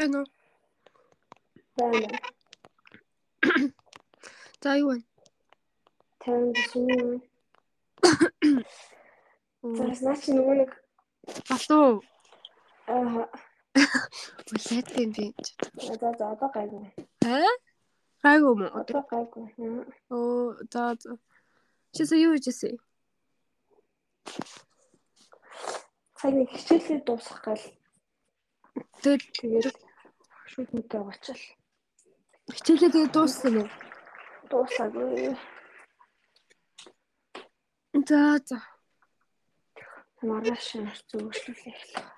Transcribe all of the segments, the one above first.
Байна уу? Байна. За юу вэ? Тань бишин. Заас наа чи нөгөө нэг Балуу. аа Улаад юм би. за за одоо гайгүй. Аа? Гайгүй уу? Одоо гайгүй. Оо, за за. Чисээ юу хийжсэн? Цаг нэг хичээлээ дуусгах гал Тэгээд тэгээд шүтнэтэй болчихвол хичээлээ тэгээд дууссан юм уу? дуусаагүй. За за. Маргааш зөвшлүүлээ эхлэх.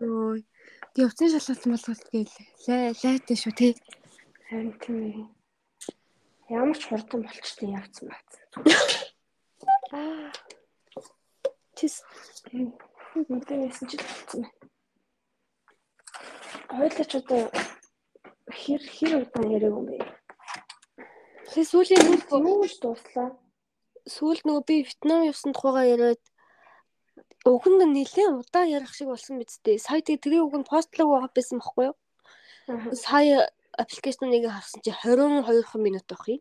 Ой. Тэг явцын шалгалт малгалт гээл лай лайтай шүү тий. Харин тийм ээ. Ямар ч хурдан болчтой явцсан бац. Чис. Мэдээсэн ч болцсон байна. Хойлооч одоо хэр хэр удаан яриаг юм бэ? Тэг сүүлийн Юу ч дууслаа. сүүл нөгөө би Вьетнам явсан тухайгаа яриад өгөнд нь нэлээд удаан ярих шиг болсон биз дээ. Сая тэгээ тэрийн нь постлог байгаа байсан байхгүй юу? Сая аппликейшныг харсан чи 22 минут байх юм.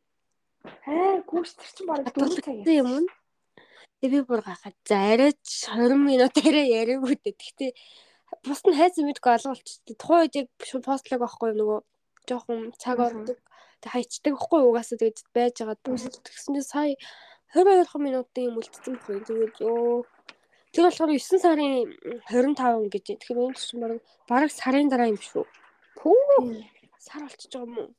Аа, гүйс тэр чинь бараг 4 цаг юм уу? Тэг би бүр гахаад за арайч 20 минут арай яриаггүй дээ. Гэхдээ бус нь хайцсан мэдгүй алгуулчих. Тухайн үед яг постлог байхгүй нөгөө жоохон цаг ордог. Тэг хайчдаг байхгүй угаасаа тэгээд байж байгаа. Тэгсэн чинь сая 22 минутын юм үлдсэн байхгүй? Тэгээд ёо Тэр болохоор 9 сарын 25 гэж. Тэгэхээр энэ чинь бараг бараг сарын дараа юм шүү. Пүү сар болчихж байгаа юм уу?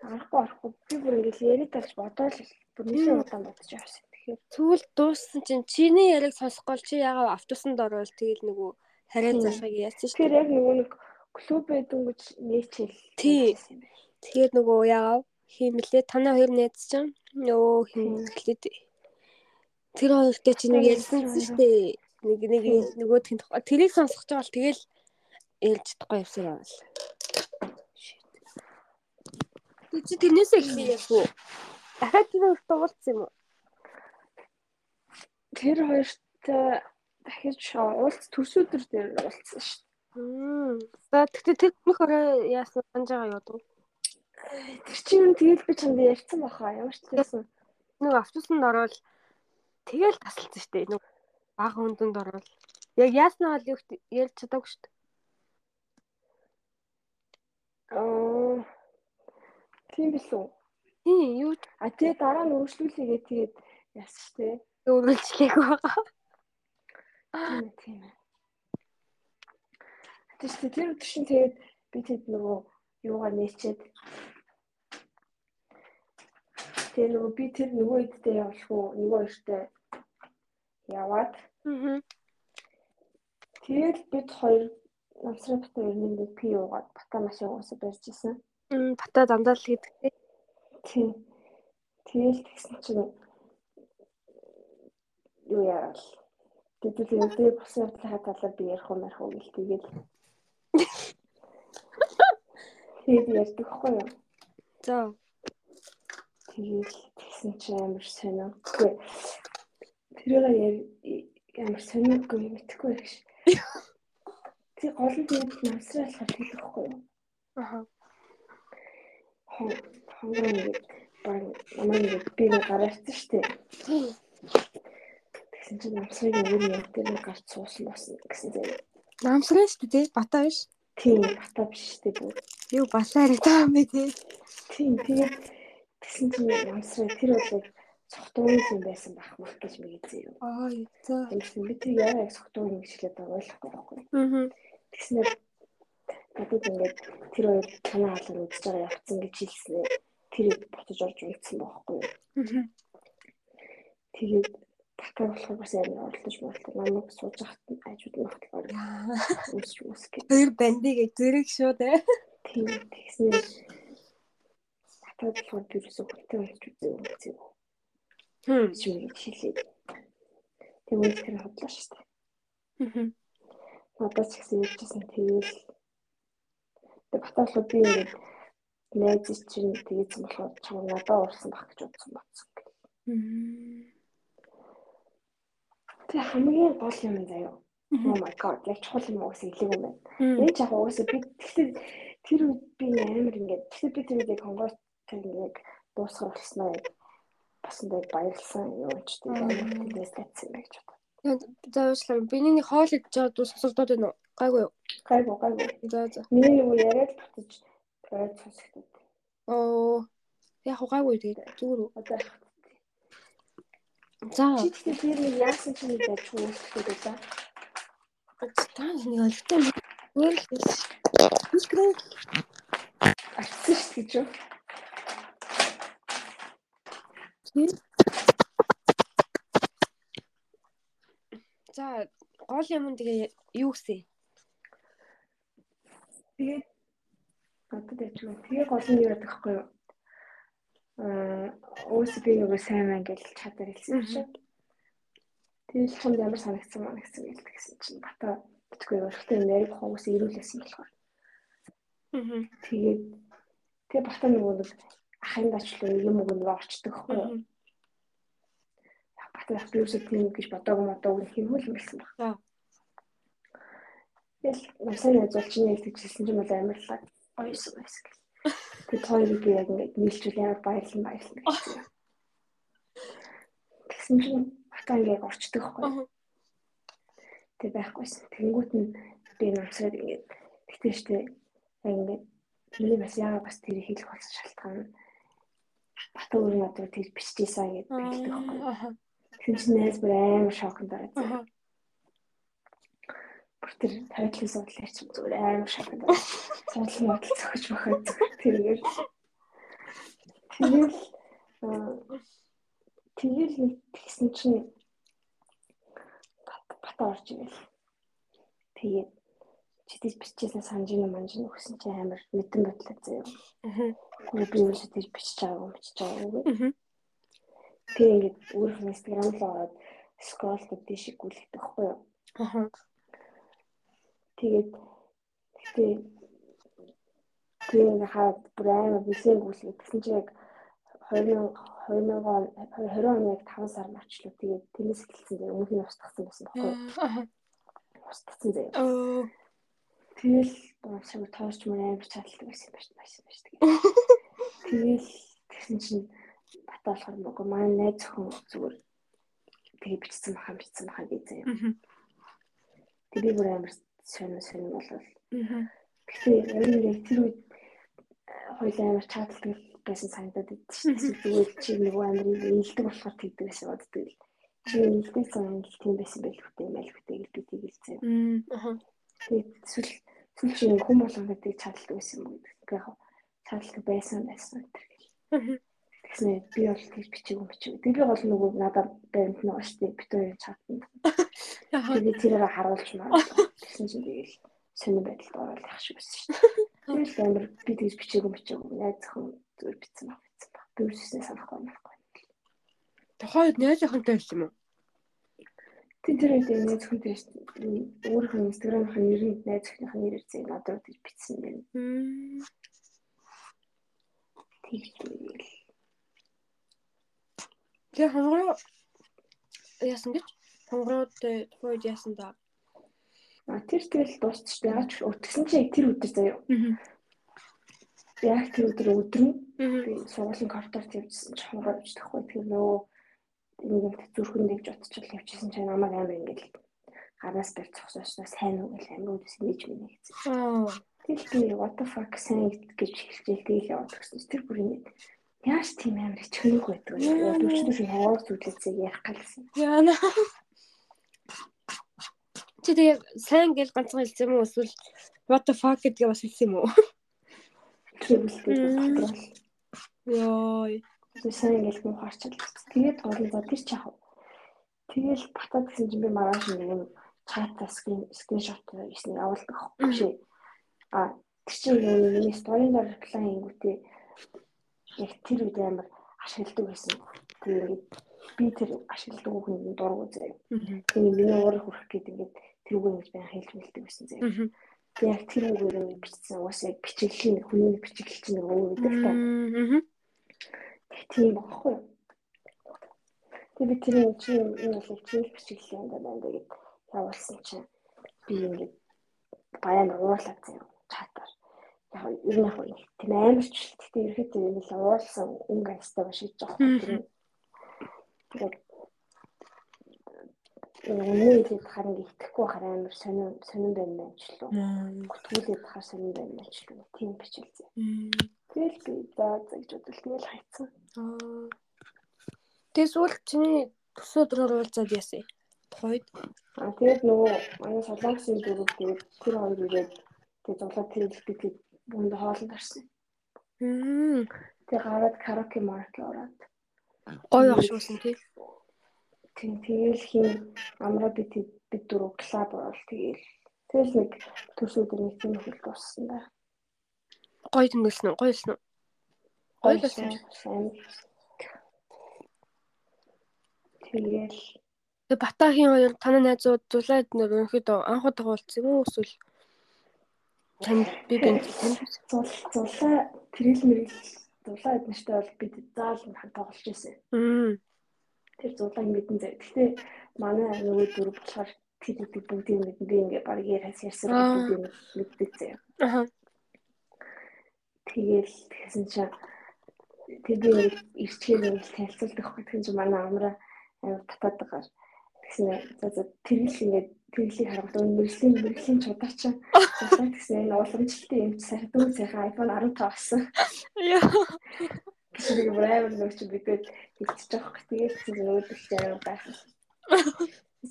Арахгүй арахгүй би бүр ингэж яриад талж бодоол бүр нэлээд удаан бодож явсан. Тэгэхээр Тэгвэл дууссан чинь чиний яриг сонсох гол чи ягаа автобусанд орвол тэгэл нөгөө хараа залхыг яасан шүү. тэгэхээр яг нөгөө нэг клуб эдэнгэж нээчээл. Тий. байна. Тэгээд нөгөө ягаа хиймлээ танаа хоёр найз чинь нөө Тийм. химгэлээд тэр хоёртой чи нэг ярьсан шүү дээ. Нэг нэг Тийм. нөгөөдхийн тухай тэрийг сонсох жаал тэгэл ярьж чадахгүй явсан юм аа. Тэг чи тэрнээсээ эхлэе яах вэ? Дахиад тэр хоёртой уулзсан юм уу? Тэр хоёртой дахиж уулз төрсөдөр дээр уулзсан шүү. За тэгтээ тэр нөх орой яасан санаж байгаа юу? дээ. Тэр чинь тэгэл би чамд ярьсан баха. Ямар ч байсан. Нэг автобусанд орвол тэгэл тасалсан шүү дээ. Нэг бага хүндэнд орвол яг яаснаа бол юу ярьж чадаагүй шүү дээ. Аа. Тийм билүү. Тийм юу А тэгээ дараа нь үргэлжлүүлээгээ тэгээд яасан шүү дээ. Өөрчлөлчлээгүй байгаа. Тийм ээ, тийм ээ. Тэс тэр өдөр шин тэгээд би тэд нөгөө юугаар нээчээд Тэгээ нөгөө би тэр нөгөө идтэй явах уу нөгөө хоёртой яваад Аа. тэгээд бид хоёр намсрын бата өрнөнд пи уугаад бата машин уусаа барьж исэн. Мм бата дандаа л гэдэг. Тийм. Тэгэл тэгсэн чинь юу яавал Тэтэл энэ бусын явдлынхаа талаар би ярих уу марих уу гэл тэгэл. Тэгээд ярьдаг хгүй юу? За. Тэгээд тэгсэн чинь амар сонио. Үгүй. Тэрийг яар амар сониогүй мэдхгүй гэж. Тэг гол нь тэгээд намсралхаар хэлэхгүй юу? Аа. Хонгор нэг баг намайг би нэг гараацсан шүү дээ. Тэгсэн чинь намсрыг өөр юм дээр нэг гарч суусан болсон гэсэн зэрэг. Намсраа шүү дээ. Бата биш. Тийм бата биш шүү дээ. Юу балаар таа мэ тий. Тийм тэгээд тэгсэн чинь намсрыг тэр бол цогтууны юм байсан байх мах гэж мэгзээ юу. Аа за. Тэгсэн би тэр яагаад яг цогтууны гэж хэлээд байгаа ойлгохгүй байхгүй. Аа. Тэгснээр надад ингээд тэр хоёр танаа хаалгаар үзэж байгаа явцсан гэж хэлснээр тэрийг ботож орж үлдсэн байхгүй юу. Аа. Тэгээд батар болохоор бас амар оролдож болдог. Намайг сууж хат ажууд болохоор үсч үс гэх. Тэр бандыг зэрэг шүү дээ. Тийм тэгснээр батар болохоор би юусоо хөлтэй болж үзээ үзээ. Хм. Чимээ хэлээ. Тэгээд тэр хотлоо шүү дээ. Аа. Надад ч гэсэн ярьжсэн тэгэл тэг баталгаа би ингээд найз чинь тэгээсэн болохоор чам надад уурсан баг гэж бодсон батсан. Мм. Тэг хамгийн гол юм заяа. Oh my god, яг чухал юм уу гэсэн хэлэг юм байна. Энэ ч яг уусаа би тэгэхээр тэр үед би амар ингээд тэгэхээр би тэр үед яг хонгор тэр яг дуусгах болсноо яг бас нэг баярлсан юу ч тийм амар тиймээс лайцсан юм гэж бодлоо. За уучлаарай. Биний нэг хоол идэж байгаа сонсогдоод байна уу? Гайгүй юу? Гайгүй гайгүй. За за. Миний юу яриад батж байд сонсогдод. Оо. Яг гайгүй тэгээд зүгээр үү? Одоо За. чи тэгэхээр тэр нэг яасан ч нэг байж хөөсөд байлаа. Таа нэг өлтөө нэг л Искрээ Арцсан шүү гэж юу? За гол юм нь тэгээ юу гэсэн? Тэгээд одоо тэгж юм. Тэгээ гол нь юу гэдэг вэ? Аа өөсөө би нөгөө сайн мэн гэж чадар хэлсэн чинь. Тэгээд чамд ямар санагдсан маа гэсэн гэлдэг гэсэн чинь бата битгүй өөртөө нэрийг хүмүүс ирүүлсэн болохоор. Аа. Тэгээд тэгээ бата нөгөө нэг ахын дачлуу юм уу нэг орчдөг байхгүй юу? Бата яг юусаа тийм гэж бодоогүй модоогүй хэмүүл юм байсан баг. За. Тэгэл намсаа зөвлчний хэлдэг хэлсэн чинь бол амарлаа гоёсэн байсан гэх. Тэгээд хоёрыг би яг ингээд нийлжүүл ямар баярлан баярлан гэсэн. Тэгсэн чинь бата ингээд орчдөг юу? Тэг байхгүйсэн. Тэнгүүт нь би намсаад ингээд тэгтээ штэ яг ингээд миний бас яагаад бас тэр хэлэх болсон шалтгаан нь бата өөрийн одоо тэр биччихсэн гэдээ хэлдэг байхгүй юу? Аа. Тэгсэн чинь найз бүр амар шокнд байгаа. Бүр тэр тавитлын судлаар чи зүгээр амар шокнд байгаа. Судлал модал зөхөж бахад тэргээр тэгэл тэгэл нэг тэгсэн чинь бат бата орж ирэл. Тэгээд чидэж биччихсэн санжин манжин өгсөн чи амар мэдэн бодлоо заяа. Аа. Би юу ч тийж бичиж байгаа юм бичиж байгаа. Аа. Тэгээ ингээд өөрөө инстаграм руу ороод скролл гэдэг шиг гүйлгдэг байхгүй юу? Аа. Тэгээд тэгээ тэгээ хаад бүр амар бэлэн гүйлгээ гэсэн чи яг 2000 2000 он 20 оны яг 5 сар марчлуу тэгээд тэрнээс эхэлсэн зэрэг өмнөх нь устгасан байсан байхгүй юу? Аа. Устгасан зэрэг. Тэгэл шиг тоорч мөр амар чадлагдаг байсан байж байсан байж тэгээд. Тэгэл тэгсэн чинь бата болохоор нөгөө маань найз зөвхөн зүгээр тэгээ бичсэн бахан бичсэн бахан гэж заяа. Аа. Тэг би бүр амар сонир сонир болов. Аа. Гэхдээ ер нь яг тэр үед хоёул амар чадлагдаг байсан санагдаад байдаг шүү дээ. Зүгээр чи нөгөө амар илдэг болохоор тэгдэг байсан боддог л. Чи илдэг сайн л тийм байсан байл хөтэй майл хөтэй гэж би тэгэлцээ. Аа. Тэгээд эсвэл эсвэл чи хүн болгон гэдэг чадлагдаг байсан юм уу гэдэг. Яг чадлагдаг байсан байсан гэдэг. Аа. Тэгснэ би бол тэгж бичээгүй бичээгүй. Тэгээ би бол нөгөө надад баримт нөгөө шүү дээ. Бит хоёр чатна. Аа. Тэгээ тэрээр харуулж маа. Тэгсэн чинь тэгэл сонир байдалд явах шиг байсан шүү дээ. Тэгэл амар би тэгж бичээгүй бичээгүй. Найз зөвхөн зүгээр бичсэн баг бичсэн баг. Би үсэснээ санахгүй байхгүй. Тухайд найз охинтой байсан юм уу? Тэг тэр үед найз зөвхөнтэй өөрийнхөө инстаграмын нэрийг найз зөвхөнийхөө нэрээр зэ надад тэгж бичсэн юм байна. Тэгж тэгэл. Тэгээ хонгороо яасан гэж? Хонгороод тухайд яасан да. А тэр тэгэл дуусчих. Яач өтгсөн чинь тэр өдөр заяа. Яг тэр өдөр өдөр нь би сургуулийн коридорт явжсэн чинь хонгор авч тахгүй. Тэр нөгөө ингээд зүрхэн дэвж утчихвал явчихсан чинь намайг амар ингээд гараас барь цогсоосоо сайн уу гэх амар үдс нээж минь гэсэн. Тэгэл би what the fuck сайн гэж хэлчихээ тэгэл яваад гэсэн. Тэр бүр ингээд яаж тийм амар ичхэнэг байдаг вэ? Дөрчдөөс хонгор зүйлээсээ ярих галсан. Яна. Чи тэгээ сайн гэж ганцхан хэлсэн юм уу эсвэл what the fuck гэдгээ бас хэлсэн юм уу? Йой. Сайн ингээд муу харчаад. Тэгээд гол нь за тэр ч яах вэ? Тэгэл батад гэсэн чинь би маргааш нэг юм чатаа скрин скриншот хийсэн явуулдаг байхгүй шээ. А тэр чинь юу миний сторийн дээр реплай хийгүүтээ яг тэр үед амар ашигладаг байсан. Тэгээд би тэр ашигладаг хүн дургу. Аа. Тэгээд миний уурах хүрэх гэдэг ингээд тэр үгээ ингэж баян хэлж мэлдэг байсан заяа. Аа. Тэгээд яг тэр үгээр нь бичсэн угаасаа яг бичиглэлийн хүний бичиглэл чинь нэг өөр гэдэг та. Тийм багхгүй. Тэгээ би тэр чинь энэ бол чинь бичиглэл юм байна гэдэг явуулсан чинь би ингээд баян уурлаад заяа чатаар. Яг ер нь яг тийм амарч гэхдээ ерөөхдөө юм л уурлсан өнгө астаа башиж байгаа. Тэгээд Өмнө ихэд харин итгэхгүй хараа амар сонин сонин байна мэн ч лөө. Гүтгүүлээд хаа сонин байна мэн ч лөө. Тийм бичилзээ. Тэгэл би за гэж бодвол тэгэл хайцсан. Аа. Тэгээс үл чиний төсөө өдрөөр уулзаад яасан. Тухайд. Аа тэгээд нөгөө манай солонгосын дөрөв тэгээд тэр хоёр ирээд тэгээд зуглаад тэр хэлбэгийг бүнд хоолнд орсон. Мм. Тэгээд гараад караоке маркет ороод. Гоё ахшуулсан тий. Тийм тэгэл хин амраа бид бид дөрөв клуб орол тэгэл тэгэл нэг төсөөдөр нэг тийм хөл дууссан да. Гоё тэмдэглэсэн үү? Гоё лсэн үү? Гоё лсэн. Тэгэл Тэгээ Батахийн хоёр танай найзууд зулаад нөр өнөхөд анх удаа уулзсан юм уу эсвэл танд би бинт зул зулаа тэрэл мэрэл зулаа эднэртэй бол бид заал хамт тоглож байсан. Мм. Тэр зулааг мэдэн зав. Гэхдээ манай нөгөө дөрөв болохоор тэр гэдэг бүгдийг мэдэн би ингээ баг яар хас ярьсан бүгдийг мэддэг зав. Аха. Тэгэл тэгсэн чинь тэр би ирчээр нэг танилцуулдаг хөх тэгсэн чинь манай амраа амар татаад байгаа. Тэгсэн за за тэрэл ингээд тэрлийг харахад өн мэрэглийн мэрэглийн чудаач засаад гэсэн энэ уламжлалтын эмч дүү сайхан iPhone 15 авсан. Яа. Гэсэн нэг амар нэг чи бидэд хэлчихэж байгаа хөх тэгээд чи чи амар байх.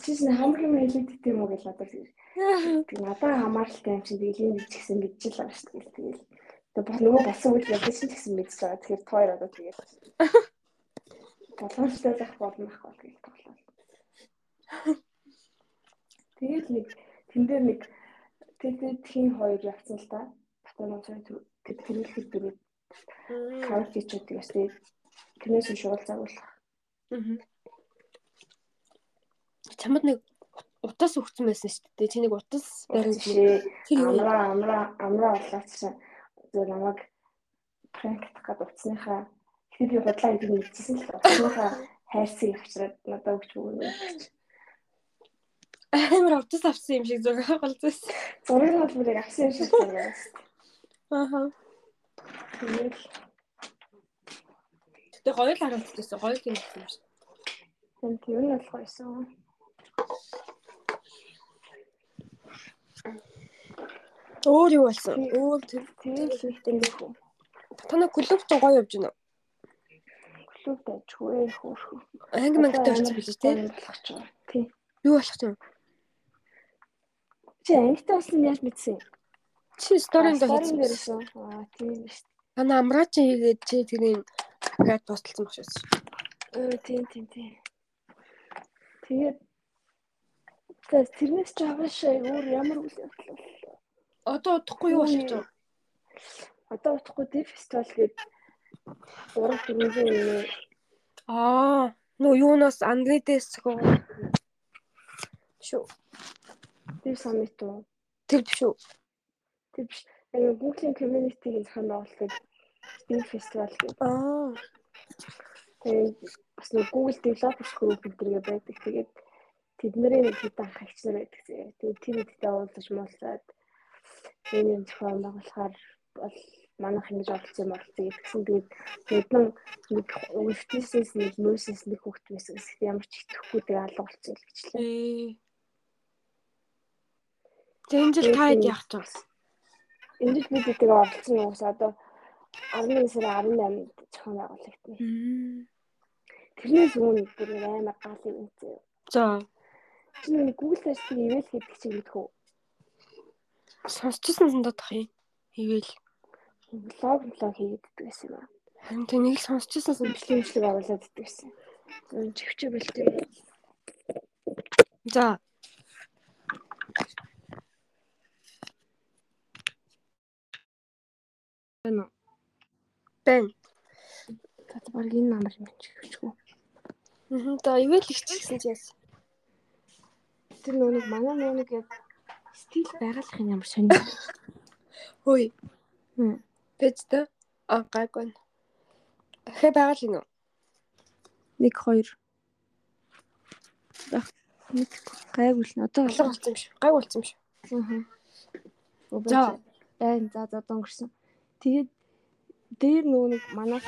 Чис нэг хамгийн хэлээд юм гэж бодож байна. Тэг надад хамааралтай юм чинь тэлийн гэж гисэн гэж л байна шүү дээ. Тэгэл тэг бол нөгөө болсон үйл явдал чинь гэсэн мэдчихэж байгаа. Тэгэхээр тоор одоо тэгээд боломжтой байх болно ах бол гэж тоглоо. Тэгээд нэг тэн дээр нэг тэгээд тхийн хоёр явцсан л да. Батнаа цай тэр тэрүүлэх дөрөв картичүүд тэгээс тэгээд тэрнээс шуул загуулах. Аа. Чамд нэг утас өгсөн байсан шүү дээ. Чи нэг утас барин шээ. Амраа амраа амраа болооч зөв намайг пранктах гэдэг утасныхаа тэгэхээр би худлаа гэдэг нь мэдчихсэн л утасныхаа хайрцаг авчраад надад өгч өгнө. Амар утас авсан юм шиг зураг голзсон. Зураг нь бол бүрийг авсан юм шиг байна. Ааха. Тэгээд Тэгтээ гоё л харагдчихсан. Гоё л юм шиг юм тэр нь болох байсан. Өөр юу болсон? Өөр тэр Тэгээд л ихтэй нэг хүн. танаа клуб ч гоё явж байна. Клуб дайчгүй хөөх. Анги мангтай болсон билээ тий. Тий. Юу болох юм? Чи ангитай болсон яаж мэдсэн? Чи сторинд Сторин хийсэн. Аа тийм шүү. Танаа амраач хийгээд чи тэрийн дахиад тусалсан багш байсан. Өө тийм тийм тийм. Тэгээд тэрнээс ч аваашаа өөр ямар үйл явдал бол. Одоо удахгүй юу болох вэ? Одоо утахгүй дэв фестивал гээд 3 4 юм. Аа, нөө юунаас Андредэс зохио. Шүү. Дэв саммит уу? Тэр биш үү? Тэр биш. Аа Google community-ийн зохион байгуулдаг дэв фестивал гээд. Аа. Тэгээд бас нэг Google developers group гэдэргээ байдаг. Тэгээд тэдний нэг хэд анх агч нар байдаг. Тэгээд тэр хэдтэй уулзаж муулзаад энэ юм зохион байгуулахаар бол манайх ингэж оролцсон юм оролцсон гэдгсэн. Тэгээд хэдэн нэг өвчтөөс нэг нөөсөөс нэг хүүхд байсан гэсэн ямар ч итгэхгүй тэгээ алга болцсон л гэжлээ. Ээ. Зэнжил таад яах вэ? Энд л бид тэгээ оролцсон юм уус одоо 11 сарын 18-нд зохион байгуулагдана. Тэрнээс өмнө бүр амар гал юм зөө. За, Чи нэг Google Search-ийг ивэл гэдэг чинь мэдэх үү? сонсчихсан сандах юм. Ивэл. Блог блог хийдэг гэсэн юм аа. Харин тэ нэг л сонсчихсан сан. Бичлэг бичлэг оруулаад иддэг гэсэн. Живчээ бэлтэй. За. Бэн. Бэн. За баг энэ намар юм чи хүчгүй. Мм, та ивэл ихчихсэн чи яасан? Тэр нөгөө манай нөгөө яг стил байгалах юм ямар сони. Хөөе. Хм. Пэцтэй. А гайгүй. Хэ байгаал юм уу? 1 2 Нэг гайгүй л одоо Алга болсон юм шиг. Гайгүй болсон юм шиг. Аа. За. Байн за за өнгөрсөн. Тэгээд дээр нөгөө нэг манай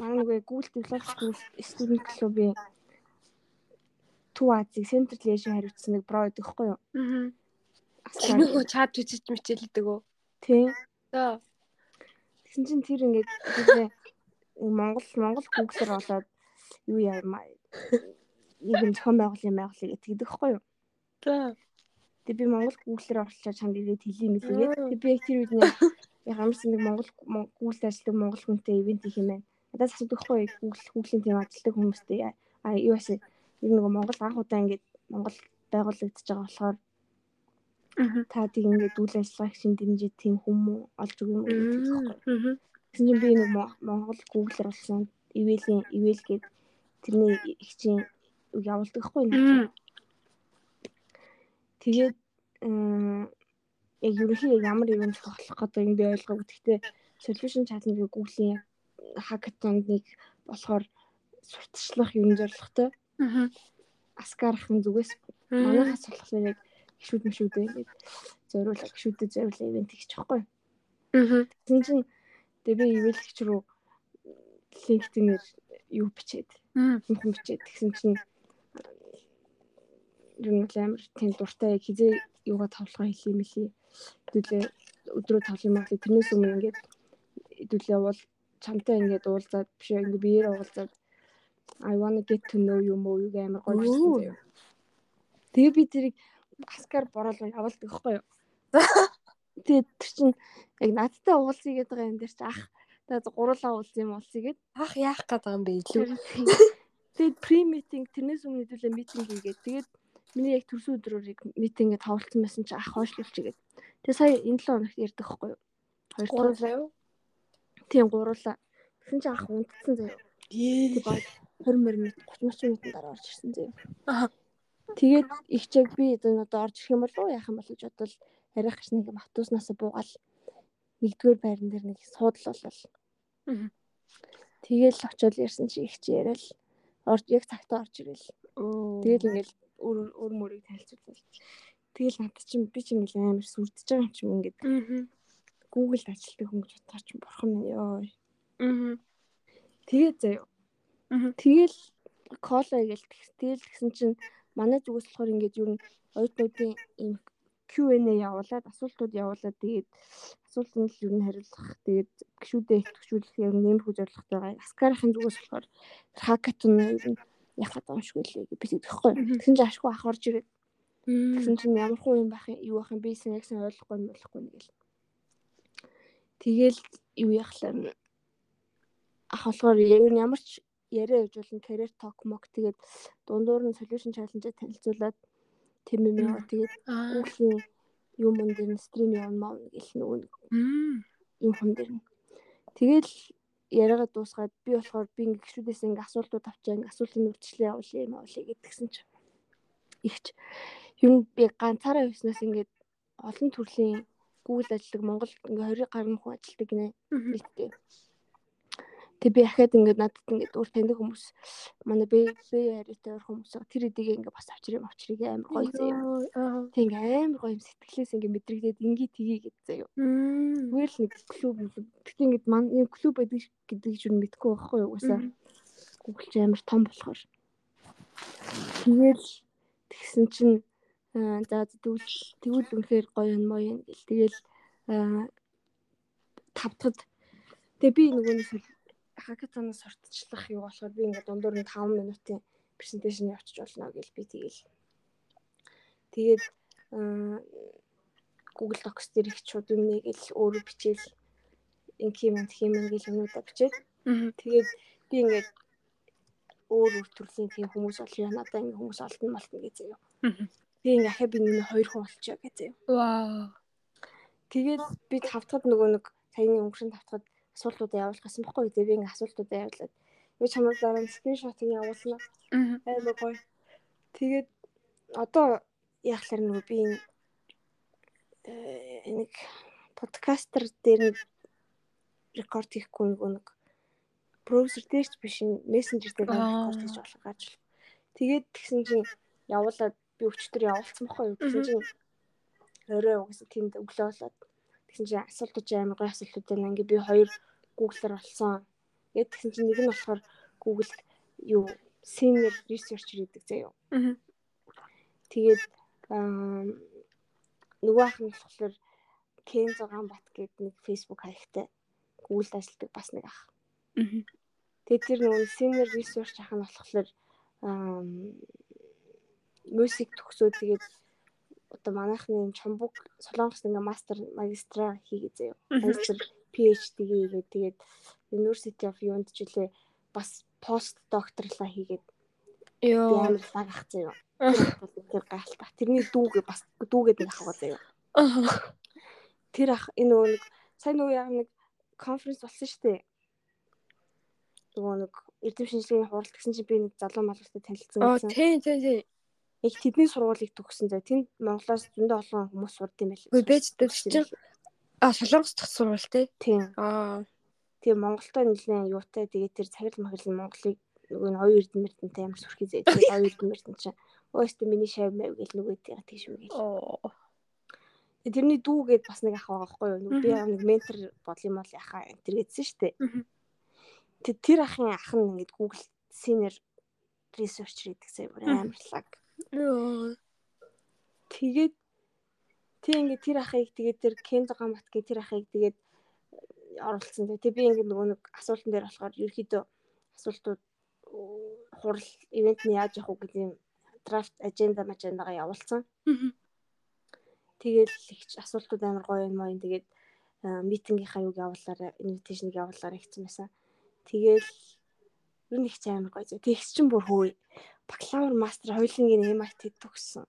манай нөгөө Google Developer Student Club-ийн Төв Азийг Central Asia хариуцсан нэг бро гэдэг байхгүй юу? Аа. Нөгөө чат үжиж мичээлдэг үү? Тийм. За. Тэгсэн чинь тэр ингээд Монгол Монгол Google-оор болоод юу яамаа нэг юм зохион байгуулалтын байгууллага гэдэг байхгүй юу? За. Тэгээ би Монгол Google-оор орчлоо чамд ирээд хэлье мэлгээд. Тэгээ би яг тэр үед нэг ямарсан нэг Монгол Google ажилладаг Монгол хүнтэй ивент хийх юм байна. Надаас асуудаг хгүй Google Google-ийн тийм ажилладаг хүмүүстэй а юу яасан ер нь Монгол анх удаа ингээд Монгол байгуулагдаж байгаа болохоор та тийг ингээд үйл ажиллагааг шин дэмжиж тийм хүмүүс олж өгөх юм уу? Тэгсэн чинь би нэг Монгол Google-оор болсон ивэлийн ивэл гээд тэрний ихчийн явуулдаг хгүй нэг. Тэгээд яг ерөнхийдөө ямар ивент болох гэдэг юм би ойлгоогүй. Гэхдээ solution challenge Google-ийн хакатонд нэг болохоор сурталчлах юм зорилготой. Аа. Аскарахын зүгээс манайхаас болохоор яг гişүүд мшүүдээ ингээд зориулаа гişүүдэд зориулаа ивент хийж чадахгүй. Аа. Тэгсэн чинь тэгээ би ивэлэгч рүү LinkedIn-ээр юу бичээд юм бичээд тэгсэн чинь юм амар тийм дуртай яг хизээ юугаа тавлага хийх юм хэлий. Хэдүүлээ өдрөө юм бол тэрнээс өмнө ингээд хэдүүлээ уул чамтай ингээд уулзаад биш ингээд биеэр уулзаад I wanna get to know you мó юу амар гоё заяа. Тэгээ би тэрийг баскаар бороолоо явуулдаг байхгүй юу? Тэгээд тэр чинь яг надтай уулзъя гэдэг байгаа юм дээр чи ах тэгээд гурлаа уулзъя юм уулзъя гэд ах яах гэдэг юм бэ илүү. Тэгээд pre meeting тэрнээс өмнө хэдүүлээ митинг хийгээд тэгээд миний яг төрсөн өдрөөрийг митингээ тавлцсан байсан чи ах хойшлуулж игээд. Тэгээ сая энэ 7 хоногт ярьдаг байхгүй юу? Хоёр гурлаа юу? Тийм гурлаа. Тэгсэн чи ах унтцсан заяа. Ээ. 20 минут 30 минутын дараа орж ирсэн заяа. Аа. Тэгээд их чиг би энэ одоо орж ирэх юм болов уу яах юм бол гэж бодвол арай гаш нэг автобуснаас буугаал нэгдүгээр байран дээр нэг суудл болол. Тэгэл очиод ярьсан чи их чи яриад орж яг цагтаа орж ирэл. Тэгэл ингээл өөр өөр мөрийг танилцуулал. Тэгэл надад чинь би чинь ингээл амар сүрдэж байгаа юм чинь ингээд. Google-д ажилтдаг хүн гэж бодохоор чинь бурхан минь ёо. Аа. Тэгээд заяа. Тэгэл кола гээл тэгэл тэгсэн чинь манай зүгээс болохоор ингээд юу н оюутнуудын ийм Q&A явуулаад асуултууд явуулаад тэгээд асуултанд л юу н хариулах тэгээд гişүүдээ итгэжүүлэх яг нэмэх зорилготойгаа аскарахын зүгээс болохоор хакатон юу н яхад амшгүй лээ гэж бид тэгэхгүй. Тэгсэн чинь ашгүй ах орж ирээд. Тэгсэн чинь ямар хуу юм байх юу байх юм би сэн яг сэн ойлгохгүй юм болохгүй нэгэл. Тэгэл юу яхлаа ах болохоор ямар ч яриа болно career talk мок тэгээд дундуур нь solution challenge танилцуулаад тэм юм яа тэгээд Google-ийн юм мөн дээр нь стрим явна маа гэл нөгөө юм хүн дээр нь. Тэгэл яриагаа дуусгаад би болохоор би ингээ гişүүдээс ингээ асуултууд авчаа ингээ асуултын үрдчлээ явуулъя юм авуулъя гэдгсэн чинь. Ихч юм би ганцаараа явснаас ингээд олон төрлийн Google ажилладаг Монгол ингээ 20 гаруй хүн ажилладаг гинэ нийтдээ Тэг би ахаад ингээд надад ингээд өөр таньдаг хүмүүс манай бэ бэ яриатай хүмүүс тэр эдийг ингээд бас авчрыг авчрыг амар гоё заяа. Тэг ингээд амар гоё юм сэтгэлээс ингээд мэдрэгдээд ингээ тгий гэд заяа. Зүгээр л нэг клуб тэгтээ ингээд ман юм клуб байдаг гэдэг чинь мэдгүй байхгүй юу угаасаа. Google ч амар том болохоор. Тэгэл тэгсэн чинь за тэгвэл тэгвэл үнэхээр гоё юм моо юм гэл тэгэл тавтахад тэгээ би нөгөө нэг хакатонос сурталчлах юу болохоор би ингээд дундуур нь 5 минутын презентацийн явуулчих болно гэж би тэгэл. Тэгээд Google Docs дээр их шууд юм нэг л өөрөө бичээл инкимент хиймэн гэл юмудаа бичээд. Тэгээд би ингээд өөр өөр төрлийн тийм хүмүүс олё надаа ингээд хүмүүс олдно малтна гэж заяа. Тэгээ ингээд ахаа би нэг хоёр хүн олчихё гэж заяа. Вау. Тэгээд би тавтахад нөгөө нэг саяны өнгөрсөн тавтахад асуултуудаа явуулах гэсэн бохгүй дээ. Би ингээ асуултуудаа явуулаад би чамд дараа нь явуулна. Аа гоё. Тэгээд одоо яахлаар нөгөө би э, нэг подкастер дээр нэг рекорд хийхгүй нөгөө нэг браузер дээр ч биш мессенжер дээр рекорд хийж болох гэж. Тэгээд тэгсэн чинь явуулаад би өчтөр явуулсан байхгүй юу. Тэгсэн чинь орой угсаа тэнд өглөө болоод тэгсэн чинь асуултууд амар гоё асуултууд байна. Ингээ би хоёр Google-аар болсон. Тэгээд тэгсэн чинь нэг нь болохоор Google юу senior researcher гэдэг заяа. Аа. Тэгээд нөгөө ах нь болохоор Кен 6 бат гэдэг нэг Facebook хаягтай Google ажилладаг бас нэг ах. Аа. Тэгээд тэр нөгөө senior research ах нь болохоор мюзик төгсөө тэгээд одоо манайхны чамбуг солонгос ингээ мастер магистра хийгээ заяа. Магистр PhD хийгээд тэгээд University of ч үлээ бас пост докторлаа хийгээд Йоо. амар лаг ах заяа. Тэр гайлтаа. Тэрний дүүгээ бас дүүгээд нэг ах заяа. Тэр ах энэ нэг сайн нөгөө яг нэг конференц болсон шүү дээ. Нөгөө нэг эрдэм шинжилгээний хуралд гэсэн чинь би нэг залуу малгастай танилцсан Аа гэсэн. тий тий тий. Яг тэдний сургуулийг төгссөн зав. Тэнд Монголоос зөндөө олон хүмүүс сурд юм байл. Үгүй дээ чинь. А солонгос дахь сурвал тий. Тийм. Аа. Тэгээ Монголтой нэлээд юутай тэгээ тэр цагил махил Монголыг нөгөө нь оюун эрдэнэ мэртэнтэй амар сүрхий зээ. Тэгээ оюун эрдэнэ мэртэн чинь өөстө миний шав мав гэл нөгөө тийга тийш мэгэл. Оо. Тэгээ тэрний дүүгээд бас нэг ах байгаа байхгүй юу? Нөгөө би нэг ментор бодол юм бол яхаа энэ төр гэдсэн шүү дээ. Мгм. Тэг тэр ахын ах нь ингээд Google senior researcher гэдэгсээ бүр Мгм. амарлаг. Тэгээд тий ингээд тэр ахыг тэгээд тэр Кен Зогамбат гэх тэр ахыг тэгээд оруулсан. Тэгээ би ингээд нөгөө нэг асуултан дээр болохоор ерөөхдөө асуултууд хурал ивент нь яаж явах уу гэдэг юм драфт аженда мажендагаа явуулсан. Тэгээд асуултууд амар гоё юм аа. Тэгээд митингийнхаа юг явуулаарай, инвитейшнийг явуулаарай гэсэн байсан. Тэгээл ер нь их ч амар гоё. Тэгс чинь бүр хөөе. Бакалавр, мастер хоёулынгийн MIT төгссөн.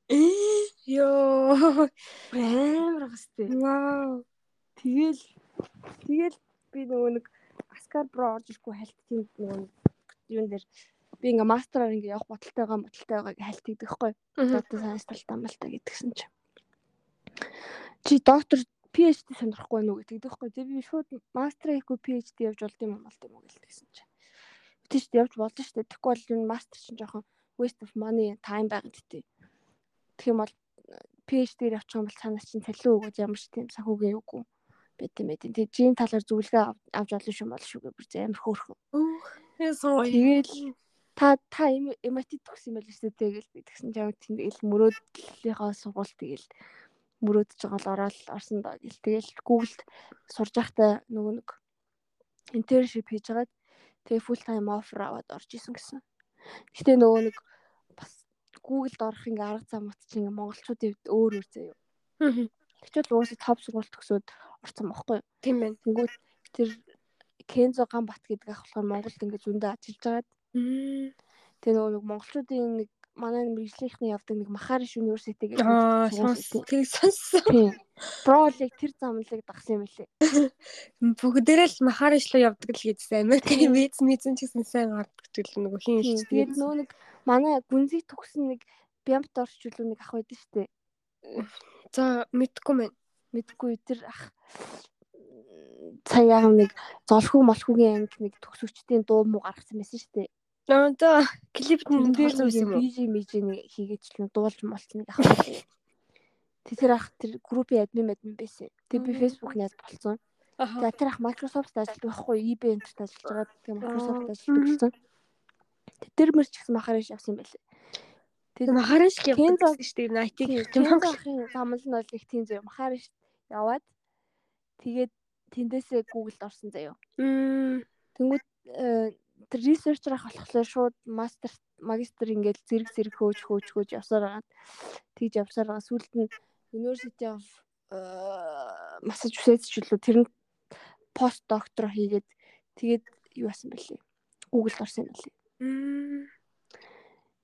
Йоо. Амар гастай. Вау. Тэгэл тэгэл би нөгөө нэг Аскар бро орж ирэхгүй хальт тийм нөгөө юун дээр би ингээ мастераар ингээ явах бодолтой байгаа бодолтой байгааг хальт хийдэг хгүй. Data science талтай амлалтай гэдгсэн чинь. Чи доктор PhD сонирхгүй нү гэдэг дэхгүй. Тэг би шууд мастер хийхгүй PhD явж болд юм болд юм уу гэлтгсэн чинь. Тэгэж явж болно шүү дээ. Тэгэхгүй бол энэ мастер чинь жоохон waste of money time байгаад дээ. Тэгэх юм бол PhD-ээр явчих юм бол цаанаас чинь цалин өгөөд ямар ч тийм санхүүгийн үгүй байт юм байт. Тэгээ жин талаар зөвлөгөө ав- авч олон шүү мал шүүгээ бүр амар хөөрхөн. Тэгэл та та MIT төгсөн юм байл шүү дээ тэгэл би тэгсэн чинь тэгэл мөрөөдлийнхаа сургууль тэгэл мөрөөдөж байгаа л ороод орсон доо гэл тэгэл Google-д сурж байхдаа нөгөө нэг internship хийж хагаад тэгээ full time offer аваад орж исэн гэсэн. Гэтэ нөгөө нэг бас Google-д орох ингээ арга зам мат чинь ингээ монголчуудын хувьд өөр өөр заяа. Мгм. Тэгвэл угаасаа топ сургууль төгсөөд орсон байхгүй юу? Тийм байна. Тэнгүүт тэр Кензо Ганбат гэдэг ах болохоор Монголд ингээ зөндөө ажиллаж байгаад тэгээ нөгөө нэг монголчуудын нэг манай мэрэгжлийнхний явдаг нэг Махариш университет гэдэг Аа. Тэг сонссон. Бролыг тэр замлыг дагсан юм билээ. Бүгдээрээ л махаришлуу явдаг л гэдсэн. Америкийн виз мизэн ч гэсэн сайн гардаг гэдэг нөгөө хин их. Тэгээд нөгөө нэг манай гүнзгий төгсөн нэг бямт орчуулуу нэг ах байдаг шүү дээ. За мэдгүй мэн. Мэдгүй тэр ах цаяа нэг золхуу молхуугийн анги нэг төгсөгчдийн дуу муу гаргасан байсан шүү дээ. За клипт нь дээр байсан юм мэж нэг хийгээчлэн дуулж молцсон ах байсан. Тэг тэр ах тэр группийн админ админ байсан. Тэг би найз болсон. Аха. За тэр ах Microsoft ажилладаг байхгүй eBay энтерт ажиллаж байгаа. Тэгээ Microsoft ажилладаг болсон. Тэг тэр мөр ч гэсэн махараш явсан юм байлээ. Тэг махариш л явдаг шүү дээ. Найтиг гэх юм уу? Кензо ахын замл нь бол их тийм зөө махараш яваад тэгээд тэндээсээ Google-д орсон заяо. Тэнгүүд э, тэр researcher ах болохоор шууд мастер магистр ингээд зэрэг зэрэг хөөж хөөж хөөж явсаар байгаа. Тэгж явсаар байгаа. Сүүлд нь University of э, Massachusetts ч үлээ тэр нь пост доктор хийгээд тэгээд юу басан бэлээ. Google-д орсон юм бэлээ.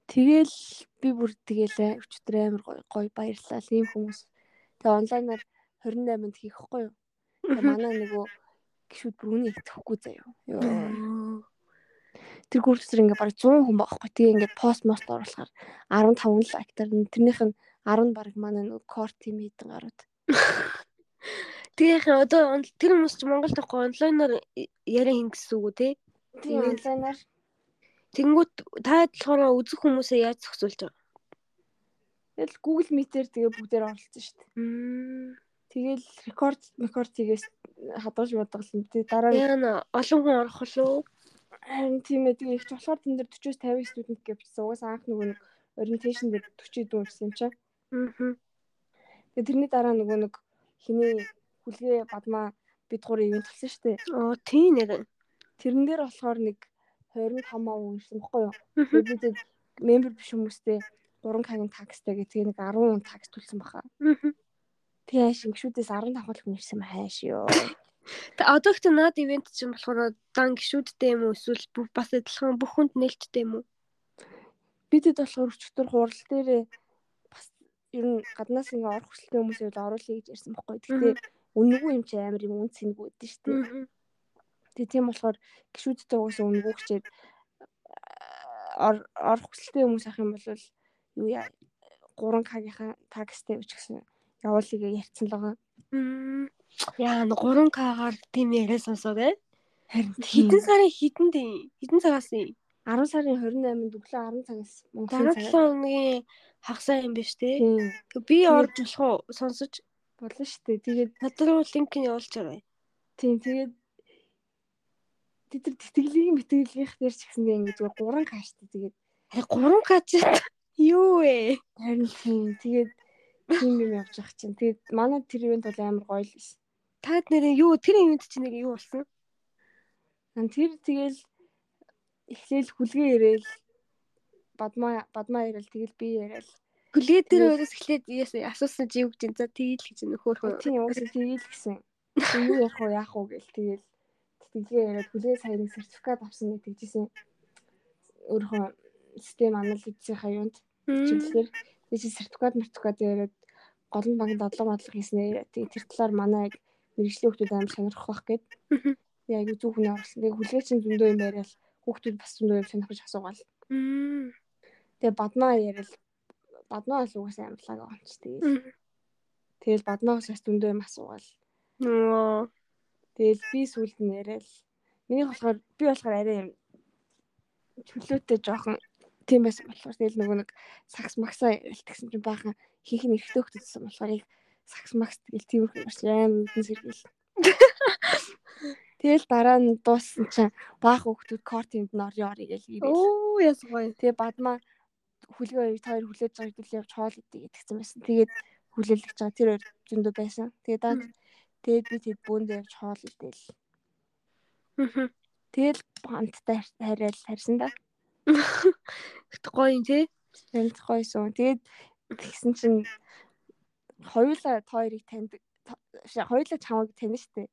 Тэгэл би бүр тэгэлээ өчтөр амар гоё гоё баярлалаа. Ийм хүмүүс. Тэгээ онлайнаар 28-нд хийхгүй юу? Тэгээ манай нөгөө гişүүд бүр үнийг итгэхгүй заяа. Йоо. Тэр гүрсэр ингээ бараг 100 хүн байхгүй. Тэгээ ингээ пост мост оруулахаар 15 лайктар тэрнийх нь 10 бараг манай нөгөө кор тим хийдэн гарууд. Тэгээ яхаа одоо тэр хүмүүс чи Монголд байхгүй онлайнаар яриа хин гэсэн үг үү те? Тийм онлайнаар. Тэнгүүт та болохоор үзэх хүмүүсээ яаж зохицуулж байгаа? Тэгэл Google Meet-ээр тэгээ бүгдээр оролцсон шүү дээ. Тэгэл рекорд рекорд хийгээс хадгалж бодголон тий дараа нь олон хүн орох болов. Харин тийм ээ тэгээ их болохоор тэн дээр 40-с 50 студент гэвчсэн. Угаас анх нөгөө нэг orientation дээр 40 дүү ирсэн юм чинь. Аа. Тэгээ тэрний дараа нөгөө нэг хиний хүлгээ бадмаа бид гур ивент болсон шүү дээ. Оо тийм нэр. Тэрэн дээр болохоор нэг 25 мав ирсэн баггүй юу? Тэгээд бид мембер биш хүмүүстэй 3 цагийн такстай гэх тэгээ нэг 10 такс төлсөн баха. Тэгээ шингшүүдээс 15 хүн ирсэн хайш ёо. Тэ одоо ихтэй наад ивент чинь болохоор дан гişүүдтэй юм уу эсвэл бүх бас адилхан бүх хүнд нээлттэй юм уу? Бидэд болохоор өчтөр хурал дээр бас ер нь гаднаас ингээ орох хүсэлтэй хүмүүсээ л оруулъя гэж ярьсан баггүй. Гэхдээ үнэгүй юм чи амар юм үн цэнэгүй байдэн шүү дээ. Тэгээ тийм болохоор гişүүдтэй угаасаа үнэгүй хчээд ор орох хүсэлтэй хүмүүс ах юм бол юу яа 3К-гийнхаа такстай үуч гэсэн явуулъя гэж ярьсан л байгаа. Мм. Яа, 3К-гаар тийм яриа сонсоо те. Харин Хитэн сарын хитэн дээ. Хитэн цагаас юм. 10 сарын 28-нд өглөө 10 цагаас Монголын Дараа цагаар 7 хоногийн хагасаа юм биш тийм Би орж болох уу? Сонсож болно шүү дээ. Тэгээд надад руу линк нь явуулж байгаа. тийм тэгээд тэд тэтгэлгийн мэтгэлгийнх дээр ч гэсэндээ ингэ зүгээр 3 каштай тэгээд Харин 3К ч юу вэ? харин тийм тэгээд тийм юм явж байгаа чинь. Тэгээд манай тэр ивент бол амар гоё л байсан. Таад нэрээ юу тэр ивент чинь нэг юу болсон? Тэр тэгэл эхлээл хүлгээ ирээл бадмаа бадмаа ирээл тэгэл би Хүлээ дээр Тэгээд- өөрөөс эхлээд асуусан чи юу гэж за тэгэл гэж нөхөөрхөө. тийм уусаа тэгэл гэсэн. Юу ярих уу яах уу гэл тэгэл тэтгэлгээ яриад хүлгээ сая нэг сертификат авсан гэж тэгжсэн. Өөрийнхөө систем анализийнхаа юунд чиглэлээр чи сертификат мертификат яриад голын банк дадлага бодлого хийснээр тэг тэр талаар манай яг мэрэгжлийн хүмүүс амар сонирхох байх гээд яг юу зөвхөн оруулсан. Тэг хүлгээ чинь зөндөө юм яриад хүүхдүүд бас зөндөө юм сонирхож асуугаал. Тэгээ бадмаа яриад бадмаа бол угаасаа юм чи тэгээ. Тэгэл бадмаагаас бас зөндөө юм асуугаал. Тэгэл би сүлд нь яриад миний болохоор би болохоор арай юм чөлөөтэй жоохон тийм байсан болохоор тэгэл нөгөө нэг сакс максаа илтгэсэн чинь баахан хийх нь эрэхтэй хөгтөдсөн болохоор яг сакс макс тэгэл тиймэрхүү бас аим үдэн сэргээл. Тэгэл дараа нь дууссан чинь баахан хөгтөд кортинд нь орё орё гэж ирээ. Оо яс гоё. Тэгээ бадмаа хүлгээ хоёр хоёр хүлээж байгаа хэдүүл явж хоол идэе гэдгсэн байсан. Тэгээд хүлээлгэж байгаа тэр хоёр зөндөө байсан. Тэгээд даа тэгээд би тэд бүүндээ явж хоол идээл. Тэгэл хамттай хариал харсан да. Ихт гоё юм тий. Тэнд гойсон. Тэгээд тэгсэн чинь хоёулаа та хоёрыг таньдаг. та- Хоёулаа чамайг таних штэ.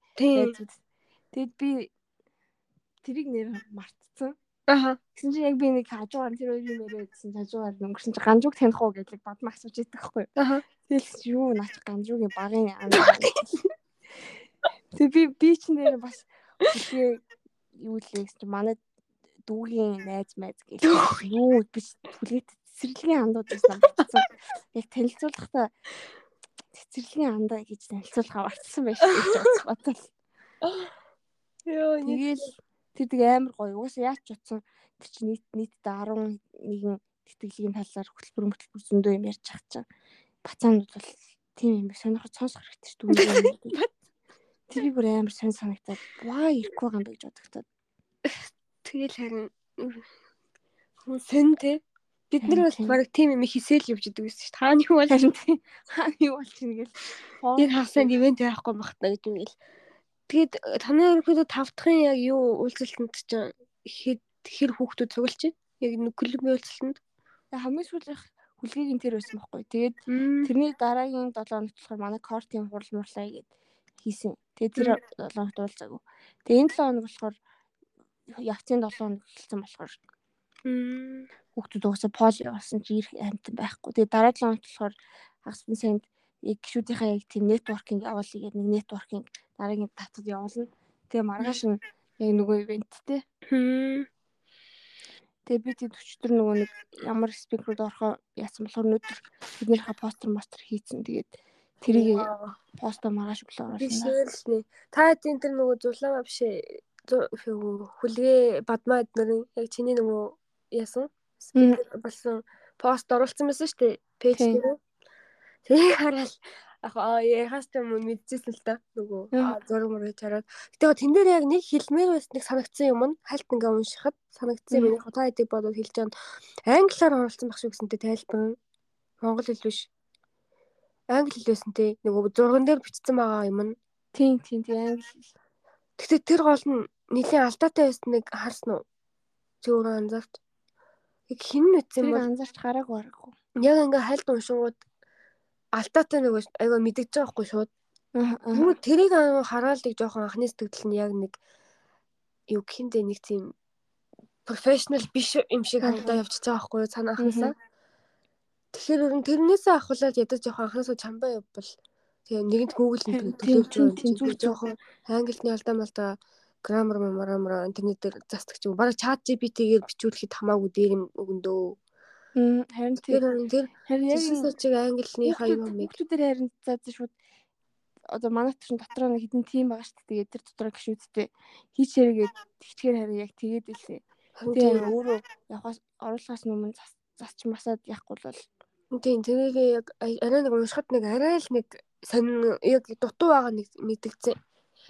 Тэгэд би тэрийг нэр мартцсан. Аха. Тэгсэн чинь яг би нэг хажуугаар тэр хоёрын нэрээ гэсэн хажуугаар өнгөрсөн чинь ганжууг таних уу гэж бадмаа асууж идэх байхгүй. Аха. Тэгэл юу наач ганжуугийн багын ам. Тэг би би ч нэр бас үгүй юу л гэсэн чинь манай дүүгийн найз майз гэх юу би түлхийт цэцэрлэгийн андууд байсан. Яг танилцуулахдаа цэцэрлэгийн андаа гэж танилцуулахаа мартсан байж гэж батал. Йоо Тэгэл тэр тэг амар гоё. Угаасаа яач утсан тэр чинь нийт нийтдээ 11 тэтгэлийн талаар хөтөлбөр хөтөлбөр зөндөө юм ярьж байгаа чинь. Бацаанууд бол тийм юм сонирхож сонсох хэрэгтэй шүү дээ. Тэр бүр амар сонь санагтаад ваа ирэхгүй байгаа юм бэ гэж бодогдоод. тэгэл харин хүн сэн тий. Бид нар бол баг тийм юм хийсэл явж идэг гэсэн шүү дээ. Хааны хүн бол Харин тийм хаа юу болж чинь гэл. тэр хагасанд ивент яахгүй багтана гэдэг юм гээл. Тэгээд э, таны ерөнхийдөө тав дахын яг юу үйлчлэлтэнд чинь хэд хэр хүүхдүүд цуглаж байна? Яг клубын үйлчлэлтэнд. хамгийн сүүлийнх хүлгээг нь тэр байсан байхгүй. Тэгээд тэрний дараагийн 7 хоногт болохоор манай кортын хурал мурлаа гэд хийсэн. Тэгээд тэр 7 хоногт уулзаагүй. Тэгээд энэ 7 хоног болохоор явцын 7 хоног эхэлсэн болохоор. Хүүхдүүд угаасаа пол явуулсан чи ирэх амтан байхгүй. Тэгээд дараа 7 хоногт болохоор хагасны санд яг гişүүдийнхаа яг тийм нэтворкинг явуулъя гэдэг нэг нэтворкинг дараагийн татад явуулна. Тэгээ маргааш нь яг нөгөө ивенттэй. Тэгээ би тэд өчтөр нөгөө нэг ямар спикерүүд орохоо яасан болохоор өнөөдөр биднийхээ постэр мостер хийцэн. Тэгээд тэрийг постоо маргааш өглөө оруулна. Та тийм тэр нөгөө зулаа биш ээ. Хүлгээ бадмаа эднэрийн яг чиний нөгөө яасан? Спикер болсон пост оруулсан байсан шүү дээ. Пэйж дээр. Тэгээ хараад яг аа яхаас ч юм уу мэдчихсэн л та нөгөө зураг мөрөж хараад. Тэгээ тэн дээр яг нэг хэлмээр байсан нэг санагдсан юм нь хальт ингээ уншихад санагдсан. Яг та хэдийг бодоод хэлж байгаа англиар оруулсан байх шүү гэсэнтэй тайлбар монгол хэл биш. Англи хэл байсан те нөгөө зурган дээр бичсэн байгаа юм нь. Тийм тийм тийм англи. Гэтэ тэр гол нь нэлийн алдаатай байсныг харсан уу? Чи өөрөө анзаарч. Хин нүцсэн Тэрийг бол анзаарч хараагүй харахгүй. яг ингээ хальт уншингууд алдаатай нэг айгаа мэдэж байгаа хгүй шууд. Тэгмээ тэрийг аа хараалдаг жоохон анхны сэтгэл нь яг нэг юу гиндэ нэг тийм профешнл биш юм шиг хандаа явчихж байгаа хгүй цаана анхнаасаа. Тэгэхээр ер нь тэрнээсээ ахуулаад ядаж жоохон анхнаасаа чамбаа явбал тэгээ нэгэнт Google Тийм, интернет тийм, төлөвлөж байгаа тийм, юм. зүг жоохон англиний алдаа малдаа граммар мамарамра интернет дээр застдаг ч юм. Бараг чат GPT-гээр бичүүлэхэд хамаагүй дээр юм өгөндөө. Мм, харин. Тэр тэр Харин яг энэ сочиг англиныхаа юм юм. Хүүхдүүдээр харин заа заа шууд одоо манай чинь дотроо нэг хідэн тим байгаа шүү дээ. Тэгээд тэр дотроо гişүүдтэй хийчээргээд хичгээр харин яг тэгээд илээ. Тэгээ өөрөө явахаас оруулахаас өмнө зас засч масаад яахгүй бол Тийм тэрийг яг арай нэг уншихад нэг арай л нэг сонин яг дутуу байгаа нэг мэдгдсэн.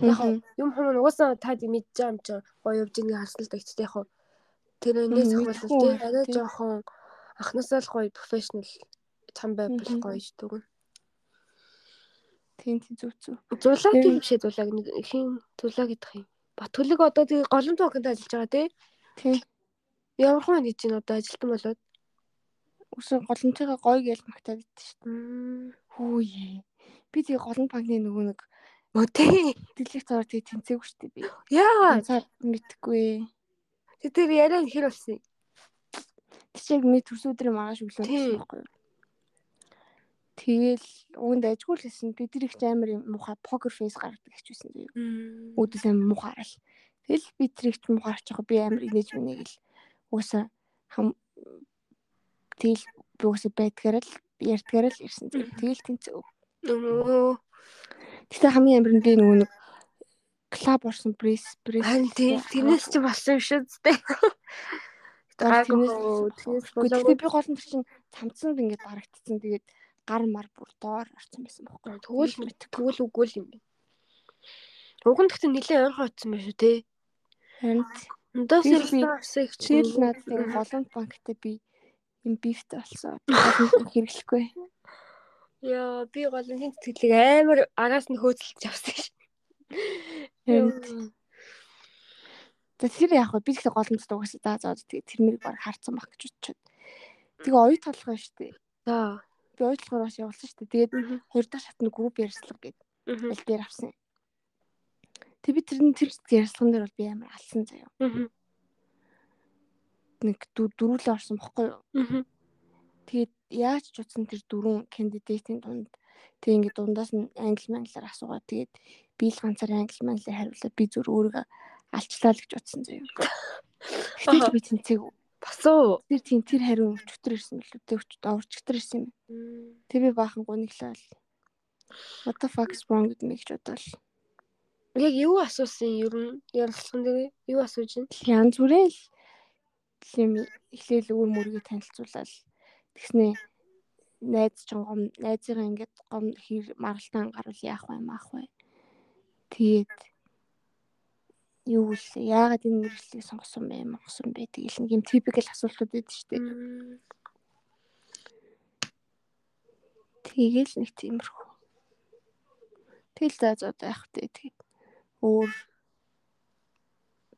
Яг юм хүмүүс угаасаа таад мэдж байгаа юм чинь гоё явж байгааг харсан л да ихтэй яг тэр мэдгүй тийм юм, арай жоохон анхнаасаа л гоё профешнл чам байвал гоё шүү дээ. тийм тийм зүг зүг. Зулаа Тэр- тийм бишээ зулаа нэг хин зулаа гэдэг юм. Батүлэг одоо тэгээ голомт банкнд ажиллаж байгаа тий. Тийм. Ямар хүн гэж чинь одоо ажилтан болоод. Үсэн голомтойгоо гоё гээл магтаад идэв шүү дээ. Хөөе. Би тэгээ голомт банкны нөгөө нэг Өө тий. дэлгэх цаар тэгээ тэнцээгүй шүү дээ би. Яа. Цаар мэдхгүй. Тэ тэр яриа хэр болсон юм. Тэр чиг мэд төрс өдрийн маргааш өглөө гэсэн байхгүй юу? Тэгэл уунд ажгүй л хэлсэн. Би тэр их амар юм муухай покер фейс гаргадаг хэвчээсэн зөө. Үүдээс амар муухай л. Тэгэл би тэр их муухай арчих би амар инээж минь гэл. Уусаа хам тэгэл би уусаа байдгаар л ярьдгаар л ирсэн зөө. Тэгэл тэнцээ. Нөө. Гэтэ хамгийн би нөгөө нэг клаб орсон пресс пресс. Тэрнээс ч болсон юм шүү дээ. Болоогүй. би гол нь чинь цамцсанд ингээд барагдцсан. Тэгээд гар мар бүр доор орсон байсан байхгүй. Тэгвэл тэгвэл үгүй л юм байна. Уг нь гэхдээ нэлээд ойрхон утсан байна шүү те. Харин би- ирсэн арсыг ч тэгэл надад ингээд голомт банктай би юм бифтэй болсон. Хэрэглэхгүй. Яа би голын сэтгэлийг амар араас нь хөөцөлж авсан ш. За тэр яг би ихтэй голомт дуусаа за за тэгээд тэр мэрийг баг харцсан баг гэж бодчиход. Тэгээ оюу толгой шүү дээ. За. Би оюу толгоор бас явуулсан шүү дээ. Тэгээд хоёр дахь шатны групп ярьслага гэдэг аль дээр авсан. Тэг би тэрний тэр ярьслаган дээр бол би амар алсан заяа. Нэг дөрвөлөө орсон бохгүй юу? Тэгээд яаж ч утсан тэр дөрвөн кандидатийн дунд тэг ингээд дундаас нь англи манглаар асуугаад тэгээд би л ганцаар англи манглаар хариулаад би зүр өөрийгөө алчлаа л гэж утсан заяа. Гэтэл би тэнцээг. Басуу. Тэр тийм тэр хариу өчтөр ирсэн л үү? Өчтөр орчтөр ирсэн юм. Тэг би баахан гуниглаа л. What the fuck is wrong with me гэж бодвол. Яг юу асуусан ер нь ярилцсан дээр юу асууж байна? Янз бүрээ л юм эхлээл өөр мөргөө танилцуулаад тэгснээ найз чинь гом найзыгаа ингээд гом хэр маргалтаан гарвал яах вэ маах вэ? Тэгээд юу л яагаад энэ мэрэгчлийг сонгосон бэ? Монгосон бэ? Тэгэл нэг юм типикал асуултууд байдаг шүү дээ. Тэгэл нэг тиймэрхүү. Тэгэл за за одоо яах вэ? Тэгээд өөр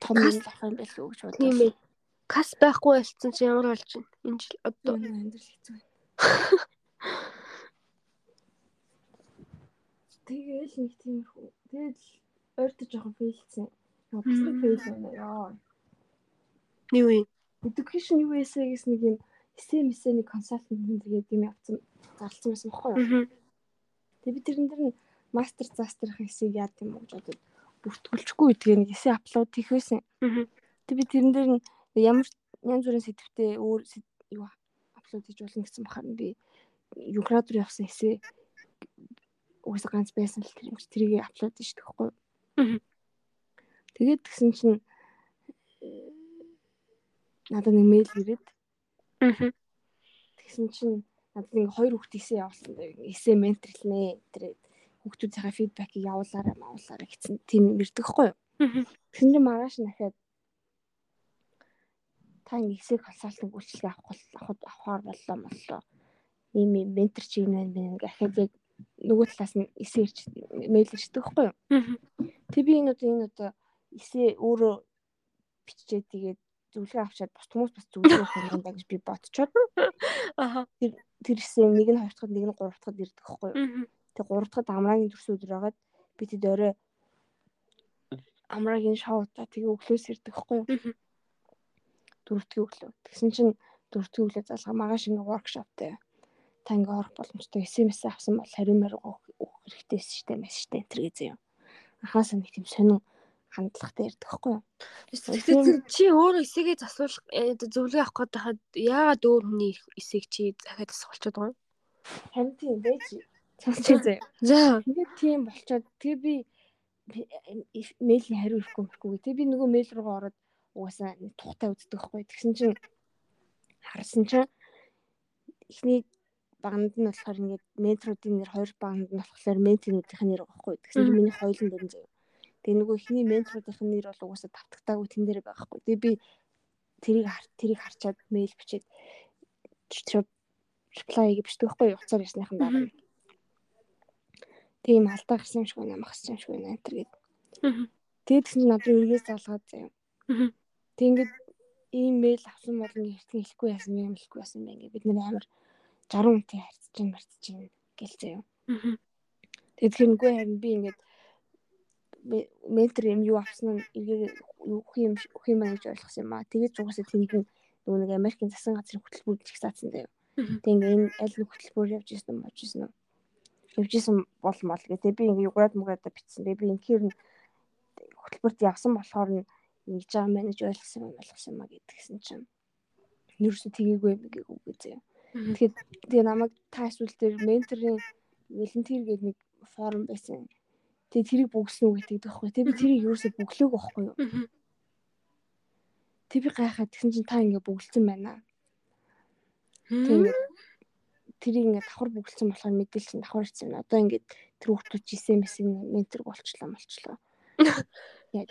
том юм авах юм байл үү гэж бодлоо Тийм ээ. Кас байхгүй болсон чи ямар болж байна? Энэ жил одоо амьдрал хэцүү байна. Тэгэл нэг тиймэрхүү. Тэгэл ойртож жоохон фейлсэн. Яа, бас нэг фейл байна яа. юу юм? Education эсэ гэсэн нэг юм мэсэ нэг консалтант гэдэг юм явцсан зарлсан байсан бохгүй юу? Мгм. Тэгээ би тэрэн дээр нь мастер застрах эсийг яад юм уу гэж бодоод бүртгүүлчихгүй тэгээ нэг эсэ апплод хийх байсан. Мгм. Тэг би тэрэн дээр нь ямар янз бүрийн сэдвтэ өөр юу апплод хийж болно гэсэн бахаар би юградор явсан эсэ угсаа ганц байсан л тэр юм чи тэрийг апплод хийж тэгэхгүй. Тэгээд тэгсэн чинь э, надад нэг мэйл ирээд. Тэгсэн чинь надад ингээ хоёр хүүхд эсээ явуулсан. Эсээ менторлнэ. Тэр хүүхдүүдийнхээ фидбэкийг явуулаарай, маавуулаарай гэсэн тийм ирдэг хгүй юу? Тэгсэн чинь маргааш дахиад та ингээ эсэг консалтинг үйлчлэгээ авах авах авахаар боллоо моллоо. Ийм ийм ментор чи юм байна ахад яг нөгөө талаас нь эсээ ирч мэйл ирчдэг хгүй юу? Тэг би энэ одоо энэ одоо эсээ өөрөө биччихээ тэгээд зөвлөгөө авчаад бус хүмүүс бас зөвлөгөө өгөх юм даа гэж би бодцоод. Аха. Тэр тэр эсээ нэг нь хоёр дахад нэг нь гурав дахад ирдэг хгүй юу? Тэг гурав дахад амраагийн төрс өдөр байгаад би тэд орой амраагийн шоудаа тэгээ өглөөс ирдэг хгүй юу? Дөрөвдгийн өглөө. Тэгсэн чинь дөрөвдгийн өглөө залгаа магаш ингээ воркшоптэй. Та ингээ орох боломжтой SMS авсан бол хариу мөр өгөх хэрэгтэйс штэ маш штэ энэ төр гэсэн юм. Анхаасаа нэг тийм сонин хандлагатай ирдэг хгүй юу? Тэгэхээр чи өөрөө эсэгээ засуулах зөвлөгөө авах гээд хахад яагаад өөр хүний эсээг чи дахиад асуулчаад байгаа юм? Харин тийм байж сонсчих заяа. За. Тэгээд тийм болчоод тэгээ би мэйлийн хариу ирэхгүй мэрхгүй. Тэгээ би нөгөө мэйл руугаа ороод угаасаа тухтай үздэг байхгүй. Тэгсэн чинь харсан чинь эхний баганд нь болохоор ингээд менторуудын нэр хоёр баганд нь болохоор менторуудын нэр байхгүй. Тэгсэн чинь миний хоёулын дөрөн заяа. Тэгээ нөгөө эхний менторуудын нэр бол угаасаа тавтагтаагүй тэн дээр байхгүй. Тэгээ би тэрийг тэрийг харчаад мэйл бичээд reply гэж бичдэг байхгүй уцаар ярьсныхан дараа. Тийм алдаа гарсан юм шиг байна, махсан юм шиг байна энэ төр гээд. Тэгээд тэгсэн чинь надад үргээс залгаад заяа. Тэг ингээд имэйл авсан бол ингээд хэрхэн хэлэхгүй яасан юм хэлэхгүй яасан юм ингээд бид нэр амар 60 үнтэй харьцаж чинь марцаж чинь гэл заяа. Тэгээд тэгэхээр нүггүй харин би ингээд ментор юм юу авсан нь эргээ үх юм үх юм гэж ойлгосон юм аа. Тэгээд зугасаа тэнийг нөгөө нэг Америкийн засгийн газрын хөтөлбөр гэж заасан даа. Тэг ингээ энэ аль нэг хөтөлбөр явж ирсэн юм болж ирсэн үү? Явж ирсэн бол мол гэ. Тэг би ингээ юграад муграад бичсэн. Тэг би инхээр хөтөлбөрт явсан болохоор нь ингэж байгаа менеж ойлгосон юм ойлгосон юм а гэдгсэн чинь. Нэрсээ тгийгүй юм гээгүй гээ. Тэгэхээр тэгээ намайг та эсвэл тэр менторын волонтер гэдэг нэг форум байсан. Тэгээ тэрийг бүгсэн үг гэдэг байхгүй. Тэгээ би тэрийг ерөөсөө бүглөөг байхгүй юу? Тэг би гайхаад тэгсэн чинь та ингээ бүгэлсэн байна. Тэгээд тэрийг ингээ давхар бүгэлсэн болохоор мэдээлэл чинь давхар ирсэн. Одоо ингээ тэр хүүхдүүд SMS-ийн ментор болчлаа болчлаа. Яаж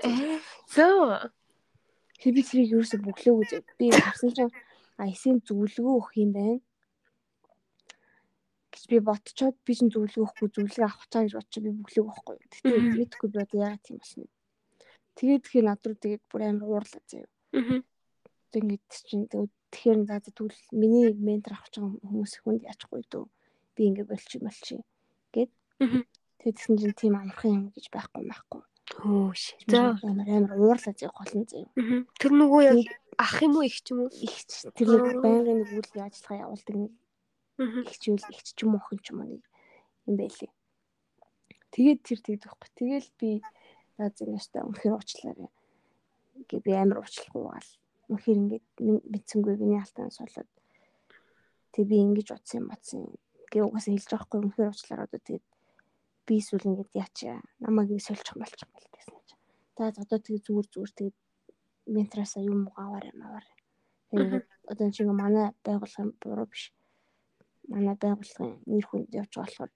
Зөө. Тэг би тэрийг ерөөсөө бүглөөгүй би харсан чинь а эсийн зөвлөгөө өгөх юм байна гэж би ботчоод би чинь зөвлөгөө өгөхгүй зөвлөгөө авах цаа гэж бодчих би бүглээг байхгүй. Тэгтээ мэдхгүй би одоо яагаад тийм болсон. Тэгээд тэгэхээр над руу тэгээд бүр амар уурлаа заяа. Аа. Ингээд чинь тэгэхээр за тэгвэл миний ментор авах байгаа хүмүүс хүнд яачихгүй дөө. Би ингээд болчих болчих гэд. Тэгээд тэгсэн чинь тийм амархан юм гэж байхгүй байхгүй. Хөө шээ. За амар амар уурлаа заяа голн заяа. Тэр нөгөө яг ах юм уу их ч юм уу? Их тэр нэг байнгын нэг үйл ажиллагаа явуулдаг нэг ихчүүл ихч ч юм уу ч юм уу нэг юм байлээ. Тэгээд тэр тэгдэг байхгүй. Тэгэл би за зинэштэй үнэхээр уучлаарай. Гэ би амар уучлахгүй гал. Үнэхээр ингээд мэдсэнгүй миний алтанаас болоод тэг би ингэж утсан юм батсан. Гэ угаасаа хэлж байгаа хгүй үнэхээр уучлаарай одоо тэгээд би эсвэл ингээд яачаа намайг ингэ сольчих болчих гэл гэсэн чинь. За одоо тэг зүгээр зүгээр тэгээд ментраасаа юм аваарай маваар. Тэгээд одоо чинь манай байгууллагын буруу биш манай байгууллагын нэр хүнд явж байгаа болохоор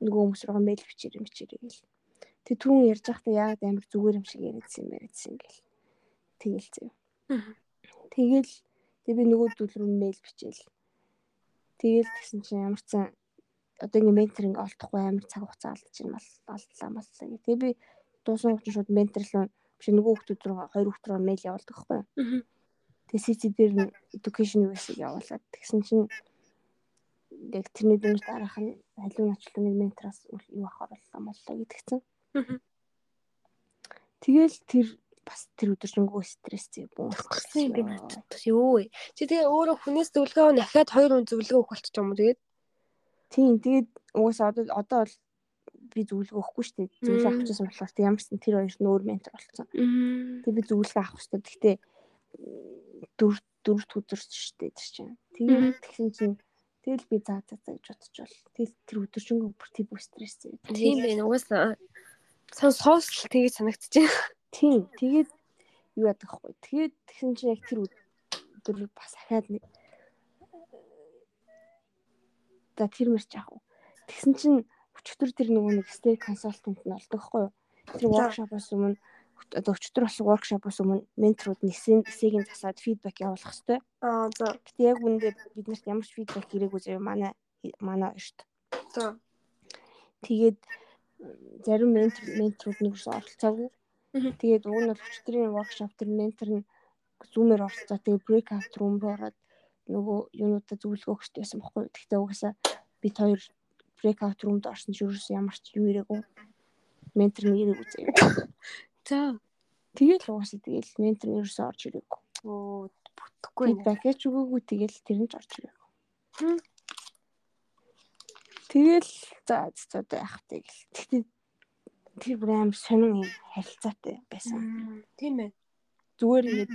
нөгөө хүмүүс рүү мэйл бичээрэй бичээрэй гэл. Тэг түүн ярьж байхдаа яг амар зүгээр юм шиг яриадсан юм яриадсан гэл. Тэгэл зөө. Тэгэл тэг би нөгөө дүүл рүү мэйл бичээл. Тэгэл тэгсэн чинь ямар ч одоо ингээ ментор ингээ олдохгүй амар цаг хугацаа алдчих юм бол алдлаа боллоо. Тэгээ би дуусан хүчин шууд менторлоо биш нөгөө хүмүүс рүү хоёр хүмүүс рүү мэйл явуулдаг байхгүй. Тэгээ CC дээр нь education US-ийг явуулаад тэгсэн чинь яг тэрний дүнж дараах нь халуун ачлалын ментраас юу авахар боллоо боллоо гэдгцэн. Тэгэл тэр бас тэр өдөржингөө стресстэй буусгасан юм байна. Юу вэ? Чи тэгээ өөрөө хүнээс зөвлөгөө дахиад хоёр хүн зөвлөгөө өгөх болчих юм уу тэгээд? Тийм тэгээд угаасаа одоо одоо бол би зөвлөгөө өгөхгүй шүү дээ. Зөвлөгөө авчихсан болохоор тэг ямар ч тэр хоёр нь өөр ментор болсон. Тэг би зөвлөгөө авах шүү дээ. Гэхдээ дөрв дөрвт өдөр шүү дээ тэр чинь. Тэгээд тэгсэн чинь Тэгэл би заа заа гэж бодчихвол тэгэл тэр өдөржингөө бүр тийм стресстэй. Тийм байна. Угаасаа сан соосл тэгэж байна. Тийм. Тэгээд юу яадаг вэ? Тэгээд тэгсэн чинь яг тэр өдөр бас ахаад нэг За тэр мэрч яах вэ? Тэгсэн чинь өчтөр тэр нөгөө нэг state consultant нь олдог хгүй юу? Тэр workshop-оос өмнө одоо өчтөр болсон workshop-оос өмнө менторууд нисийн эсэгийн засаад фидбек явуулах хэрэгтэй. Аа за. Гэтэ яг үүндээ бид нарт ямар ч фидбек ирээгүй заяа манай манай шүү дээ. За. Тэгээд зарим ментор менторууд нэг юусэн оролцоогүй. Тэгээд уг нь бол өчтөрийн workshop тэр ментор нь зүүмээр оролцоо. Тэгээд breakout room руу ороод нөгөө юунуудаа зөвлөгөө өгч байсан байхгүй. Гэхдээ угаасаа бид хоёр breakout room-д орсон ч ерөөс ямар ч юу ирээгүй. Ментор нь ирээгүй заяа. За. Тэгээд л угаасаа тэгээд ментор нь ерөөсөө орж ирээгүй. Оо бүтэхгүй нэ. Feedback ч өгөөгүй тэгээд тэр нь ч орж ирээгүй. Тэгэл за за яах вэ гэл. Тэгтээ тэр бүр амар сонин харилцаатай байсан. Тийм ээ. Зүгээр ингээд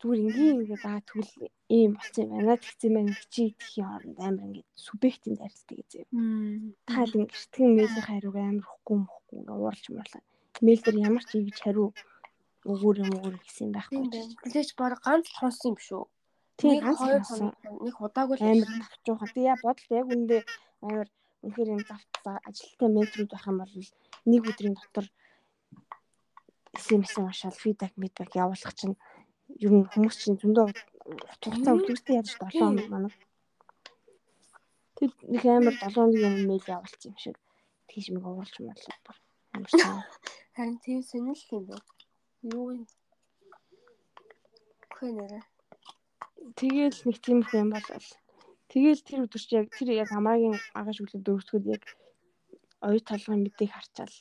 зүгээр ингийн ингээд аа тэгвэл ийм болсон юм байна. Тэгсэн мэн чи идэхийн хооронд амар ингээд субъектийн гэсэн. Мм. Та л ингээд сэтгэн мэйлийн хариуг амар хөхгүй мөхгүй ингээд ууралж муурлаа. Мэйл дээр ямар ч ийгж хариу өгөр юм өгөр гэсэн юм байхгүй. Байна. Тэглэж баг ганц хонсон юм шүү. Тийм ганц хонсон. нэг удаагүй л амар тавчуухан. Тэгээ яа бодол яг үндэ амар үнэхээр юм завт ажилттай менторуд байх юм бол нэг өдрийн дотор SMS уншаал фидбек фидбек явуулах чинь ер нь хүмүүс чинь зөндөө хугацаа үлдээстэй яаж 7 хоног манай. Тэр нэг амар 7 хоногийн өмнө мэйл явуулсан юм шиг тийш мэг марлаа бүр амар сайн. харин тийм сонирхол юм байна. Юу? Хөө нэрэ. Тэгээл нэг тиймэрхүү юм болол. Тэгээл тэр өдөр чи яг тэр яг амаагийн агаш үлээ дөрөвдөхөд яг оюу толгойн мэдээг харчаал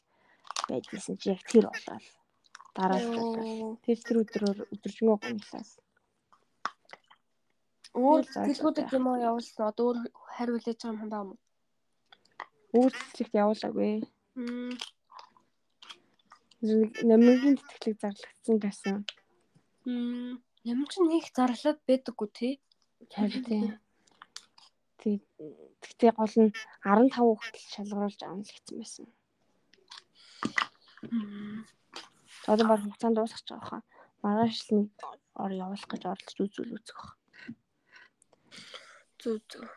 байдгийсэн чи яг тэр болоо. Дараа нь. Тэр тэр өдрөөр өдөржингөө гомлоо. Өөр зааж юм уу явуулсан. Одоо өөр хариу хүлээж байгаа юм юм. Өөр цэцэгт явуулаагүй. Намгийн тэтгэлэг зарлагдсан гэсэн. Мм. Ямар ч нэг зарлаад байдаггүй тий. Харин. Тэг тэгтээ гол нь 15 хүртэл шалгаруулж гэсэн байсан. Мм. Одоо баг хугацаанд дуусах гэж байгаа хаа. Маргааш л нэг ор явуулах гэж оролдож үзүүл үзэх баг. Зүг зүг.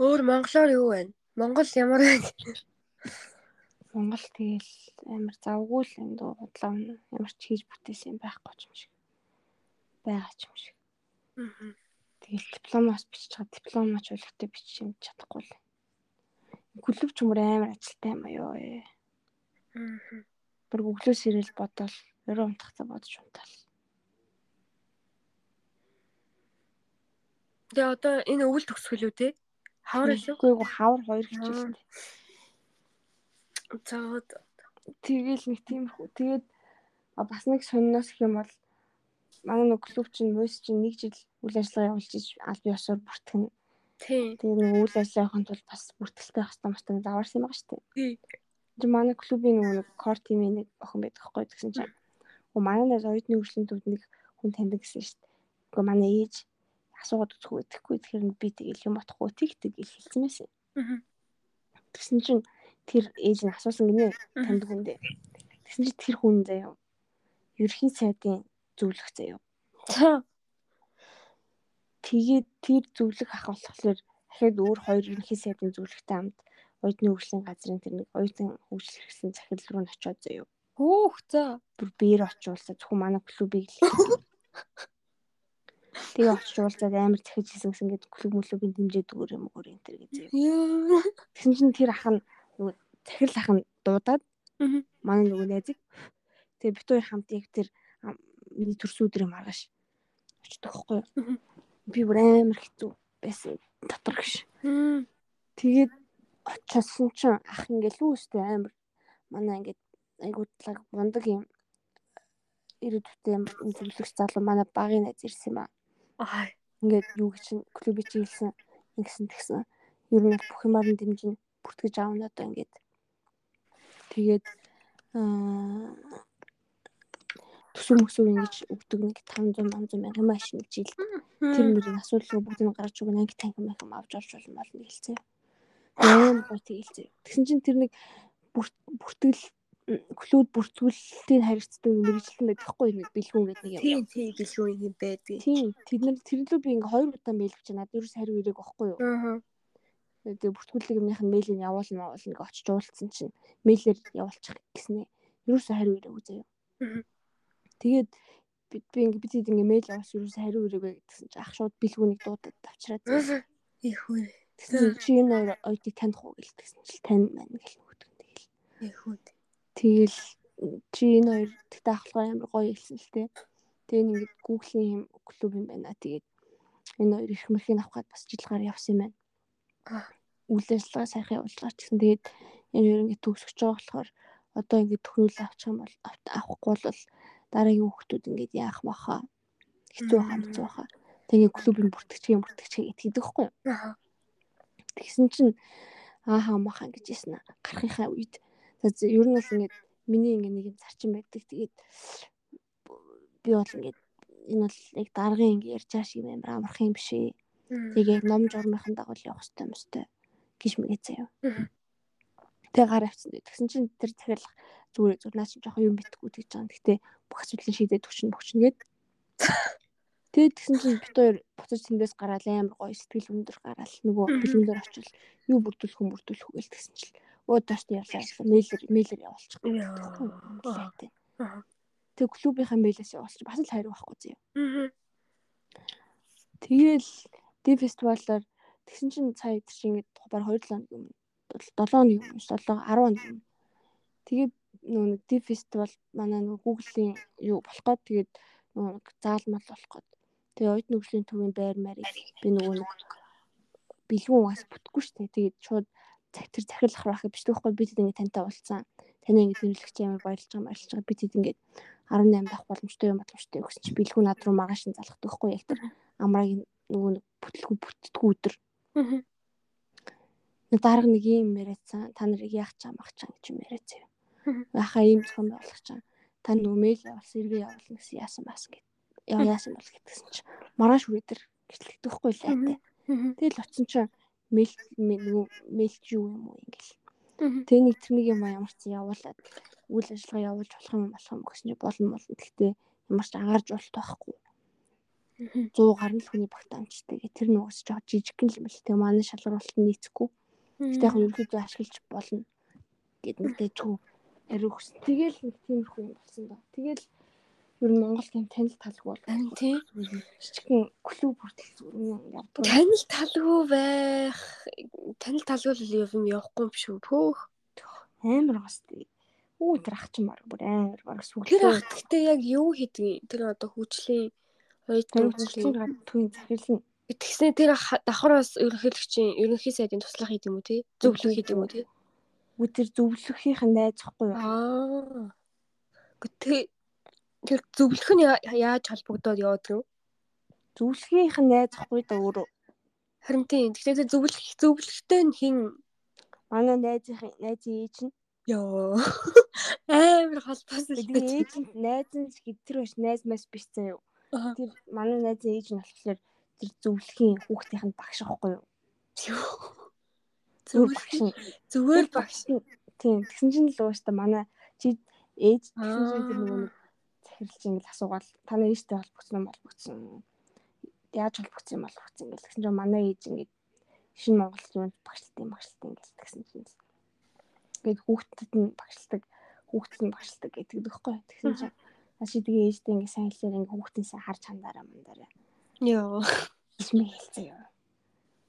Өөр монголоор юу вэ? Монгол ямар вэ? Монгол тэгэл амар завгүй л юм дуу бодлоо ямар ч хийж бүтээсэн байхгүй ч юм шиг. байгаа ч юм шиг. Аа. Тэгэл дипломоос бичиж байгаа дипломооч өлегтэй бичиж юм чадахгүй л. Клуб ч мөр амар ажилтай юм аяа. Аа. Бүр өглөөс ирэл бодоол өрөө унтахтаа бодож унтаал. Тэгээ одоо энэ өвөл төгсгөл үү те? Хавар илүү. Үгүй ээ хавар хоёр хичээлтэй. За Тэгэл нэг тиймэрхүү. Тэгээд а, бас нэг сонноос их юм бол манай нэг клуб чинь мөс чинь нэг жил үйл ажиллагаа явуулж аль биесээр бүртгэн. тийм. Тэгээд нэг үйл ажиллагаахын тулд бас бүртгэлтэй хастаа мастаа заварсан юм байгаа шүү дээ. Тий. Тэр манай клубын нөгөө нэг кор тимийн нэг охин байдаг хгүй гэсэн чинь. Оо манай нэг оюутны хөгжлийн төвд нэг хүн таньдаг гэсэн шүү дээ. Уу манай ээж асуугаад үзэхгүй тэгэхгүй тэгэхээр би тэгэл юм бодохгүй тэгдэг гэл хэлсэн байсан. Тэгсэн чинь тэр ээж нь асуусан гинэ таньдаг хүн дээ. Тэгсэн чинь тэр хүн заяа ерхийн сайдын зөвлөх заяа. За. Тэгээд тэр зөвлөх ах болохоор дахиад өөр хоёр ерөнхий сайдын зөвлөхтэй хамт оюутны хөгжлийн газрын тэр нэг оюутан хөгжил хэрэгсэн захирал руу н очиод заяа. Хөөх за. Бүр биер очиулсаа зөвхөн манай клубыг л Тэгээ очиулсаад амар захиж хийсэн гэсэн ингээд клуб мөлөгийн дэмжээд өгөр юм өгөр энэ төр гэж. Тэгсэн чинь тэр ах нь нөгөө захирал ах нь дуудаад Аа. манай нөгөө найзыг тэгээ бит хоёр хамт яг тэр миний төрсөдрийн маргааш очдог хгүй юу. Би бүр амар хэцүү байсан дотор гэж. Тэгээд очисон чинь ах ингээл үүстэй амар манай ингээд айгуудлаг мундаг юм ирээдүйтэй юм зөвлөгч залуу манай багын найз ирсэн юм аа. Аа. Ингээд юу гэж клубыг чи хэлсэн ингэсэн тэгсэн. Ер нь бүх юмар нь дэмжин бүртгэж аавна одоо ингээд. Тэгээд аа төсөв мөсөв ингэж өгдөг нэг 500 500 мянган машин гэж ил тэр мөрийн асуудал бүгдийг гаргаж өгнө анги танхим махим авч орж болно болно хэлсэн. Ийм гоо тэгэлцээ. Тэгсэн чинь тэр нэг бүрт- бүртгэл клуб бүртгүүлэлтийн харилцдаг мэрэгчлэн байдаг хгүй нэг бэлгүүн гэдэг нэг юм. Тийм тийм гэлгүй юм байдаг. Тийм. Тэд нар тэр лөө би ингээ хоёр удаа мэйл бичээ надад ерөөс хариу ирээг байхгүй юу? Аа. Тэгээ бүртгүүлэг юмных нь мэйлийг явуулна явуулна гэж очиж уулцсан чинь мэйлээр явуулчих гэснээ. Юусе хариу ирээгүй заяа. Тэгээд бид би ингээ бид хэд ингээ мэйл явуулсан юусе хариу ирээгүй гэсэн чинь ах шууд бэлгүүнийг дуудаад авчираад. Их үү. Тэгсэн чи энэ хоёр оёдыг таних уу гэлтгсэн чинь тань маань гэл нөгөөдгөн тэгэл. Их үү. Тэгэл чи энэ хоёр тэгтээ ахлахаар амар гоё хэлсэн л те. Тэгээ ингээд Google-ийн юм клуб юм байна. Тэгээд энэ хоёр их мөрхийн авахад бас жилгаар явсан юм байна. Үйл ажиллагаа сайхан явуулгаа ч гэсэн тэгээд энэ хоёр ингээд төгсөж байгаа болохоор одоо ингээд төхнүүл авчих юм бол авахгүй бол дараагийн хүүхдүүд ингээд яах баха хэцүү хэцүү баха. Тэгээ клубын бүртгэгчийн бүртгэгчээ гэдэг байхгүй юу? Тэгсэн чинь ааха маха гэж ясна гарахынхаа үед за ер нь бол ингээд миний ингээд нэг юм зарчим байдаг. Тэгээд би бол ингээд энэ бол яг даргын ингээд ярьж байгаа шиг амар амарх юм биш ээ. Тэгээ ном журмынхан дагуу явах хэрэгтэй юм өстэй гэж мэгээ заяа. Тэгээ гар авцсан. Тэгсэн чинь тэр захиалга зүгээр зүгээр наа чи жоохон юм битгүү гэж байгаа. Гэхдээ бүх асуудлыг шийдээд өчнө бөчнө гээд. Тэгээд тэгсэн чинь бит хоёр буцаж тэндээс гараад амар гоё сэтгэл өндөр гараал нөгөө бэлгүүнээр очил юу бүрдүүлэх юм бүрдүүлэх үү гэж тэгсэн чинь өө доош нь явлаа мэйлэр мэйлэр явуулчих. Тэг клубийнхаа мэйлээс явуулчих. Бас л хариу байхгүй зөө. Тэгэл ди фестивалаар тэгсэн чинь цаа чинь ингээд баг 2 7 хоног юм. 7 хоног юм биш 7 10 хоног юм. Тэгээд нөгөө ди фестивал манай нөгөө Google-ийн юу болох гээд тэгээд нөгөө заалмал болох гээд тэгээ ойд нүглийн төвийн байр марийг би нөгөө нэг бэлгүүн угаас бүтгэхгүй шүү дээ. Тэгээд шууд тэр захирлах байх биш төгөхгүй бид ингээд тантай уулзсан. Таны ингээд нэмэлтч амар баярлж байгаа баярлж байгаа. Бид ингээд 18 байх боломжтой юм боломжтой гэсэн чи бэлгүү над руу маргааш нь залах төгөхгүй яг тэр амрагийн нөгөө нэг бүтлгүй бүтдгүү өдөр. Аа. Дарга нэг юм яриадсан. Та нарыг яах чам ах чам гэж юм яриадсан. Яхаа ийм зохион болгох чам. Та нөгөө мэйл явуулсан, эргээ явуулна гэсэн яасан бас. Яа яасан бол гэтгсэн чи. Маргааш үрээдэр гэтлэгдэхгүй л айтай. Тэгэл очсон чинь нөгөө мэйлч юу юм уу ингээл. Тэгээ нэг тэр нэг юм ямар ч явуулаад үйл ажиллагаа явуулж болох юм болох юм гэсэн чинь болно болно. Гэхдээ ямар ч ангарч болт байхгүй. 100 гаруй хүний багтаамжтай тэр нугас жоо жижиг юм л тэгээ манай шалгаруулалт нийцэхгүй. Гэтэ яг ерөнхийдөө ашиглаж болно гэд мэдээчгүй ариу хөс. Тэгэл нэг тиймэрхүү юм болсон доо. Тэгэл ер нь Монгол тийм танил талгүй бол харин тий жижигхэн клуб хүртэл зүгээр явдаг. Танил талгүй байх танил талгүй л юм явахгүй юм шүү. Пөөх амар гос тий. Үү тэр ах чинь баг бүр амар баг сүглээ. Тэр ах гэхдээ яг юу хийдэг тэр одоо хүчлийн хөгжлийн гад түүний захирлын Тэгснэ тэр давхраас ерөнхийлөгчийн ерөнхий сайдын туслах хийдэг юм уу тий? Зөвлөх хийдэг юм уу тий? Үгүй тэр зөвлөхийнх нь найзахгүй юу? Аа. Гэхдээ тэр зөвлөх нь яаж холбогдоод яваад гэнэ? Зөвлөхийнх нь найзахгүй да өөрөө. Харин тийм. Тэгэхээр зөвлөх зөвлөхтэй нь хин манай найзын найзын ээж нь Йоо. Амар холбоосон л дээ. Ээж нь найз нь тэр биш найз мас биш заяа. Тэр манай найзын ээж нь болохоор тэр зөвлөхийн хүүхдийнх нь багш аахгүй юу? Зөвөр багш зүгээр багш тийм тэгсэн чинь л ууштай манай чи ээж тэгсэн чинь тэр нэг захирлж ингээл асуугаал таны ээжтэй холбогдсон юм холбогдсон яаж холбогдсон юм холбогдсон ингээл тэгсэн чинь манай ээж ингээд шинэ Монгол юм багшлалт юм багшлалт ингээл тэгсэн чинь ингээд хүүхдэд нь багшилдаг хүүхдэд нь багшилдаг гэдэг дэгхгүй тэгсэн чинь Аши тэгээ ээжтэй ингээ сайн хэлээр ингээ хүүхдээсээ харж хандаараа мандаараа. Йоо. Исмээ хэлцээ ёо.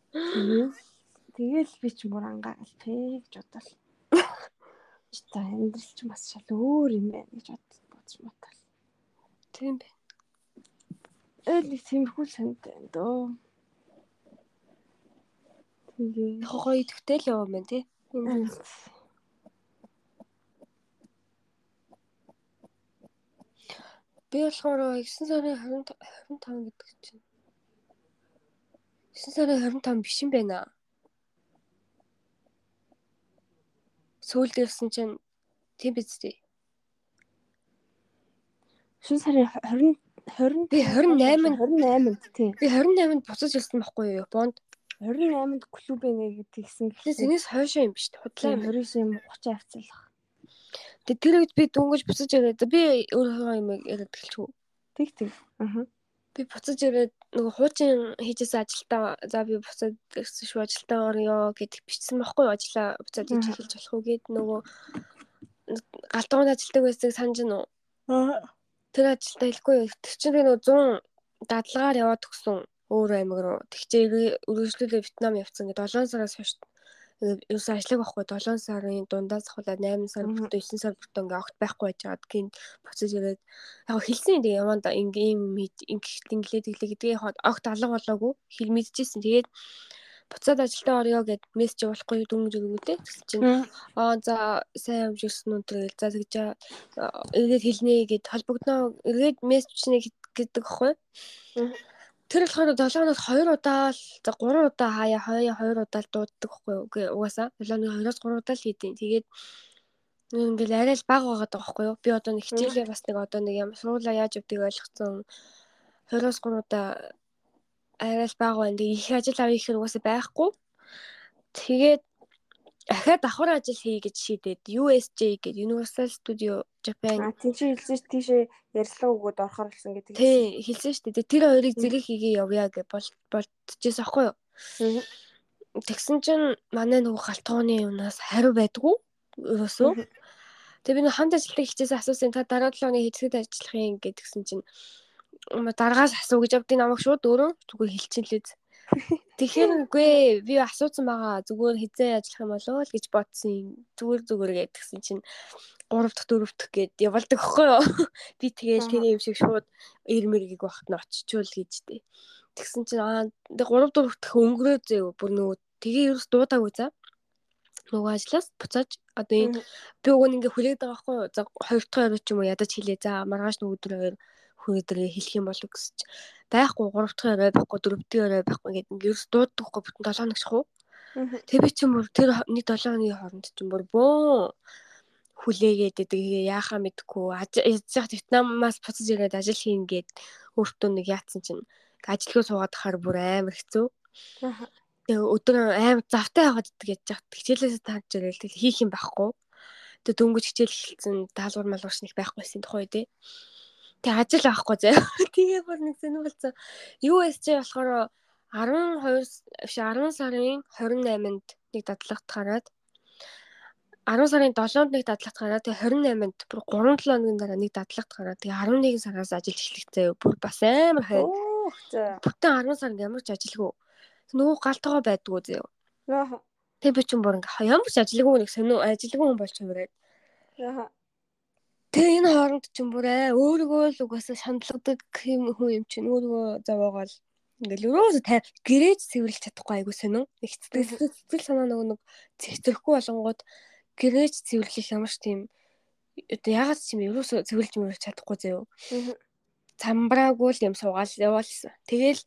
Тэгэл тэгэл би ч мөр ангаагаал тэ гэж бодвол. За амьдрал ч бас шал өөр юм байна гэж бодож бодвол. Тийм бэ. Ээл нэг тиймэрхүү сантай байна дөө. Тэгээ. Хогоо идэвхтэй л яваа мэн тий. Би болохоор 9 сарын 25 25 гэдэг чинь 9 сарын 25 биш юм байна. Сүүлд ирсэн чинь тийм биз дээ. 9 сарын 20 20 би 28-нд 28-нд тийм. Би 28-нд буцаж ирсэн байхгүй юу Японд. 28-нд клубын нэг тэгсэн гэхээс энэс хойшоо юм биш үү? Худлаа 29 юм 30 авцалах. Тэгээ тэр үед би дүнгэж буцаж ирээд би өөрөө юм яриад эхэлчихв. Тэг тэг. Аа. Би буцаж ирээд нөгөө хуучин хийжсэн ажилдаа за би буцаад ирсэн шүү ажилдаа орё гэдэг бичсэн байхгүй юу ажлаа буцаад хийж эхэлж болох уу гэд нөгөө галтгоонд ажилдаг байсыг санаж нь уу тэр ажилдаа хэлэхгүй тэр чинь би нөгөө 100 дадлагаар яваад өгсөн өөр аймаг руу тэгчээ үргэлжлүүлээ Вьетнам явцсан гэдэг 7 сараас хойш ерөөс ажиллаг байхгүй 7 сарын дундаас хавлаад 8 сар бүрт 9 сар бүрт ингээ огт байхгүй байж байгаад гинт буцаж ирээд яг хэлсэн тийм яванда ингээ юм ингээ инглээ тэглээ гэдгээ яг огт алга болоогүй хэл мэдчихсэн тэгээд буцаад ажилдаа орё гэд мессеж явуулахгүй дүнг өгөөтэй тэгсэн чинь аа за сайн ирсэн үү тэгэл за тэгж эргээд хэлнэ гэд холбогдноо эргээд мессеж чинь гэдэг аахгүй Тэр болохоор 7 хоногт 2 удаа л 3 удаа хаяа хаяа 2 удаа л дууддаг байхгүй юу. Угаасаа 7 хоногт 2-3 удаа л хийдیں۔ Тэгээд ингээл арай л баг байгаа байхгүй юу. Би одоо нэг хичээлээ бас нэг одоо нэг юм суулаа яаж өгдөг ойлгоцсон 20-оос 3 удаа арай л баг байна. Их ажил авъя гэхээр угаасаа байхгүй. Тэгээд дахиад давхар ажил хий гэж шийдээд USJ гэдэг Universal Studio Japan. А тийм чи хэлсэн ш тийшээ ярилцлага өгөөд орохоор болсон гэдэг. Тий, хэлсэн ш. Тэгээ тэр хоёрыг зэрэг хийгээ явъя гэж болтчихсэн аахгүй юу? Тэгсэн чинь манай нөгөө галтгооны юунаас хариу байдгүй ерөөсөө. Тэгээ би нөгөө хамт ажилладаг хичээсээ асуусан та дараа 7 хоногийн хэдсэд ажиллах юм гэдгсэн чинь дараагаас асуу гэж авдгийг намайг шууд өөрөө зүгээр хэлчихлээ. Тэгэхээр үгүй би асуусан байгаа. Зүгээр хизээ ажиллах юм болоо л гэж бодсон зүгээр зүгээр гэдгсэн чинь 3 дахь 4 дахь гэд явалдаг хгүй юу? Би тэгээд тэний юм шиг шууд ирмэргийг багт нь очичвол гэж дээ. Тэгсэн чинь аа 3 4 дахь өнгөрөө зөө бүр нөгөө тэгээ ерөөс дуудаагүй за нөгөө ажлаас буцааж одоо энэ би нь ингээ хүлээд байгаа хгүй юу? За 2 дахь орой ч юм уу ядаж хэлээ. За маргааш нөгөө өдрөө хэлэх юм болов гэсч байхгүй 3 дахь орой байхгүй 4 дахь орой байхгүй гэдэг ингээ ерөөс дууддаггүй бүтэн 7 хоног шахуу. Тэг би чинь бүр тэр нэг 7 хоногийн хооронд чинь бүр бөө хүлээгээд тэгээ яахаа мэдгүй яж Вьетнамаас буцаж ирээд ажил хийн гээд өөртөө нэг яатсан чинь ажилгүй суугаад хахаар бүр амар хэцүү. Тэгээ өдөр амар завтай яваад гэж яах хичээлээс таарч ирэл тэг хийх юм байхгүй. Тэг дөнгөж хичээл хэлсэн даалгавар малгууш нэг байхгүйсэн тухай дээ. Тэг ажил авахгүй заяа. Тэгээ бүр нэг зэн болсон. USJ болохоор 12 биш 10 сарын 28-нд нэг дадлагт гараад 10 сарын 7-нд нэг дадлагт гараад тэгээ 28-нд бүр 3-7 хоногийн дараа нэг дадлагт гараад тэгээ 11 сараас ажил эхлэх заяа. Бүр бас амар хай. Бүтэн 10 сард ямар ч ажилгүй. Нөгөө галтгаа байдгүй заяа. Тэгээ би ч юм бүр ингээ ямар ч ажилгүй нэг сонио ажилгүй хүн болж хувираад. Аа Тэгээ энэ хооронд ч юм бүрээ өөрийгөө л угаасаа шаналгадаг юм хүн юм чинь өөрийгөө зовоогоол ингээл өрөөсө тай гэрээж цэвэрлэж чадахгүй айгу сонин. Их сэтгэл сэтгэл санаа нөгөө нэг цэвэрлэхгүй болонгууд гэрээж цэвэрлэх ямар ч тийм одоо ягаад ч юм өрөөсө цэвэрлж мөрөж чадахгүй заяо. Цамбраагүй л юм суугаал яваалсан. Тэгэл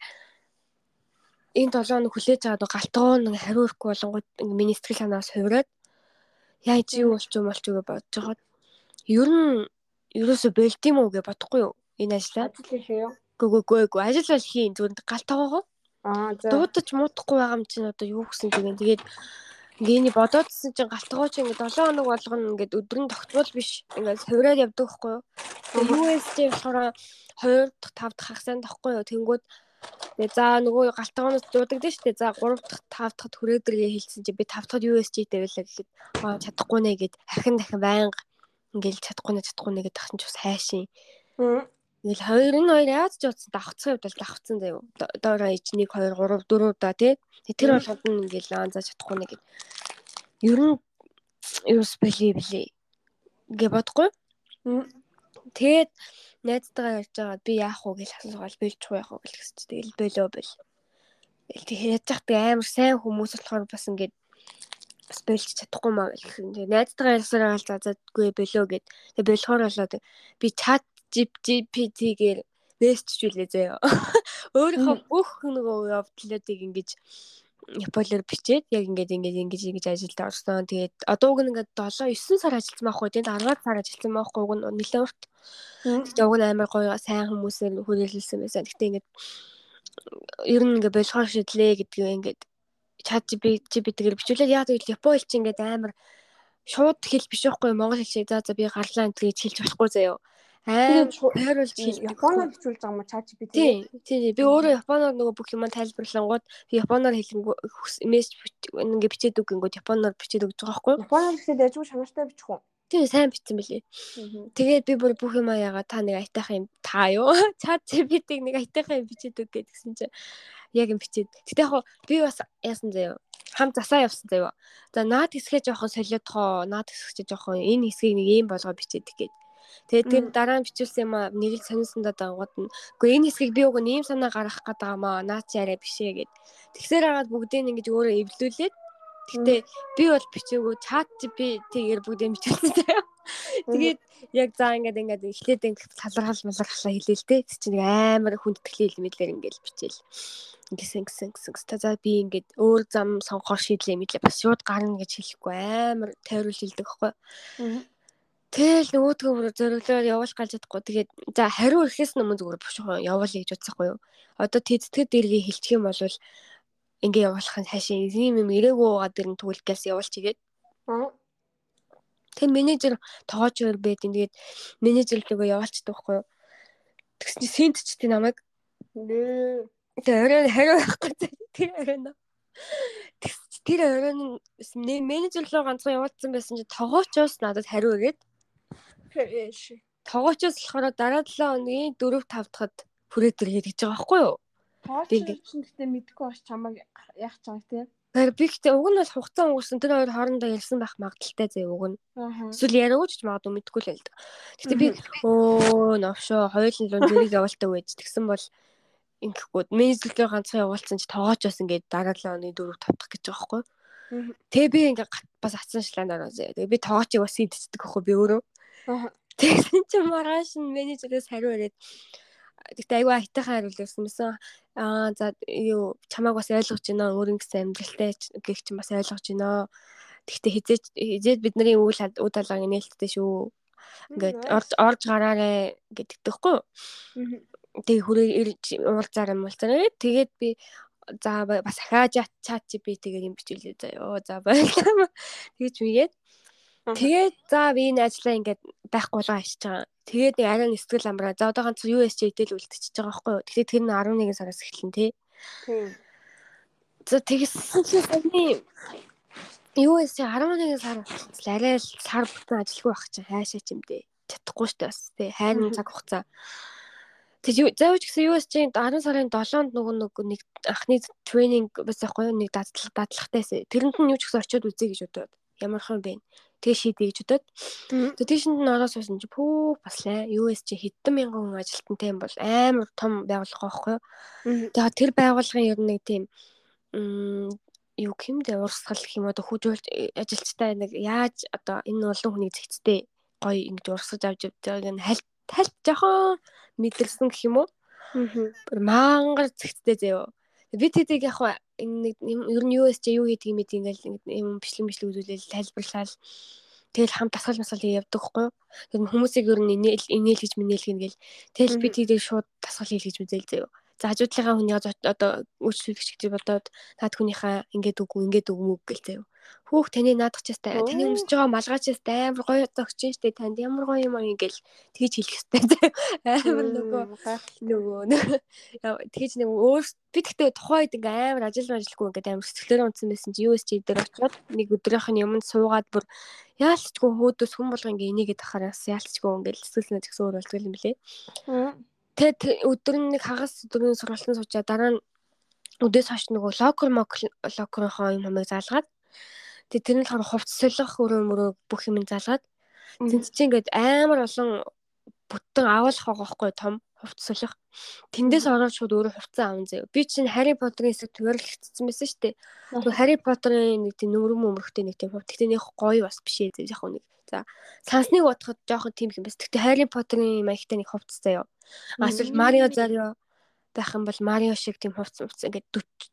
энэ 7 хоног хүлээж аваад галтгоо нэг хариу ирэхгүй болонгууд миний сэтгэл санаас хувираад яаж юу болч юм болч үгээ бодож байгаа ер нь ерөөсө болд юм уу гэж бодохгүй юу? Энэ ажлаа. Ажил хийх юу? Гүг гүг гүг ажил бол хийн зүгээр галт тагагаа. Аа за. Дуудаж муудахгүй байгаа юм чинь одоо юу гэсэн юм тэгээд ингээний бодоодсэн чинь галтгоо чи ингээд 7 хоног болгоно ингээд өдрөн тогтвол биш ингээд хувираад явдаг байхгүй юу. Тэгээд USJ болохоор 2 дахь 5 дахь хагасанд тахгүй юу. Тэнгүүд Тэгээ за нөгөө галтгооноос дуудагдсан шүү дээ. За 3 дахь 5 дахьд хүрээдэргээ хэлсэн чи би 5 дахьд USJ дэвэлээ гэхэд чадахгүй нэ гэд ахин дахин байнга ингээл чадахгүй нэ чадахгүй нэ гэдэг чинь ч бас хайшин. Ингээл хоёр нь хоёр яаж ч утсан давхцсан хувьд бол давхцсан заяа. Доороо ич 1 2 3 4 удаа тий. Тэр болгоод нь ингээл аа за чадахгүй нэ гэд. Ер нь бэлээ бэлээ. Гэ бодохгүй. Тэгээд найзтайгаа ярьж байгаа би яах вэ гэж асуугаал бэлжих яах вэ гэж тэгэл болоо бэл. Тэгээд яаж яах вэ амар сайн хүмүүс болохоор бас ингээд болж чадахгүй маа гэх юм. Тэгээ найзтайгаа ярьсаар байгаа л заазадгүй болоо гэд. Тэгээ болохоор болоод би чат GPT-гээр мессежүүлээ заяа. Өөрийнхөө бүх нөгөө явдлуудыг ингэж Японоор бичээд яг ингээд ингээд ингэж ингэж ажилд орсон. Тэгээд одоо уг нь ингээд 7 9 сар ажилласан байхгүй тийм 10 сар ажилласан байхгүй уг нь нэлээд урт. Тэгээд уг нь амар гоё сайн хүмүүсээр хүрээлэлсэн байсан. Гэхдээ ингээд ер нь ингээд болохоор шидлээ гэдгийг ингээд чат GPT-гээр бичүүлээд яа гэвэл Япон хэл чинь ингээд амар шууд хэл биш байхгүй Монгол хэл шиг за за би гарлаа энэ гэж хэлж болохгүй заяо. чу- хайруулж хэлдэг. Японоор бичүүлж байгаа юм чат GPT. Тий, тий. Би өөрөө японоор нөгөө бүх юм тайлбарлангууд би японоор хэлэнгүү мессеж ингээ бичээд үг гингүүд японоор бичээд өгч байгаа байхгүй? Японоор бичээд яжгүй чанартай бичих үү? Тий, сайн бичсэн билээ. Тэгээд би бүр бүх юм яагаад та нэг айтайхан юм та юу? Чат GPT-г нэг айтайхан юм бичээд өг гэдгсэн чинь яг юм бичээд. Гэтэ яг би бас яасан заяа хам засаа явсан заяа. За наад хэсгээ жоохон солиодхоо, наад хэсгээ жоохон энэ хэсгийг нэг юм болгоо бичээд гээд. Тэгээд тэр дараа нь бичүүлсэн юм аа нэг л сонирсондоо дангууд нь. Гэхдээ энэ хэсгийг би уг нь ийм санаа гаргах гэдэг юм аа. Наа чи арай бишээ гэд. Тэгсээр хагаад бүгдийг ингэж өөрөө эвлүүлээд Гэтэ би бол бичээгүй чат GPT-гээр бүгдийг бичүүлсэн заяа. Тэгээд яг за ингээд ингээд эхлээд ингээд талархал малархлаа хэлээ л дээ. Тэг чи нэг амар хүндтгэлийн хэлмэлээр ингээд бичээл. Ингэсэн гисэн гисэн. Та за би ингээд өөр зам сонгохоор шийдлээ мэдлээ. Бас шууд гарна гэж хэлэхгүй амар тайруулж хэлдэг аахгүй. Тэгэл нөгөөдгөө бүр зориглоод явуулах галж чадахгүй. Тэгээд за хариу ирэхээс өмнө зүгээр бушуухан явуулъя гэж бодсохгүй юу. Одоо тэтгэд дэргээ хэлчих юм бол ингээ явуулах нь хаашаа ийм юм ирээгүй байгаа дэр нь түгэлгээс явуулчих Тэр менежер тоогооч өөр байд. Тэгээд менежер лүгөө явуулчихдаг байхгүй юу. Тэгсэн чинь сент ч тийм намайг тэр орой хариу байхгүй тэр орой нөө. Тэр орой нь менежер руу ганцхан явуулсан байсан чинь тоогоочоос надад хариу ирээд. Тоогоочоос болохоор дараа 7 хоногийн 4 5 дахад хүрээд ирээд гэж байгаа байхгүй юу. Ингээд чинь гэтээ мэдгүй бач чамаг яах чам тий. Тэгэхээр би гэтээ уг нь бол хугацаа өнгөрсөн тэр хоёр хоорондоо ярьсан байх магадaltaй зэ уг нь. Эсвэл яриаггүй ч магадгүй мэдгүй л байл да. Гэтээ би өө новшоо хоёулын лун зэрэг явуултаа байж тэгсэн бол ингэхгүй менежергээ ганцхан явуулсан чи тоогооч бас ингээд дараа 7 оны 4 тавтах гэж байгаа байхгүй. Тэгээ би ингээд бас атсан шлаанд ороо зэ. Тэгээ би тоогоочийг бас идчихдэг байхгүй би өөрөө. Тэгсэн чи маргааш нь менежерээс хариу ирээд Тэгтээ айгүй айтайхан хариулт өгсөн юмсан. Аа за юу чамааг бас ойлгож байна. Өөр ингэсэн амьдралтай гэх чинь бас ойлгож байна. Тэгтээ хизээч хизээд бидний үйл үд алгааны нээлттэй шүү. Ингээд орж орж гараарэ гэдэг тэгэхгүй. Тэг хүрээ уулзаар юм уулзаарэ. Тэгээд би за бас ахааж чат чи би тэгээд юм бичүүлээ заяа. За баярлалаа. Тэгэж үгээд Тэгээд за би энэ ажлаа ингээд байхгүй болгоо ашиж байгаа. Тэгээд нэг арай нэсгэл амраа. За одоо ганц USJ дээр үлдчихэж байгаа байхгүй юу. Тэгэхээр тэр нь 11 сараас эхэлнэ тий. За тэгсэн чинь саяны USJ 11 сар болчихсон. Арай л сар бүтэн ажилгүй байх чинь хайшаа ч юм дээ. Чадахгүй штэ бас тий. Хайрын цаг хугацаа. Тэг заавч гэсэн USJ 10 сарын 7-нд нөгөө нөгөө нэг анхны тренинг бас байхгүй юу нэг дадлах дадлагтайсэн. Тэрэнд нь юу ч гэсэн очиод үзье гэж бодоод ямархан бэ. Тэгээ бодоод. Тэгээ тийшэнд нь ороо суусан чи пүүх баслаа. USJ хэдэн мянган хүн ажилтнтай юм бол амар том байгууллага байхгүй юу. Тэгээ тэр байгууллагын ер нь нэг тийм юу гэмдэ урсгал гэх юм одоо хүжүүлж ажилчтай нэг яаж одоо энэ олон хүний зэгцтэй гоё ингэж урсгаж авч явдаг нь хальт хальт жоохон мэдэрсэн гэх юм уу. Аа. Мангар зэгцтэй заяа. Би тэдэг яг нэг ер нь USJ юу гэдгийг мэд ингээл юм бичлэг бичлэг үзүүлэл тайлбарлал тэгэл хамт дасгал масгал явдаг хгүй. Тэр хүмүүсийг ер нь инээл инээл гэж минээл гингээл тэгэл би тэдэг шууд дасгал хийл гэж үзэл заяа. За хажуудлынхаа хүний одоо үйлчлүүлэгч гэж бодоод наад хүнийхээ ингээд үгүй ингээд үгүй гэл заяа. Хүүх таны наадах ч ястай таны өмсөж байгаа малгаач ястай амар гоё зөгч штэ. Танд ямар гоё юм аа ингээл тэгж хэлэх хэвтэй амар нөгөө нөгөө тэгж нэг өөр би тэгтээ тухайд ингээ амар ажил ажилгүй ингээд амар сэтгэлээрээ унтсан байсан чи USG дээр очиод нэг өдрийнх нь юмд суугаад бүр яалтчгүй хөөдөөс хүн болго ингээ энийгээд ахараас яалтчгүй ингээл сэтгэлнээ згсэн өөр болтгол юм лээ. Тэгээд өдөр нэг хагас өдрийн сургалтын суучаа дараа нь өдөөс хойш нөгөө локер локерынхоо юм хамыг заалгаад Тэгээ тэр нь болохоор хувц солих өрөө мөрөө бүх юм залгаад тэнд чинь ингээд амар олон бүтэн агуулах байгаа байхгүй том хувц солих. Тэндээс ороод шууд өөрөө хувцас аавн заяа. Би чинь Harry Potter-ын хэсэг төвөрлөгдсөн байсан шүү дээ. Тэгээ Harry Potter-ын нэг тийм нөмрөм өмөрхтэй нэг тийм хувц. Тэгтээ нэг гоё бас биш ээ яг нэг. За сансныг бодоход жоохон тийм юм байна. Тэгтээ Harry Potter-ын маягтай нэг хувцас заяа. Эсвэл Mario Zario байх юм бол Марио шиг тийм хувц хувц ингээд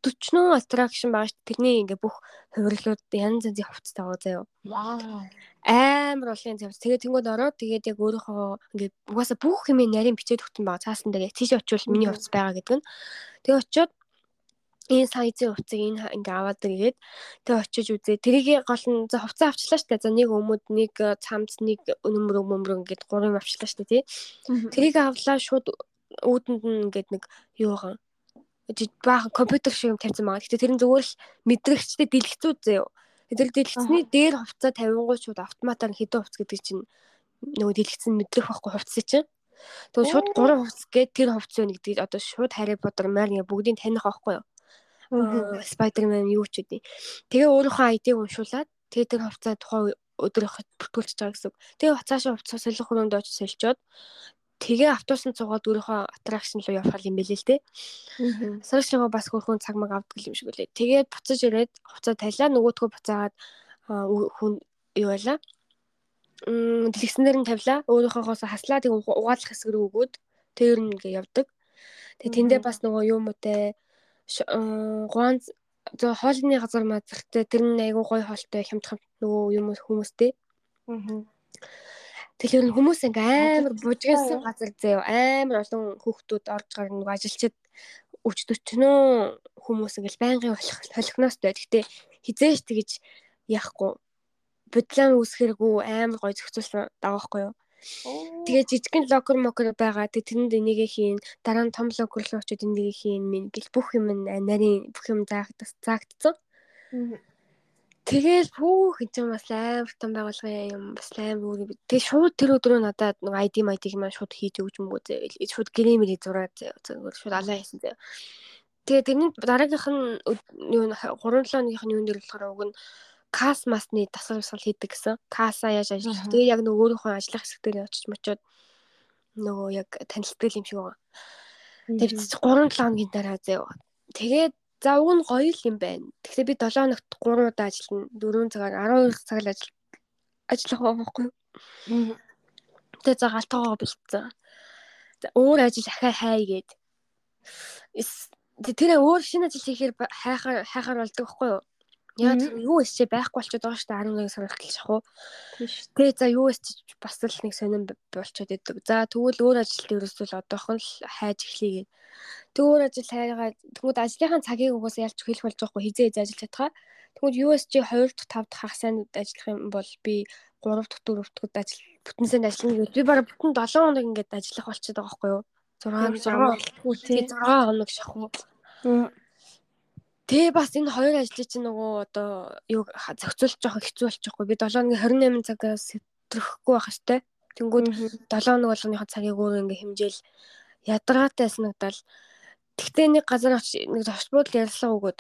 40 нөө аттракшн байгаа шүү. Тэрний ингээд бүх хувирлууд янз янзын хувцас тагаа заяа. Вау. Амар олон хувцас. Тэгээд тэнгууд ороод тэгээд яг өөрийнхөө ингээд угаасаа бүх юм нарийн бичээд өгтөн байгаа. Цаасан дээр тийш очивол миний хувцас байгаа гэдэг нь. Тэгээд очиод энэ сайзын хувцсыг энэ ингээ аваад ирэгээд тэг очиж үзээ. Тэрийг гол нь за хувцас авчлаа штэ. За нэг өмөд, нэг цамц, нэг өнөмрөг мөмрөг ингээд гурван авчлаа штэ тий. Тэрийг авлаа шууд уудэнд нь ингээд нэг юугаан баахан компьютер шиг юм тавьсан байгаа. Гэтэ тэр нь зүгээр л мэдрэгчтэй дэлгэцүүд заяа. Тэр дэлгэцний дээр хувцас 50 шууд автоматар хэдэн хувцас гэдэг чинь нөгөө дэлгэцэн мэдрэх байхгүй хувцсыг чинь. Тэгээ шууд гурван хувцас гээд тэр хувцас байна гэдгийг одоо шууд Harry Potter, Narnia бүгдийг таних байхгүй юу? Spider-Man юу ч үгүй. Тэгээ өөрийнхөө ID-г уншуулад тэгээ тэр хувцас тухайн өдөр бүртгүүлж байгаа гэсэн. Тэгээ цаашаа хувцас солих хөрөнд очиж солилцоод тэгээ автобусанд суугаад өөрийнхөө аттракшн руу явах юм бэлээ л те. Саршгаа бас хөрхөн цаг маг авдаг юм шиг үлээ. Тэгээд буцаж ирээд хувцас талаа нөгөөдгөө буцаагаад хүн юу байлаа м дэлгэснээр нь тавилаа. Өөрийнхоогоос хаслаа тэг угаалах хэсэг рүү өгөөд тэр нь ингээ явдаг. Тэгээ тэндээ бас нөгөө юу мөтэй гуанз зөө хоолны газар мазартай тэр нь айгуу гой хоолтой хямдхан нөгөө юм хүмүүстэй. Аа. Тэгэхээр хүмүүс ингээ амар бужигсан газар заяа амар олон хүүхдүүд орж гарна нөгөө ажилчид өвч төчнөө хүмүүс ингээл байнгын холихноостой. Гэхдээ хизээш тэгэж яахгүй бодлон үсгэргүй амар гоё зохицуулсан дагаахгүй юу. Тэгээ жижигэн локер мокер байгаа. Тэг тэрэнд энийг хийн. Дараа нь том локер руу очиод энийг хийн минь гэл бүх юм нарийн бүх юм заагдсан. Тэгэл бүх энэ чинь бас амар том байгуулгын юм бас амар үгүй. Тэгээ шууд тэр өдрөө надад нэг ID ID-г маань шууд хийж өгч мөгөө зэ. Шууд грэмэр зураад зэ. Шууд алаа хийсэн зэ. Тэгээ тэрний дараагийнх нь юу 3 7 өдрийн юун дээр болохоор уг нь кас масны дасгал босгол хийдэг гэсэн. Каса яаж ажиллах. Тэгээ яг нөгөө өөрийнхөө ажиллах хэсэг дээр очиж мочоод нөгөө яг танилцдаг юм шиг байгаа. Бид 3 7 хоногийн дараа заяа. Тэгээд за уг нь гоё юм байна. Тэгэхээр би 7 хоногт 3 удаа ажиллана. 4 цагаар 12 цаг л ажил ажиллах байхгүй юу? Тэгээ за галтгоо бэлдсэн. За өөр ажил ахаа хай гээд. Тэр өөр шинэ ажил хийхээр хайхаар хайхаар болдог байхгүй юу? Яа юу эсчээ байхгүй болчиход байгаа шүү дээ 11 сар хүртэл шахуу. Тэгээ за юу эсч бас л нэг сонирн болчиход идэг. За тэгвэл өөр ажилт ерөөсөл одоохон л хайж эхлэе гэ. Тэг өөр ажил хайгаа тэгвэл ажлынхаа цагийг угаасаа ялч хэлэх болж байгаа хгүй хизээ хизээ ажиллаж чадхаа. Тэгвэл USG 2 дахь 5 дахь хагас сайн ажиллах юм бол би 3 дахь 4 дахь ажил бүтэн санд ажиллана гэж би бараг бүтэн 7 хоног ингээд ажиллах болчиход байгаа хгүй юу. 6 6 6 хоног шахуу. Тэгээ бас энэ хоёр ажлыг чинь нөгөө одоо юу зохицуулж жоох хэцүү болчихгүй. Би 7-ны 28 цагаас сэтрэхгүй байх хэвээр. Тэнгүүд 7 хоног болгоныхоо цагийг өөр ингээ хэмжээл ядаргаатай санагдал. Тэгтээ нэг газар очиж нэг буудал ярьслаа өгөөд.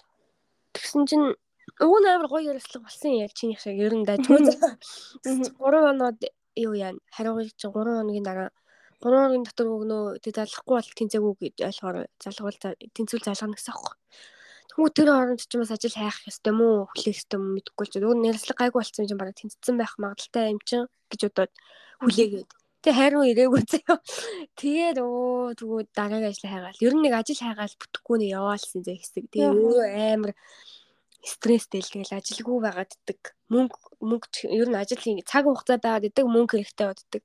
Тэгсэн чинь уг нь амар гоё ярьслага болсон яа чиний шиг ер нь дажгүй. 3 хоноод юу яа хариугыг чинь 3 хоногийн дараа 3 хоногийн дотор өгнөө тэг залахгүй бол тэнцээгүй гэж ойлгохоор залгуул тэнцүүл залгах гэсэн юм. Тэгмүү тэр оронд ч бас ажил хайх ёстой мó хүлээх ёстой мó мэдэхгүй ч өөр нэрлэг гайгүй болсон юм бараг тэнцсэн байх магадaltaй юм чин гэж бодоод хүлээгээд. Тэг хайруу ирээгүй заяа. Тэгээд өө тэгвэл дараагийн ажил хайгаал. Ер нь нэг ажил хайгаал бүтэхгүй нэ яваалсан зэ хэсэг. Тэгээ өөрөө амар стресстэй л тэгэл ажилгүй байгаад ддэг. Мөнгө мөнгө ер нь ажил хий цаг хугацаа байгаад ддэг мөнгө хэрэгтэй боддог.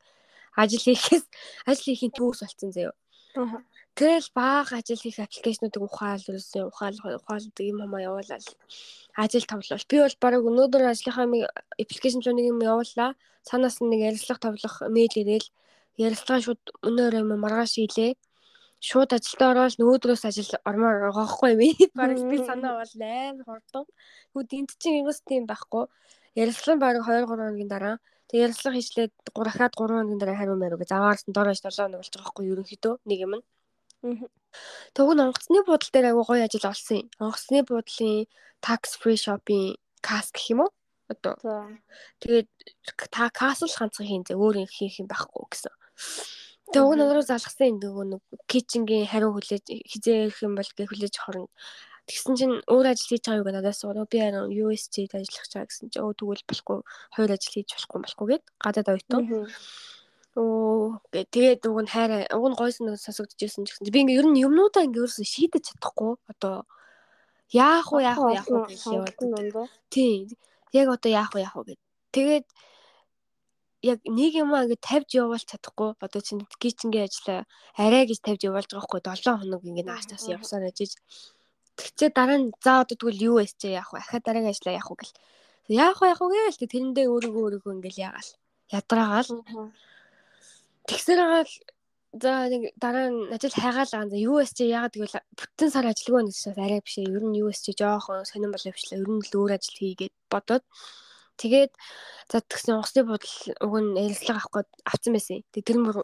Ажил хийхээс ажил хийхийн төвс болсон заяа. Тэгэл баах ажил хийх аппликейшнуудыг ухаал ерөөсөө ухаал ухаалдаг юм хамаа явуулаад ажил товлол. Би бол баг өнөөдөр ажлынхаа аппликейшн ч нэг юм явууллаа. Цаанаас нэг ярилцлага товлох мэйл ирээл ярилцлага шууд өнөөр юм маргааш хийлээ. Шууд ажилдаа ороод нөгөөдрөөс ажил ормоор гоохгүй юм. Бараг би санаа бол амар хурдан. Тэгвэл энд чинь юус тийм байхгүй. Ярилцлага баг 2 3 хоногийн дараа Тэг ярилцлага хийчлээд 3 дахиад 3 хоногийн дараа хариу маяг гэж аваарсан доорош 7 хоног байгаа хгүй ерөнхийдөө нэг юм нь. Төг нь онгоцны буудлын дээр аягүй гоё ажил олсон юм. Онгоцны буудлын tax free shopping кас гэх юм уу? Одоо. Тэгээд та касл ганцхан хийн зэ өөр хийх юм байхгүй гэсэн. Тэгээ уг надруу залгасан энэ нөгөө нэг кичингийн хариу хүлээж хизээ ирэх юм бол гээ хүлээж хорно. Тэгсэн чинь өөр ажил хийж байгаа юу надаас суу би харин USG-д ажиллах чаа гэсэн чинь өө тэгвэл болохгүй хоёр ажил хийж болохгүй болохгүй гэд гадаад ойтоо. Оо тэгээд уг нь хайраа уг нь гойсон нэг сонсогдчихсэн ч гэсэн би ингээ ер нь юмнуудаа ингээ ерөөсөө шийдэж чадахгүй одоо яах вэ яах вэ яах вэ гэж яваад. Тийм. Яг одоо яах вэ яах вэ гэд. Тэгээд яг нэг юм ингээ тавьж явуулж чадахгүй одоо чинь гичингийн ажлаа арай гэж тавьж явуулж байгаа хгүй 7 хоног ингээ нааш тас явсаар ажиж Тэгчээ дараа нь за одоо тэгвэл юу байсчээ яах вэ? Ахаа дараагийн ажлаа яах вэ гэл. Яах вэ яах вэ тэг тэрэндээ өөрийгөө өөрийгөө ингээл яагаал. Ядраагаал. Тэгсэрээгаал за нэг дараа нь ажил хайгаал байгаа. За байсчээ яагаад тэгвэл бүтэн сар ажилгүй нэсээс арай биш. Ер нь байсчээ жоохон сонирн бол явчлаа. Ер нь л өөр ажил хийгээд бодоод тэгээд за тэгсэн онгоцны бодол уг нь ярилцлага авах гээд авсан байсан. Тэг тэр мөр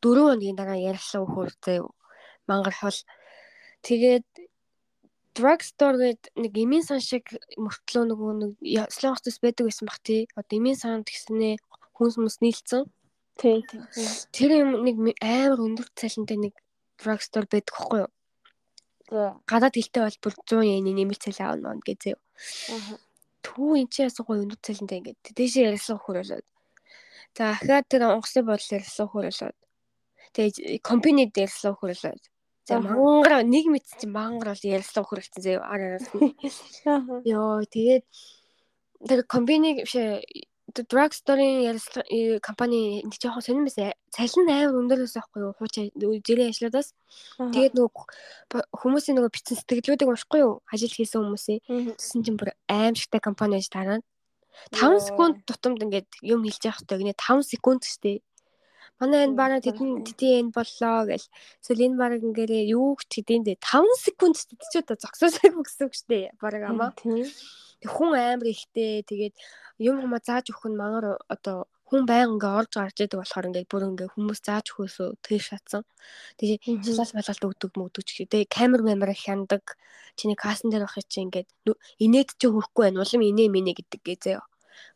4 хоногийн дараа ярилцлага өгөхөөр заяа мангар хол тэгээд drugstore гээд нэг эмийн сан шиг мөртлөө нөгөө нэг слон хотос байдаг байсан бах тий. Одоо эмийн санд гэснээ хүнс хүмүүс нийлцэн. Тий. Тэр юм нэг амар өндөр цалинтай нэг drugstore байдаг хгүй юу? За. Гадаад хэлтэй бол бүр 100 yen нэмэлт цалин аавна зөө. Аа. Түү энэ чи ясаа гоё өндөр цалинтай ингээд дээшээ ярилцсан хөр болоод. За ахаад тэр онгоцны бодол ярилцсан хөр болоод. Тэгээ компани дээр ярилцсан хөр болоод. За мангар нэг мэт чи мангар бол ярилцлага хүрэлцэн зөө араас. Йоо тэгээд тэр компани биш drug store-ийн ярилцлага компани нэг жоохон сонирм байсан. Цалин амар өндөр байсан байхгүй юу? Хууч зэрэг ажлуудаас. Тэгээд нөгөө хүмүүсийн нөгөө бичсэн сэтгэлүүдийг уншихгүй юу? Ажил хийсэн хүмүүсийн. Тэсэн чинь бүр аимшигтай компани байж тараад 5 секунд тутамд ингээд юм хэлж явах хэрэгтэй гинэ 5 секунд штэ. Манай энэ бараг тэдэн тэдийн энэ боллоо гэл. Эсвэл энэ бараг ингээрээ юу ч тэдэн дэ 5 секунд ч одоо зогсоосайг гэсэн үг штэ. Бараг амаа. Хүн амар ихтэй тэгээд юм хумаа зааж өгөх нь мангар одоо хүн байнга ингээ орж гарч идэг болохоор ингээ бүр ингээ хүмүүс зааж өгөхөөсөө тэр шатсан. Тэгээ шалал балгалт өгдөг мөгдөг ч гэдэг. Камер мамер хяндаг. Чиний касн дээр байх чинь ингээ инээд чи хөрөхгүй байна. Улам инээ минэ гэдэг гээ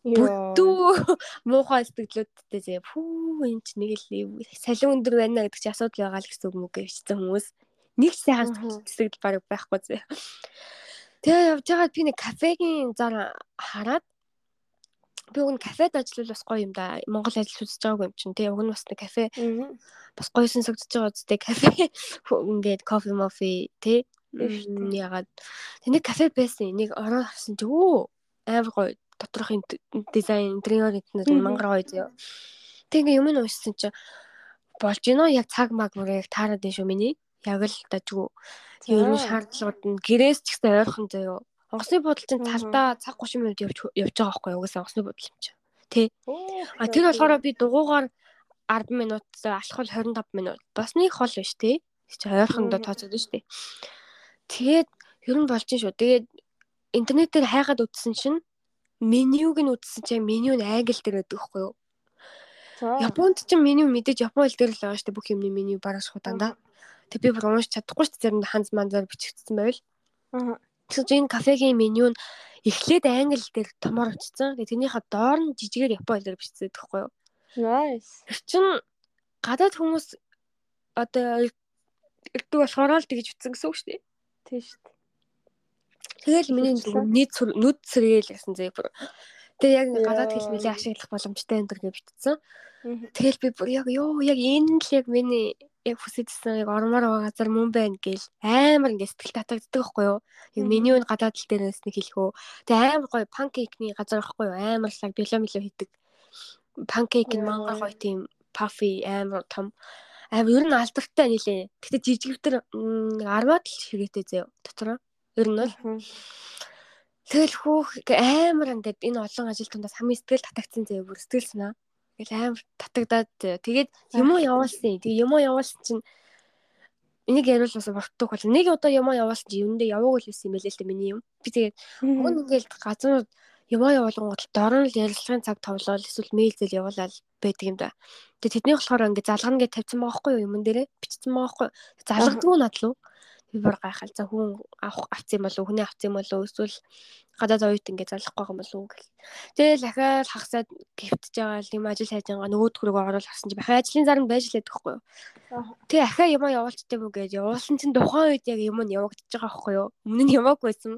Бүтүү. Муухай сэтгэлүүдтэй зэ фүү энэ ч нэг л салин өндөр байна гэдэг чи асуудал байгаа л гэсэн үг мөг гэвчсэн хүмүүс. Нэг сайхан сэтгэл баг байхгүй зэ. Тэгээ явж байгаа би нэг кафегийн зар хараад би уг нь кафед ажиллавал бас гоё юм да. Монгол ажил үзэж байгаагүй юм чинь тий. Уг нь бас нэг кафе бас гоё сонсогдож байгаа үстэй кафе ингээд кофе мофи тий. Ягаад? Тэний кафе байсан. Нэг ороо харсан чи өө амар гоё доторх дизайн интерьер интернет мангар гоё зөө. Тэг ингээ юм нь уншсан чи болж гинөө яг цаг маг бүр яг таарад дээ шүү миний. Яг л дажгүй. Ер нь шаардлагууд нь гэрээс ч гэсэн ойрхон зөө. Онгоцны бодол чинь талдаа цаг 30 минут явж явж байгаа байхгүй юу? Угаасаа онгоцны бодол юм чи. Тэ. А тэр болохоор би дугуугаар 10 минут алхвал 25 минут. Бас нэг хол биш тэ. Чи ойрхондоо тооцоод шүү дээ. Тэгээд ер нь болж шүү. Тэгээд интернетээр хайгаад үзсэн чинь менюг нь үзсэн чинь меню нь англи дээр байдаг хгүй юу? Японд ч меню мэдээж япон хэл дээр л байгаа шүү дээ бүх юмны меню бараг шууданда. Тэг би бүр уншиж чадахгүй шүү дээ заримдаа ханз манзаар бичигдсэн байвал. Аа. Тэгэхээр энэ кафегийн меню нь эхлээд англи дээр томор очсон. Тэгээ тэрнийхээ доор нь жижигээр япон хэлээр бичсэн байдаг хгүй юу? Nice. Тэр чин гадаад хүмүүс одоо ирдэг болохоор л тэгж утсан гэсэн үг шүү дээ. Тийм шүү дээ. Тэгэл миний нийт нүд сэргээл гэсэн зэ бүр. Тэгээ яг гадаад хэл нэлээ ашиглах боломжтой энэ төр гэж битсэн. Тэгэл би бүр яг ёо яг энэ л яг миний яг хүсэжсэн яг ормоор байгаа газар мөн байна гээл амар ингэ сэтгэл татагддаг байхгүй юу. Яг меню нь гадаад тал дээрээс нэг хэлэхөө. Тэгээ амар гоё панкейкний газар байхгүй юу. Амар лаг било мило хийдэг. Панкейк нь мангар гоё тийм пафи амар том амар ер нь алдартай нилээ. Гэтэ жижигвтер 10-аад л шигээтэй зөө дотор. Ер нь бол Тэгэл хүүх амар ингээд энэ олон ажил тундаас хамгийн сэтгэл татагдсан зөө бүр сэтгэл санаа. Тэгэл амар татагдаад тэгээд юм уу явуулсан. Тэгээ юм уу явуулсан чинь энийг яриул бас бортдог бол нэг удаа юм уу явуулсан чинь юундээ яваагүй л байсан юм байлээ л дээ миний юм. Би тэгээд нь ингээд газрууд юм уу явуулган гол дорн л ярилцлагын цаг товлол эсвэл мэйл зэл явуулаад байдаг юм да. Тэгээд тэдний болохоор ингээд залгана гэж тавьсан байгаа байхгүй юу юмн дээрээ бичсэн байгаа байхгүй юу. Залгадгүй надлуу би бүр гайхал за хүн авах авц юм болов хүний авц юм болов эсвэл гадаад оюут ингээ залахгүй юм болов гэл. Тэгэл дахиад хагасаад гівтж байгаа юм ажил хайж байгаа нөгөөдгөрөө оруулах гэсэн чи бахаа ажлын зарим байж лээд байхгүй юу. Тэгээ ахаа юм явуулчтай мүү гэж явуулсан чинь тухайн үед яг юм нь явагдаж байгаа байхгүй юу. Өмнө нь яваагүйсэн.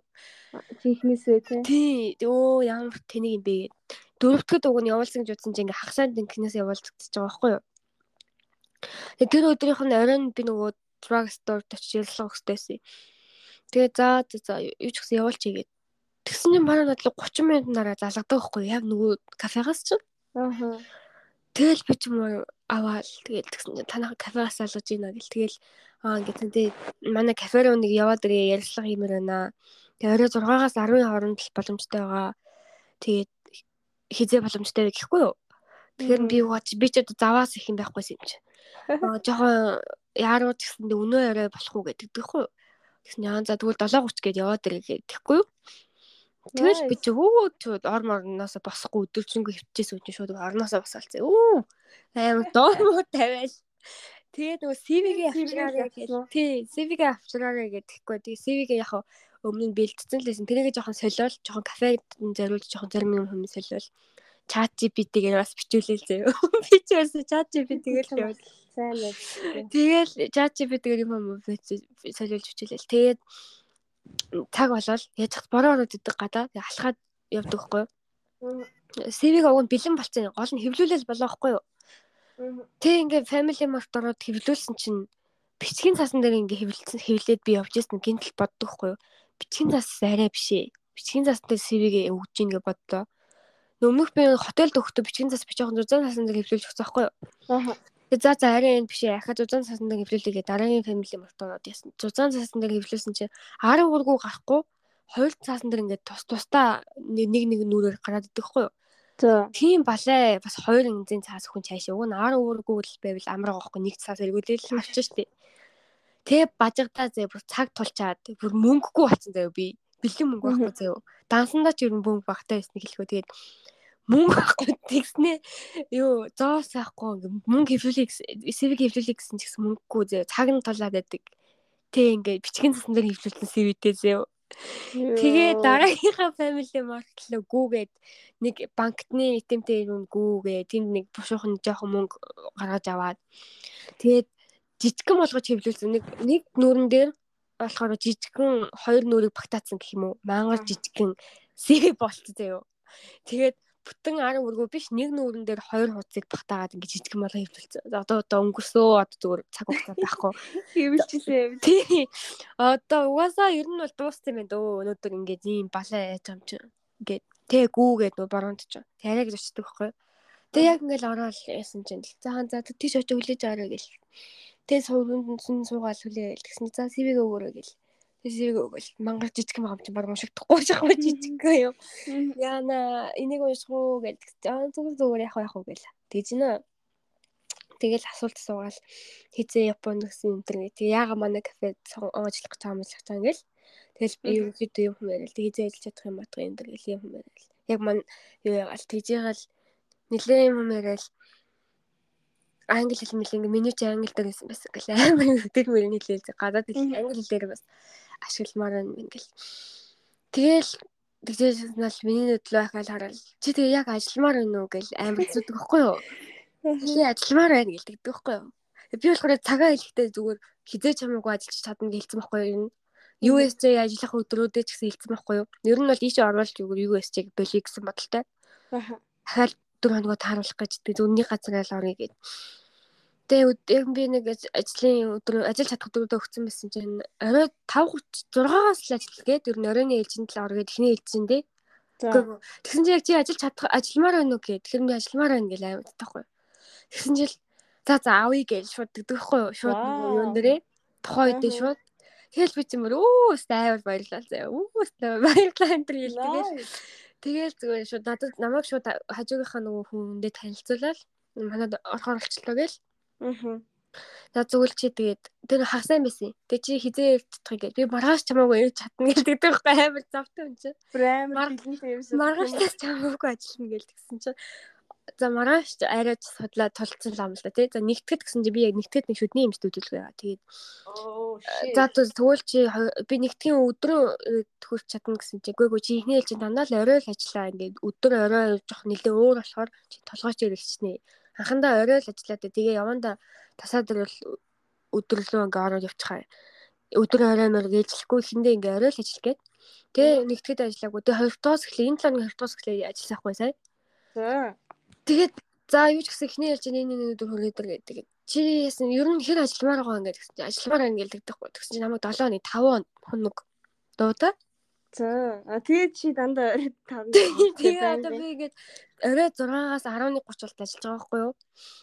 Жинхнээсээ тий. Тий. Өө ямар тэнийг юм бэ гэд. Дөрөвдөд уг нь явуулсан гэж утсан чинь ингээ хагасаад тэнхнээс явуулчихж байгаа байхгүй юу. Тэгээ тэр өдрийнх нь оройн би нөгөө drug store очиж ярилцлага өгсдөөсөн. Тэгээ за за юу ч гэсэн явуулчих гээд. Тэгсэн юм бараг надлаг 30 минут нараа залгадаг байхгүй яг нөгөө кафегаас чинь. Аа. Тэгэл би ч юм уу аваад тэгэл тэгсэн чинь танаа кафегаас алгаж ийна гэл тэгэл Аа ингээд тэгээ манай кафе руу нэг яваад ирээ ярилцлага хиймээр байна. Тэгээ орой 6-аас 10-ийн хооронд л боломжтой байгаа. Тэгээд хизээ боломжтой вэ гэхгүй юу? Тэгэхээр би ууч би ч одоо заваас их юм байхгүйсэн юм чи. Жоохон яаруу ч гэсэндээ өнөө орой болох уу гэдэг тэгэхгүй? Тэгсэн яа за тэгвэл 7:30 гээд яваад ирээ гэхгүй юу? Тэгэл би чи өө чууд ор морноос босохгүй өдөржингөө хөвчээс үгүй шууд орноосоо босаалцээ. Өө амар доомоо тавиал. Тэгээд нөгөө CV-гээ авчираарай гэж. Тий, CV-гээ авчираарай гэдэхгүй. Тэгээ CV-гээ яг өмнө нь бэлтцэн лээсэн. Тэрийг жоохон солиол, жоохон кафед зориулж жоохон зарим юм хүмүүс солиол. Chat GPT-гээр бас бичүүлээл заяа. Би ч бас Chat GPT-гээр л яваад. Сайн байна. Тэгэл Chat GPT-гээр юм юм солиулж бичүүлээл. Тэгээд цаг болол яаж хат бороо ороод идэг гадаа алхаад явдаг хгүй юу. CV-г огонд бэлэн болцсон. Гол нь хэвлүүлэл болоо хгүй юу. Тэг ингээ family mart ороод хэвлүүлсэн чинь бичгийн цаасан дээр ингээ хэвлэлсэн хэвлээд би явж ирсэн гинтл боддог хгүй юу. Бичгийн цаас арай биш ээ. Бичгийн цаас дээр CV-г өгж ийн гэж бодлоо. Өмнөх би хотелд өгөхдөө бичгийн цаас бичих зузаан цаасан дээр хэвлүүлж өгсөн хгүй юу. Тэгээ за за арай энэ биш ээ. Ахаа зузаан цаасан дээр хэвлүүлээгээ дараагийн mart ороод ясан. Зузаан цаасан дээр хэвлүүлсэн чинь 10 ургуу гарахгүй хоёр цаасан дээр ингээд тус тустаа нэг нэг нүрээр гараад идэх хгүй юу. Тийм балай бас хоёр инзийн цаас хүн цаашаа уг нь 10 ургуу л байвал амраа гохгүй нэг цаас эргүүлээл авчих штеп. Тэгээ бажигдаа зэ бүр цаг тулчаад бүр мөнгөгүй болсон заяа би. Бэлэн мөнгө байхгүй заяа. Дансандаа ч ер нь мөнгө багтаа байсныг хэлэхөө тэгээд мөнгө байхгүй тэгснээ юу зоос авахгүй мөнгө хэвлүүлэх CV хэвлүүлэх гэсэн ч гэсэн мөнгөгүй заяа. Цаг нь тулаад байдаг. Тэг ингээд бичгийн цасан дээр хэвлүүлсэн CV-тэй заяа. Тэгээ дараагийнхаа family руу гүүгээд нэг банкны итемтэй юм гүүгээ тэнд нэг бушуухан жоохон мөнгө гаргаж аваад. Тэгээд жижигхэн болгож хэвлүүлсэн. Нэг нэг нүүрэн дээр болохоор жижигхэн хоёр нүрийг багтаацсан гэх юм уу? Мангар жижигхэн CV болцсон заяо тэгээд бүтэн 10 өргөө биш нэг нүүрэн дээр хоёр хуудсыг багтаагаад ингэ жижигхэн болго хэвлүүлсэн. Одоо одоо өнгөрсөө одоо зүгээр цаг хугацаа байхгүй. Хэвлчихлээ. Тий. Одоо угаасаа ер нь бол дууссан юм дөө. Өнөөдөр ингээд ийм балаа яаж юм чи. Ингээд тэг гүүгээд нөө бороонд ч. Тарайг зочдөг байхгүй. Тэг яг ингээл ороод яасан чинь. За хаан за тийш очиж хүлээж аваарай гэл. Тэг сууганд нь суугаал хүлээл тэгсэн. За CV-г өгөөрэй гэл. Тэсийг мангар жижиг юм хамт баг уншигдахгүй шахав жижиггүй юу. Яна энийг унших уу гэдэг. Аа зүгээр зүгээр яах уу гэл. Тэгж нэ. Тэгэл асуулт суугаал хизээ Японд гэсэн интернет. Тэг яага манай кафед ажиллах гэж юм шиг таа ингээл. Тэгэл би ерөөдөө юм яриад тэг хизээ ажиллаж чадах юм батга энэ гэл юм яриад. Яг мань юу ягаал тэгжээгээл нэлээ юм яриад англи хэл мэл ингээ миний чи англи дээр гэсэн байсан гэл амар өдөр мөрөний хэлээ гадаад хэл англи хэлээр бас ашигламаар байна ингээл. Тэгэл тэгжээс нь миний нүдлөө ахаал хараад чи тэгээ яг ажилламаар байна уу гэл амар зүтг байхгүй юу? Тэгээ ажилламаар байна гэл тэгдэг байхгүй юу? Би болохоор цагаа хэлэхдээ зүгээр хизээч хамаагүй ажиллаж чадна гэлцэн байхгүй юу? USJ ажиллах өдрүүдэд ч гэсэн хэлсэн байхгүй юу? Ер нь бол ийшээ орвол зүгээр USJ-г болиё гэсэн бодолтой. Ахаал 4 хоногоо тааруулах гэж тэг үнний газар айл орё гэд. Тэгээ би нэг ажлын өдөр ажил чадах өдрүүдэд өгсөн байсан чинь орой 5:30 6-аас л ажил гээд ер нь оройны ээлжинд л оргээд ихний ээлжинд дээ. Тэгсэн чинь яг чи ажил чадах ажилмаар байна уу гэх. Тэгэхээр би ажилмаар байна гэл аймаг таахгүй. Тэгсэн чинь за за авъя гэж шууд дэгдэхгүй юу? Шууд юун дээрээ тухайн үедээ шууд Тэгэл би чимэр өө стайвал баярлалаа заяа. Өө стайвал баярлалаа энэ төр хэлтэгээл. Тэгэл зүгээр шууд надад намайг шууд хажуугийнхаа нөгөө хүндээ танилцуулаад манад орохоор болчлоо гээл. Аа. За зүгэл чи тэгээд тэр хасаа байсан. Тэгээ чи хизээ явчихдаг гэж. Би маргааш чамаагүй ирж чадна гэлдэг байхгүй амар завтай юм чи. Амар. Маргааш чамаагүй ажиллана гэлдэгсэн чи. За маргааш арайч судлаа тулцсан лам л да тий. За нэгтгэд гэсэн чи би яг нэгтгэд нэг шүдний юмс төдөлгөө яа. Тэгээд За тэгвэл чи би нэгтгэн өдрөө төхөрч чадна гэсэн чи үгүй чи ихний ээлжинд дандаа л орой л ажиллаа. Ингээд өдөр орой жоох нэлээ өөр болохоор чи толгойч ирэлчнэ анхандаа орой л ажиллаад тэгээ яванда тасаад ирэл өдөрлөө ингээ ороод явчихаа. Өдөр орой мөр гээжлэхгүй ихэндээ ингээ орой л ажиллах гээд. Тэгээ нэгтгэд ажиллаагүй. Тэгээ хоёртоос эхлээ энэ талын хоёртоос эхлээ ажиллахгүй сая. За. Тэгээд за юу ч гэсэн ихний ялж энэ нэг өдөр ир гэдэг. Чи яасан ер нь хэр ажилламаар байгаа ингээ гэсэн чинь ажилламаар ингээ л гэдэгхгүй. Тэгсэн чинь намайг 7 оны 5 хоног дуудаа. За. А тэгээд чи дандаа орой 5. Тэгээ одоо би ингээд орой 6-аас 11:30 болт ажиллаж байгаа байхгүй юу?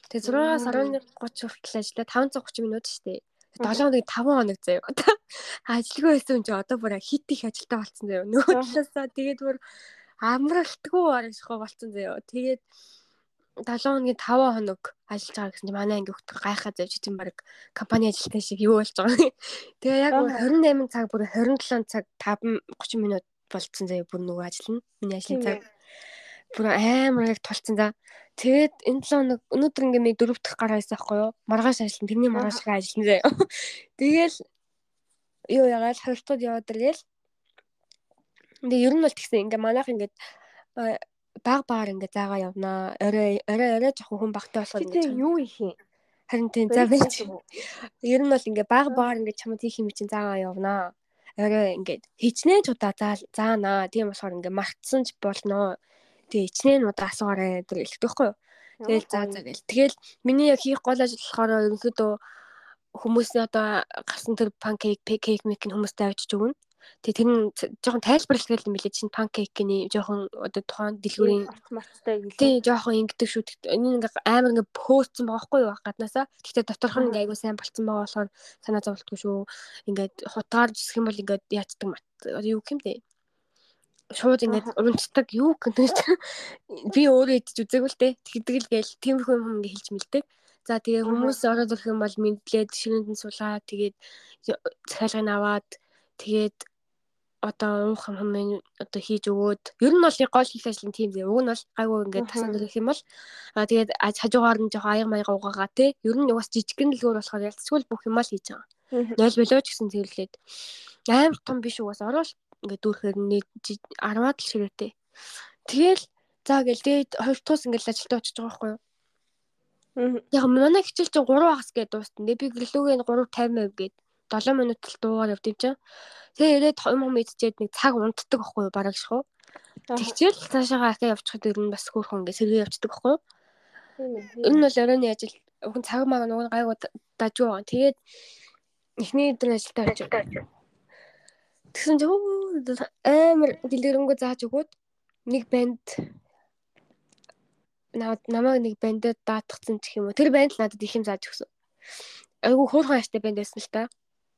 Тэгээ 6-аас 11:30 хүртэл ажиллаа 530 минут шүү дээ. 7 хоног 5 хоног заяа. Ажилгүй байсан чи одоо бүр хит их ажилтаа болцсон заяа. Нөгөө талаасаа тэгээд бүр амралтгүй аргачихгүй болцсон заяа. Тэгээд 7 хоногийн 5 хоног ажиллаж байгаа гэсэн чинь манай анги өгтөг гайхаа завж чинь баг компани ажилтан шиг юу болж байгаа. Тэгээ яг 28 цаг бүр 27 цаг 5 30 минут болцсон заяа бүр нөгөө ажил нь. Миний ажлын цаг бүр амар яг тулцсан за. Тэгээд энэ 7 хоног өнөөдөр ингээ ми дөрөв дэх гараа байсан байхгүй юу? Маргааш ажиллана. Тэрний маргааш их ажиллана заяа. Тэгээл юу ягаал хавьтууд яваад иргээл. Тэгээ ер нь бол тэгсэн ингээ манайх ингээ баг багаар ингээ заагаа явнаа. Орой орой орой жоохон хүн багтай болохоор ингээ юу их юм. Харин тийм за байж. Ер нь бол ингээ баг багаар ингээ чамд хийх юм чинь заагаа явнаа. Орой ингээ хичнээн ч удаа заанаа. Тийм болохоор ингээ мартсан ч болно. Тэгээ хичнээн удаа асуугаарай гэдэг байхгүй юу? Тэгэл заа заа гэл. Тэгэл миний яг хийх гол ажил болохоор ерөнхийдөө хүмүүсийн одоо гарсан тэр панкейк, кейк мек хүмүүстэй авчиж өгнө. Тэгээ тэр нь жоохон тайлбарлах юм билээ чинь панкейкний жоохон одоо тухайн дэлгүүрийн автоматтай гэлээ. Тийм жоохон ингэдэг шүү. Энэ ингээ амар ингээ пөөцсөн байгаа хгүй юу гаднаасаа. Гэхдээ доторх нь ингээ айгуу сайн болцсон байгаа болохоор санаа зовлтгүй шүү. Ингээд хутгаар жисэх юм бол ингээ яацдаг мат. Юу юм бэ? шууд ингээд унцдаг юу гэнэ би өөрөө идэж үзээгүй л дээ тэгдэг л гээл тиймэрхүү юм ингээ хэлж мэлдэг за тэгээ хүмүүс ороод ирэх юм бол мэдлээд ширээнд нь суулаа тэгээд захиалгыг аваад тэгээд одоо уух юм хэмээн одоо хийж өгөөд ер нь бол гол хэл ажил нь тийм дээ. Уг нь бол гайгүй ингээд тасанд ирэх юм бол аа тэгээд хажуугаар нь жоохон аяга маяга угаагаа те. Ер нь угаас жижигхэн дэлгүүр болохоор ялцгүй бүх юм л хийж байгаа. 0 болоо ч гэсэн зэрлээд амар том биш угаас орол ингээд дүүрхээр нийт 10-аад л ширээтэй. Тэгэл за гэл тэгээд хувьтуус ингээд ажилтаа очиж байгаа байхгүй юу? Яг манай хичээл чинь 3 хагас гээд дуустсан. Би гэрлүүгээ 3:50 гээд 7 минут л дуугаар явд юм чинь. Тэгээ ирээд юм юм идчихэд нэг цаг унтдаг байхгүй юу бараг шхуу. Тэгчээл цаашаага ахаа явчихад ер нь бас хөөрхөн ингээ сэргээ явцдаг байхгүй юу. Энэ нь бол оройны ажил хүн цаг мага нөгөө гайгүй дажгүй байгаа. Тэгээд эхний өдөр ажилдаа очив. Тэгсэн чинь амар дэлгэрэнгүй зааж өгөөд нэг банд намайг нэг бандад даатгцсан ч юм уу. Тэр банд надад их юм зааж өгсөн. Айгу хөөрхөн аштай банд байсан л та.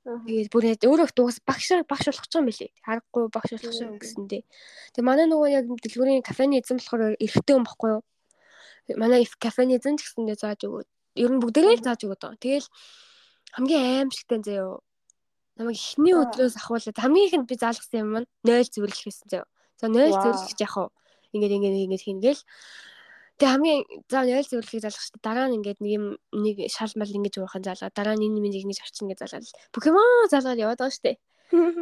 Тэгээд бүр яг өөрөө дуус багш багш болох ч юм билий. Харахгүй багш болох юм гэсэндээ. Тэгээ манай нөгөө яг дэлгүүрийн кафены эзэн болохоор эрэгтэй хүн баггүй юу? Манай кафены эзэн ч гэсэндээ зааж өгөөд ер нь бүгдээрээ л зааж өгöd байгаа. Тэгээл хамгийн аимшигтай заяо. Намайг эхний өдрөөс ахуулаад хамгийн ихэнд би заалгасан юм нь 0 зөвөрлөх байсан заяо. За 0 зөвөрлөх яах вэ? Ингээд ингээд ингээд хийнгээл Тэгээ хамгийн за 0 зөвлөхийг залгах. Дараа нь ингээд нэг юм нэг шал мал ингэж уурахын залгаа. Дараа нь энэ минь ингэж авчих ингэ залгаад Покемон залгаад яваад байгаа шүү дээ.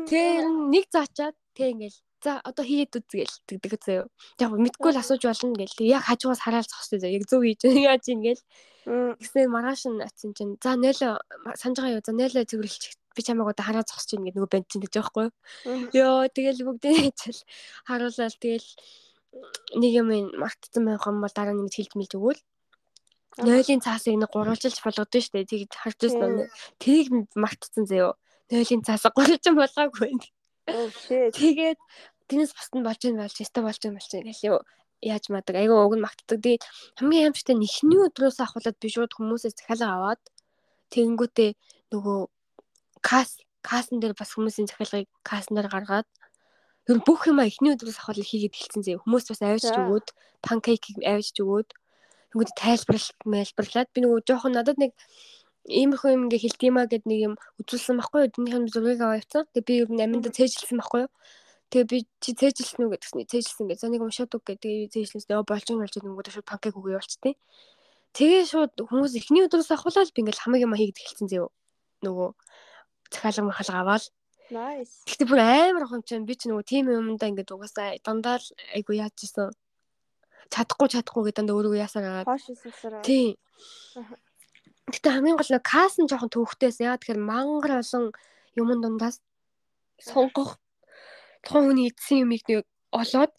Тэгээ нэг заачаад тэг ингээл за одоо хийгээд үзгээл тэгдэг заяа. Яг мэдгүй л асууж болно гэл. Яг хажуугаас хараалцах хэрэгтэй заяа. Яг зөв хийж яаж ингээл. Гэсэн маргааш нь атсан чинь за 0 санаж байгаа юу? За 0 зөвлөлч би чамайг одоо хараа зогсож ийн гэдэг нөгөө банд чинь гэж байхгүй юу? Йоо тэгэл бүгдээ хичээл харуулаад тэгэл нэг юм мартсан байх юм бол дараа нь хэлж мэлж өгөөл. Нойлын цаасыг нэг гурвалжилж болгодсон шүү дээ. Тэгж харж нь. Тэрийг мартсан заяо. Нойлын цаасаа гурвалжин болгоогүй байна. Тэгээд тэнэс нь болж ийн болж, өстө болж ийн болж гэл юу яаж мадаг. Айгаа уг нь магтдаг. Тэгээд хамгийн аимшигтай нэхний өдрөөс ахуулаад би шууд хүмүүсээс захиалга аваад тэгэнгүүтээ нөгөө кас касн дээр бас хүмүүсийн захиалгыг касн дээр гаргаад Ер нь бүх юм эхний өдрөөс ахвал хийгээд хэлсэн зэ. Хүмүүс бас авчиж өгөөд, панкейкийг авчиж өгөөд тэнгууд тайлбарлалт мэлбэрлээд би нөгөө жоохон надад нэг иймэрхүү юм ингээ хэлт юмаа гэд нэг юм үзүүлсэн байхгүй юу? Тэрнийхэн зургийг аваа явцсан. Тэгээ би ер нь аминда цээжилсэн байхгүй юу? Тэгээ би чи цээжилсэн үү гэдгсний цээжилсэн гэж. За нэг уншаад үг гэдэг цээжилсэн. Оо болж юм болж нөгөө шууд панкейк өгөө явуулчихтیں۔ Тэгээ шууд хүмүүс эхний өдрөөс ахуулаад би ингээл хамаг юм хийгээд эхэлсэн зэ. Нөгөө захиалга махалга аваад Nice. Гэтэ бүр амар хончон би ч нөгөө тийм юмдаа ингээд угаасаа дандаа л айгу яаж исэн. Чадахгүй чадахгүй гэдэг дандаа өөрөө Хоош сусараа. Тийм. Гэтэ хамгийн гол нь каас нь жоохон төвхтэйс яа тэгэхээр мангар олон юмн дундаас сонгох тухайн хүний эдсэн юмыг нэг олоод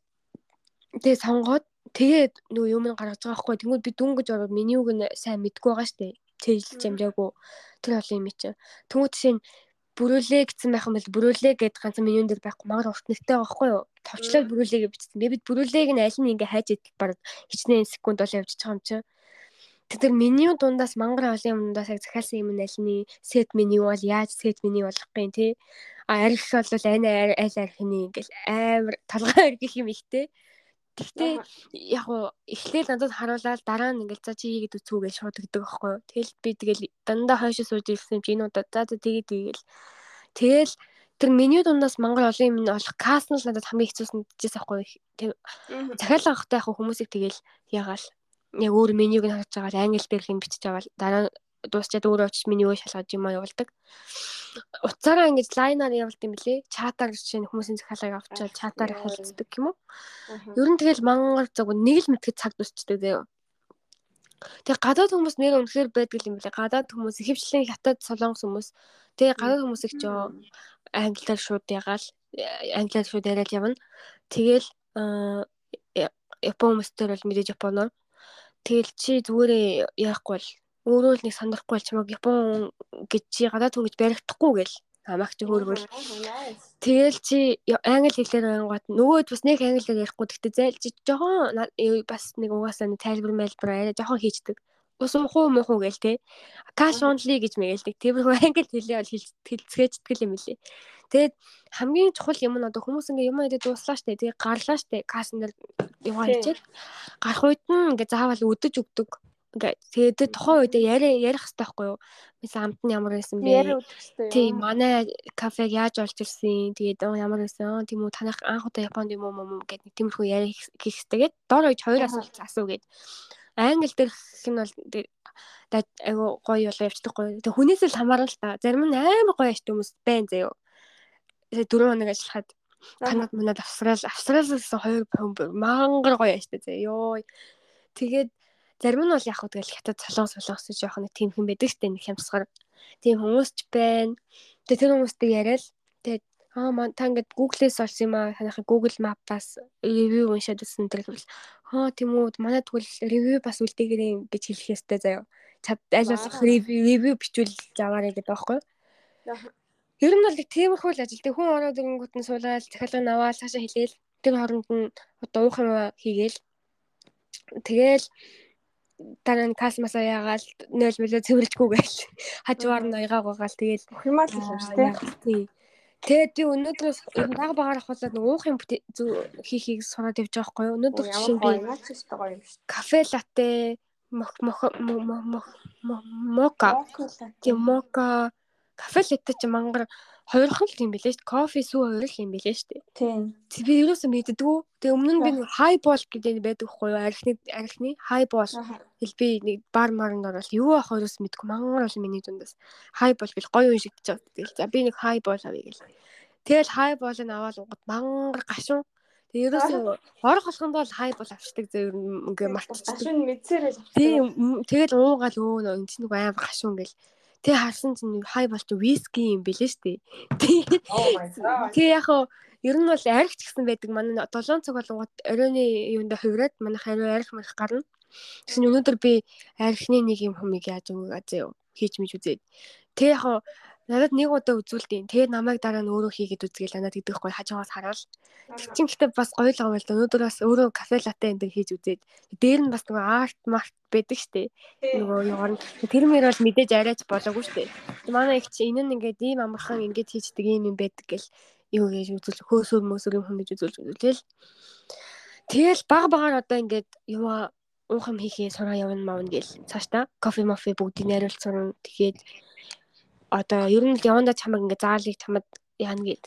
тэгээ сонгоод тэгээд нөгөө юм гаргаж байгаа хгүй тэгвэл би дүнгэж ороод миний үг нь сайн мэдгүй байгаа штэ чэжилж амжаагүй тэр олон юм чинь тэгвэл жишээ нь бүрүүлээ гэсэн байх юм бол бүрүүлээ гэдэг ганц менюн дээр байхгүй магар урт нэртэй байхгүй юу? Товчлол бүрүүлээ гэж бичсэн. Би бид бүрүүлээг нь аль нь ингээ хайж идэл баг хичнээн секунд бол явж байгаа юм чинь. Тэг тэр меню дундаас мангар олон юмнуудаас яг захиалсан юм нь аль нь сет меню бол яаж сет меню болгох юм те. А арх бол ань аль архины ингээл амар толгой арх гэх юм ихтэй. Гэхдээ яг уу эхлээл надад харуулаад дараа нь ингээл за чи хийгээд үзүү гэж шууд өгдөг байхгүй юу. Тэгэл би тэгэл дандаа хойш сууж ирсэн чи энэ удаа. За за тэгээд тэгэл тэгэл тэр меню дундаас мангар олон юм олох каст нь л надад хамгийн хэцүүсэн гэжээс байхгүй юу. Захиалга авахтай яг хүмүүсийг тэгэл ягаал. Яг өөр менюг нь харж байгаа англи дээр хин бичиж аваад дараа дуусчаад өөрөө очиж менюг шалгаж юм явуулдаг. Уцаараа ингэж лайнаар явуулд юм блэ? Чатаар жишээ нь хүмүүсийн захиалгыг авчаад чатаар хэлцдэг юм уу? Ер нь тэгэл мангар зөв нэг л мэдхэд цаг дуусчдаг заяа. Тэгээ гадаад хүмүүс нэр үнэхээр байдаг юм блэ? Гадаад хүмүүс ихэвчлэн хятад солонгос хүмүүс тэгээ гадаад хүмүүсийг ч англиар шууд ягаал англиар шууд яриад явна. Тэгэл Япон хүмүүстэр бол мэдээж Японоор Тэгэл чи зүгээрээ яахгүй бол өөрөө л нэг сандрахгүй бол чамайг Япон гэж чи гадаад хүн гэж баригдахгүй гэл амагч хөргөл. Тэгэл чи англи хэлээр ангууд нөгөөд бас нэг англиар ярихгүй гэхдээ зайл чи жоохон бас нэг угаасаа нэг тайлбар мэлбэр арай жоохон хийчдэг. Ус ухуу мухуу гээл те. Cash only гэж мэгээлдэг. Тэрхүү англи хэлээ бол хэлцгээждэг юм лээ. Тэгээд хамгийн чухал юм нь одоо хүмүүс ингээ юм идэ дууслаа штэ. Тэгээд гарлаа штэ. Касн дээр яваа хийчихэд гарах үед нь ингээ заавал өдөж өгдөг. Ингээ тэгээд тухайн үед яриа ярих хэрэгтэй байхгүй юу? Mesela амт нь ямар байсан бэ? Яриа хэрэгтэй. Тийм манай кафег яаж олж ирсэн? Тэгээд ямар байсан? Тийм үү танах анх удаа Японд юм уу юм гэдэг нэг тиймэрхүү яриа хийх хэрэгтэйгээд дор ойж хоёр асуулт асуу гээд англи дээрх нь бол айгу гоё болоо явцдаг гоё. Тэг хүнээс л хамаарна л та. Зарим нь амар гоё ашт хүмүүс байна заяо дөрөв хоног ажиллахад Канад манад австрал австралаас хоёр бомб мангар гоё яаштай заа ёо. Тэгээд зарим нь бол яг хөө тэгэл хятад солонгос солонгос жоох нэг тийм хэн байдаг штэ нэг хямсгаар. Тийм хүмүүс ч байна. Тэгээд тэр хүмүүстэй яриад тэгээд аа ман та ингээд Google-ээс олсон юм аа танах Google Map-аас ревю уншаад үзсэн тэр бол аа тийм үү манай тэгвэл ревю бас үлдээгээрэй гэж хэлэх ёстой заяа. Чад аль болох ревю бичүүл аваарай гэдэг байхгүй? Ер нь бол тиймэрхүү л ажил. Тэг хүн ороод ирэнгүүт нь суулгаад захиалгыг аваад цаашаа хэлээл тэр хооронд нь одоо уух юм хийгээл тэгэл дараа нь касмасаа яагаал 0 мөлөө цэвэрлжгүй гээл хажуугаар нь аягааг угаал тэгэл бүх юм л шүү дээ. Тэгээд би өнөөдрөөс баг багаар ахуулаад нэг уух юм хийхийг сураад явж байгаа байхгүй юу? Өнөөдөр чинь би кафе латте мох мох мока. Тийм мока кафе латте чи мангар хоёрхан л юм билээ шүү дээ. Кофе сүү хоёр л юм билээ шүү дээ. Тийм. Би ерөөсөө мэддэггүй. Тэгээ өмнө нь би нэг хай бол гэдэг байдаг хгүй юу? Архины архины хай бол хэл би нэг бар марнд орол юу ах хоёроос мэдгүй мангар бол миний дундаас хай бол гэл гоё юм шигдэж байгаа. Тэгэл за би нэг хай бол авъя гэл. Тэгэл хай болыг аваад угад мангар гашуун Тэгээ ерөөсөө орох болохонд бол хай бол авчдаг зөв ингээ мартчихдаг. Гашуун мэдсээрээ. Тийм тэгэл уугаал өө нөө энэ чинь нэг амар гашуун гэл. Тэгээ харсан чинь хай болч виски юм бэлээ штэ. Тэгээ яг хоо ер нь бол аригч гэсэн байдаг. Манай 7 цаг болгоод оройны юунда хувираад манайх ариу арих марих гарна. Тэгсэн өнөөдөр би арихны нэг юм хүмийг яаж өгөө азаа хийж мэж үзээд. Тэгээ яг надад нэг удаа үзүүлдیں۔ Тэгээд намайг дараа нь өөрөө хийгээд үзгээл надад гоё хажуугаас хараал. Тэг чин гэхдээ бас гоё л байгаа л да. Өнөөдөр бас өөрөө кафе латте энэ хийж үзээд дээр нь бас нөгөө арт март байдаг штэ. Нөгөө югаар нь тэр мөр бол мэдээж арайч болоогүй штэ. Манай их чи энэ нь ингээд ийм амархан ингээд хийждэг юм юм байдаг гэл юу гэж үзүүл хөөсөр мөсөр юм хүм гэж үзүүлж үзүүлэл. Тэгэл баг багаар одоо ингээд юма уух юм хийхээ сураа явна маавна гэл цаашаа кофе мофе бүгдийг найруулж сурна. Тэгээд одоо ер нь л яванда чамаг ингээ заалыг чамд яана гэд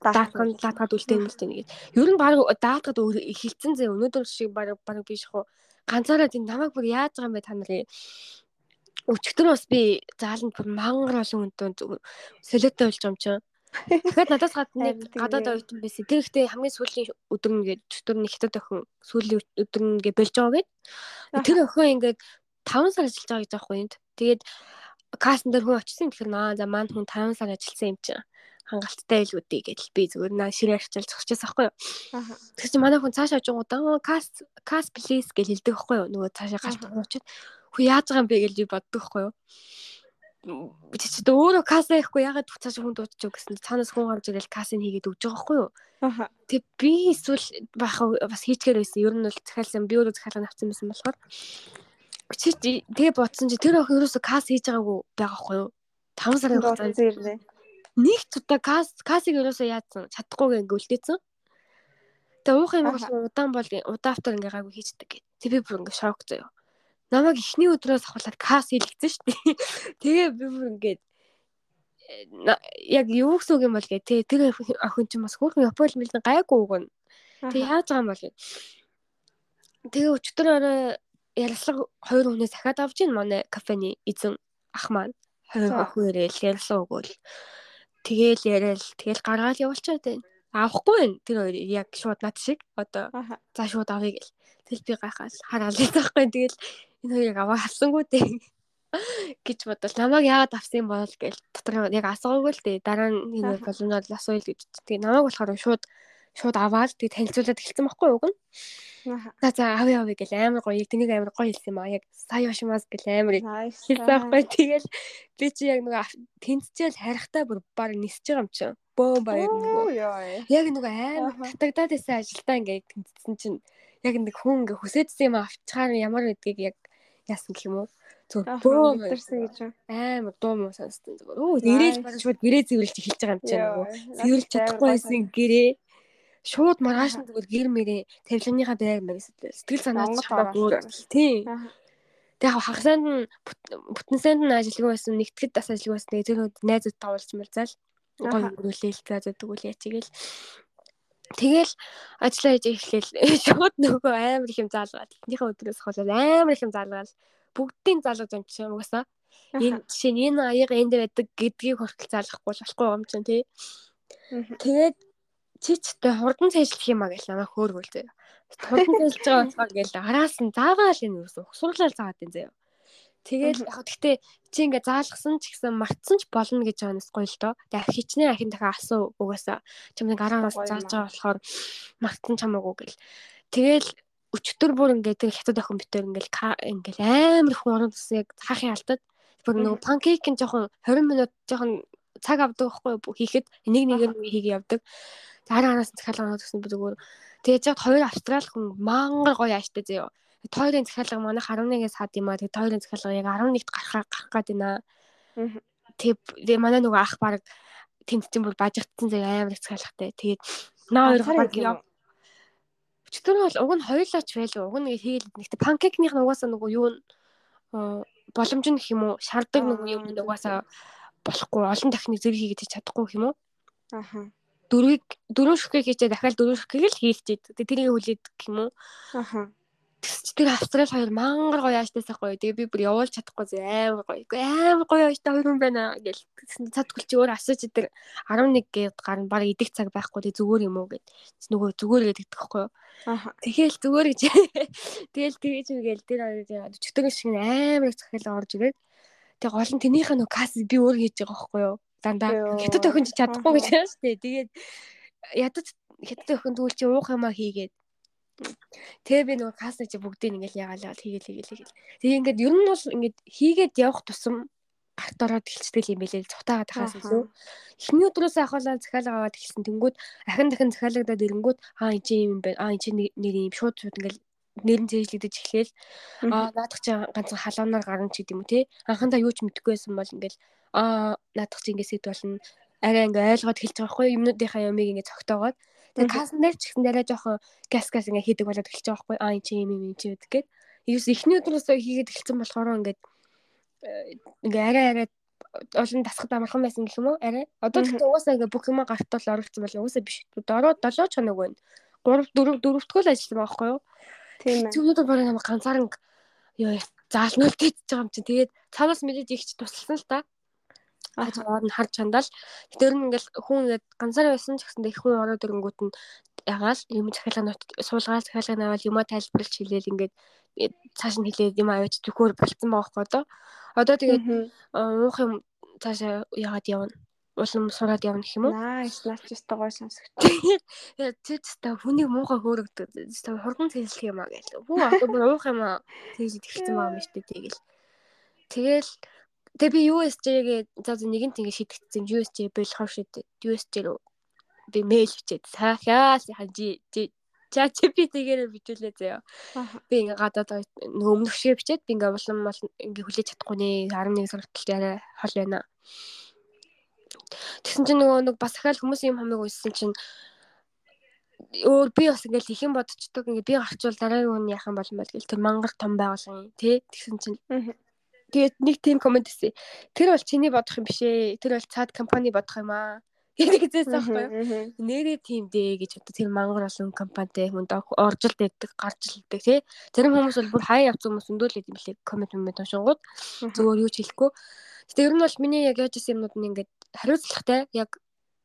даатган даатгаад үлдээн юм л тийм нэгэд. Ер нь баг даатгаад эхэлсэн зэ өнөөдөр шиг баг баг биш хоо ганцаараа тийм намайг бүр яаж байгаа юм бэ та нарын өчигдөр бас би зааланд бүр мангар олон хүнтэй зүгээр солиотой болж юм чинь. Дахиад надаас гадна нэг гадаад оюутан байсан. Тэр ихтэй хамгийн сүүлийн өдөр нь гээд өчтөр нь хятад охин сүүлийн өдөр нь гээд болж байгаа гээд. Тэр охин ингээд 5 сар ажиллаж байгаа гэж байгаа юм. Тэгээд кастн дээр хүн очсон тэгэхээр наа за маань хүн 5 сар ажилласан юм чинь хангалттай илгүүдээ гэдэл би зүгээр наа ширээ арчил зогсчихсан байхгүй юу. Тэгэхээр чи манай хүн цаашаа очингуудаа каст каст плиз гэж хэлдэг байхгүй юу. Нөгөө цаашаа гарч очиод хөө яаж байгаа юм бэ гэж би боддог байхгүй юу. Би чи өөрөө каст хийхгүй ягаад цаашаа хүн дуудаж өг гэсэн цаанаас хүн гарч ирэл кастыг хийгээд өгч байгаа байхгүй юу. Тэг би эсвэл баах бас хийчгээр байсан. Ер нь бол захиалсан би өөрөө захиалга авсан байсан болохоор чи тэгээ бодсон чи тэр охин ерөөсө кас хийж байгаагүй байгаа хгүй юу? 5 сарын хугацаанд ирлээ. нэг ч удаа кас касыг ерөөсөө яатсан чадахгүйгээ ингээ үлдээсэн. Тэгээ уух юм бол удаан бол удаавтар ингээ гайгүй хийждэг гэ. Тэг би бүр ингээ шок заяа. Намайг эхний өдрөөс ахуулаад кас хийлгэсэн шүү дээ. Тэгээ би бүр ингээ яг юу гэсэн үг юм бол гэ тэ тэр охин ч бас хөөрхөн Япон хэл мэлэн гайгүй үг нь. Тэг яаж байгаа юм бол гэ. Тэгээ өчтөр орой ярилцлага хоёр хүнээс дахиад авч ийн манай кафений эзэн ах маань хоёр ирээл ярилцлага өгөөл. Тэгээл яриад тэгэл гаргаад явуулчаад байна. Авахгүй байна. Тэр хоёр яг шууд над шиг одоо за шууд авъя гэл. Тэгэл би гайхаад хараал байхгүй. Тэгэл энэ хоёрыг аваа авсангүй дээ гэж бодвол намайг яагаад авсан бол гэл дотор яг асуугаагүй л дээ. Дараа нь энэ боломжоор асууя л гэж. Тэгээ намайг болохоор шууд шууд аваад тэгээ танилцуулаад эхэлсэн байхгүй юу? Аха. За за авъя авъя гэл амар гоё. Тэнийг амар гоё хэлсэн юм аа. Яг сая шимаас гэл амар хэлсэн байхгүй. Тэгэл би чи яг нөгөө тэнцчээл харихтаа бүр баг нисэж байгаа юм чинь. Бөөм баяр нөгөө. Яг нөгөө амар татагдаад байсан ажилдаа ингээд тэнцсэн чинь яг нэг хүн ингээ хүсэжсэн юм авчаар ямар гэдгийг яг яасан гэх юм уу? Зөв Аха. бөөм Мэдэрсэн гэж амар дуу муу сонссон зүгээр. Өө нэрэл баран шууд гэрээ зэвэрлж эхэлж байгаа юм чинь нөгөө. Зэвэрлж чадахгүй байсан гэрээ шууд маргааш нь зүгээр гэр мэрээ тавилганыхаа байр маяг сэтгэл санаа Монгол чамаа ороош бүр тийм. Тэгээ яг хагасанд нь бүт- бүтэн санд нь ажилгүй байсан, нэгтгэд бас ажилгүй байсан. Тэгээ тэр үед найзуудтай уулзч мэлзал. Аха. Гоё өнгөрүүлээл заазад өгөөл ячигээл. Тэгэл ажиллаа хийж эхлээл шууд нөгөө амар их юм заалгаад. Эхнийхээ өдрөөс холоод амар их юм заалгаад бүгдийн заалгаж юм чинь угаасаа. Энэ жишээ нь энэ аяга энд байдаг гэдгийг хүртэл заалгахгүй л болохгүй юм чинь тий. Тэгээд чичтэй хурдан цэжлэх юм а гэж намайг хөөргөл заяа. Хурдан цэжлэж байгаа болохоор гээл араас нь заагаал энэ юусэн ухсуурлал заагаад энэ заяа. Тэгээд яг гэхдээ чи ингээ заалгасан ч гэсэн мартсан ч болно гэж байгаа нь гоё л доо. Тэгээд хичнээн ахин дахиад асуу угаасаа чамд 10-аас Гоё юм зааж аа. байгаа болохоор мартсан чамаагүй гэл. Тэгэл өчтөр бүр ингээ тэр хятад охин битэр ингээл ингээл амар их уран тус яг хаахын алдад бүр нөгөө панкейк нь жоохон 20 минут жоохон цаг авдаг байхгүй юу хийхэд нэг нэгээр нь хийгээ явдаг. Дараа араас нь захиалга гэсэн би зүгээр. Тэгээд жаад хоёр австрал хүн мангар гоё ааштай заяа. Тойрын захиалга манайх 11-ээс хаад юм аа. Тэгээд тойрын захиалга яг 11-т гарахаа гарах гээд байна. Тэгээд манай нөгөө ах баг тэнд чинь бүр бажигдсан заяа амар их захиалгатай. Тэгээд наа хоёр баг яв. Өчтөр нь бол уг нь хоёулаач байлуу. Уг нь хийгээл нэгтээ панкейкных нь угаасаа нөгөө юу н аа, боломж нь гэх юм уу шаарддаг Аа, нөгөө юм нь угаасаа болохгүй олон дахныг зэрэг хийгээд чадахгүй юм уу Аха. Дөрвийг дөрөв шүхгээ хийчээ дахиад дөрөв шүхгийг л хийлчихэд. Тэрийг хүлээд гэх юм уу? Аха. Тэгс чи тэр австрал хоёр мангар гоё ааштай байхгүй тэгээ би бүр явуулж чадахгүй зэ амар гоё. Үгүй, амар гоё ааштай хоёр хүн байна гэл. Тэгсэн цад гүлч өөр асууж тэр 11 гээд гарна баг идэх цаг байхгүй. Тэгээ зүгээр юм уу гэд. Нөгөө зүгээр гэдэг байхгүй юу? Аха. Тэгэл зүгээр гэж. Тэгэл тэгэж үгээл тэр хоёр өчтөр шиг амар их захиалга орж ирээд. Тэг гол нь тэнийхээ нөө кас би өөр хийж байгаа байхгүй юу? Дандаа хятад охин ч чадахгүй гэж байна шүү дээ. Тэгээд ядаж хятад охин тэгвэл чи уух юмаа хийгээд Тэгээ би нөгөө касна чи бүгдийг ингээл ягаалаа хийгээл хийгээл хийгээл. Тэгээ ингээд ер нь бол ингээд хийгээд явах тусам гарт ороод эхэлчихдэг юм байлээ л цутаагаад Аха. илүү. Эхний өдрөөс ахуулаад захиалга аваад эхэлсэн. Тэнгүүд ахин дахин захиалгадаад ирэнгүүд аа энэ чи юм байна. Аа энэ нэг юм шууд шууд ингээл нэр нь зээжлэгдэж эхлээл аа наадах чи ганцхан халуунаар гарна ч гэдэм үү те. Анхандаа юу ч мэдэхгүй байсан бол ингээл аа наадах чи ингээд сэт болно. Арай ингээ ойлгоод хэлж байгаа хгүй юмнуудынхаа юмыг ингээ цогтоогоод Тэгээ касн дээр ч гэсэн дараа жоохон газ газ ингээ хийдэг болоод эхэлж байгаа хгүй аа эн чи юм юм юм чи гэдэг гээд. Ерөөс эхний өдрөөс хийгээд эхэлсэн болохоор ингээд э, ингээ арай арай олон тасгад амархан байсан гэх юм уу арай. Одоо гэхдээ угаасаа ингээ бүх юм гартал оролцсон бол угаасаа биш. Дороо 7 чанаг байна. 3 4 дөрөвдгөө л ажилласан байгаа хгүй юу. Тийм ээ. Чүнүүд бол намайг ганцаараа ёо заалнуул гэж байгаа юм чинь. Тэгээд цаанаас мэдээд ихч тусалсан л та. Хаж ороод нь харж чандаа л. Тэр нь ингээл хүн ингээд ганцаараа байсан ч гэсэн их хүн ороод ирэнгүүт нь ягаал юм захиалга нот суулгаал захиалга навал юмаа тайлбарлаж хэлээл ингээд э, цааш нь хэлээд юм аваач төхөөр болцсон байгаа хгүй одоо. Тэгээд аа, уух юм цаашаа яагаад явна? Улам сураад явна гэх юм уу? Наач өстой гой. Тэгээд тэр теста хүнийг муухай хөөрөгдөг. Теста хурдан цэжлэх юм аа гээл. Хүү бүр уух юм аа цэжлээд эхэлсэн байгаа юм шүү дээ тэгэл. Тэгэл тэг би USJ-гээ за за нэгэнт ингэ шийдэгдсэн USJ болохоор шийдээ. USJ руу би мэйл бичээд цаахаа сайхан жи чат GPT-гээр бичүүлээ заяа. Би ингээ гадаад өмнөх шиг бичээд би ингээ улам бол ингээ хүлээж чадахгүй нэ 11 сургалтад арай хол байна. Тэгсэн чинь нөгөө нэг бас ахаал хүмүүс юм хамиг үйсэн чинь өөр би бас ингээл их юм бодчихдог ингээ би гарчвал дараагийн хүн яах юм бол юм бол гэл тэр мангар том байгуулгын тий тэгсэн чинь тэгээд нэг тийм комент хийсэн. Тэр бол чиний бодох юм биш ээ. Тэр бол цаад компани бодох юм аа. гэдэг зээс аахгүй юу? Нэрээ тийм дээ гэж одоо тэр мангар олон компанитай хүнд оржилт өгдөг, гарч илдэг тий. Зарим хүмүүс бол бүр хаяа явц хүмүүс өндөөлөд юм лээ коммент юм уншингууд зөвөр юу ч хэлэхгүй. Гэтэ ер нь бол миний яг яаж исэн юмнууд нь ингээд хариуцлагатай яг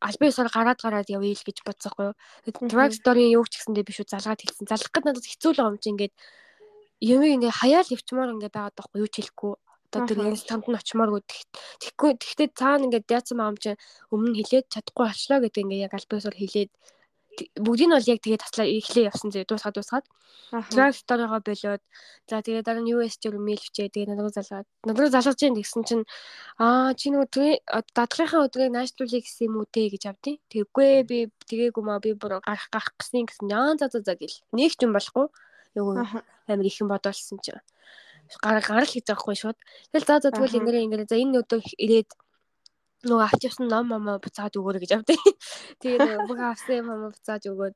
албан ёсоор гараад гараад явъя л гэж. Мгм. Drug story-ийн юу ч гэсэндээ биш үү залгаад хэлсэн. Залгах гэдэг надад хэцүү л юм чи ингээд юм ингээ хаяал явчмаар ингээ байгаад байхгүй юу ч хэлэхгүй. Одоо тэр инстант нь очимооргүй тэгэхгүй тэгтээ цаана ингээ яатсан маам чи өмнө нь хилээд чадахгүй болчлоо гэдэг ингээ яг албан ёсоор хилээд т- бүгдийг нь бол яг тэгээ таслаа эхлээ явсан зэрэг дуусгаад дуусгаад. Drag story-го болоод за тэгээ дараа нь US дээр мэйл өчөө тэгээ надад залгаад. Надад залгаж ийн гэсэн чинь аа чи нөгөө тэгээ дадлахын өдрийг наашлуулъя гэсэн юм үү те гэж авдیں۔ Тэггүй би тэгээгүй маа би бүр гарах гарах гэсэн гэсэн. Яан за за за гэл. Нэг ч юм болохгүй. Нөгөө амир их юм бодолсон чинь. Гарал гарал хийж байгаа хгүй шууд. Тэгэл за за тэгвэл ингэрэ ингэрэ. За энэ өдөр ирээд нөгөө авч явсан ном момоо буцаад өгөөрэй гэж авдیں۔ Тэгээ нөгөө бүх авсан юм момоо буцааж өгөөд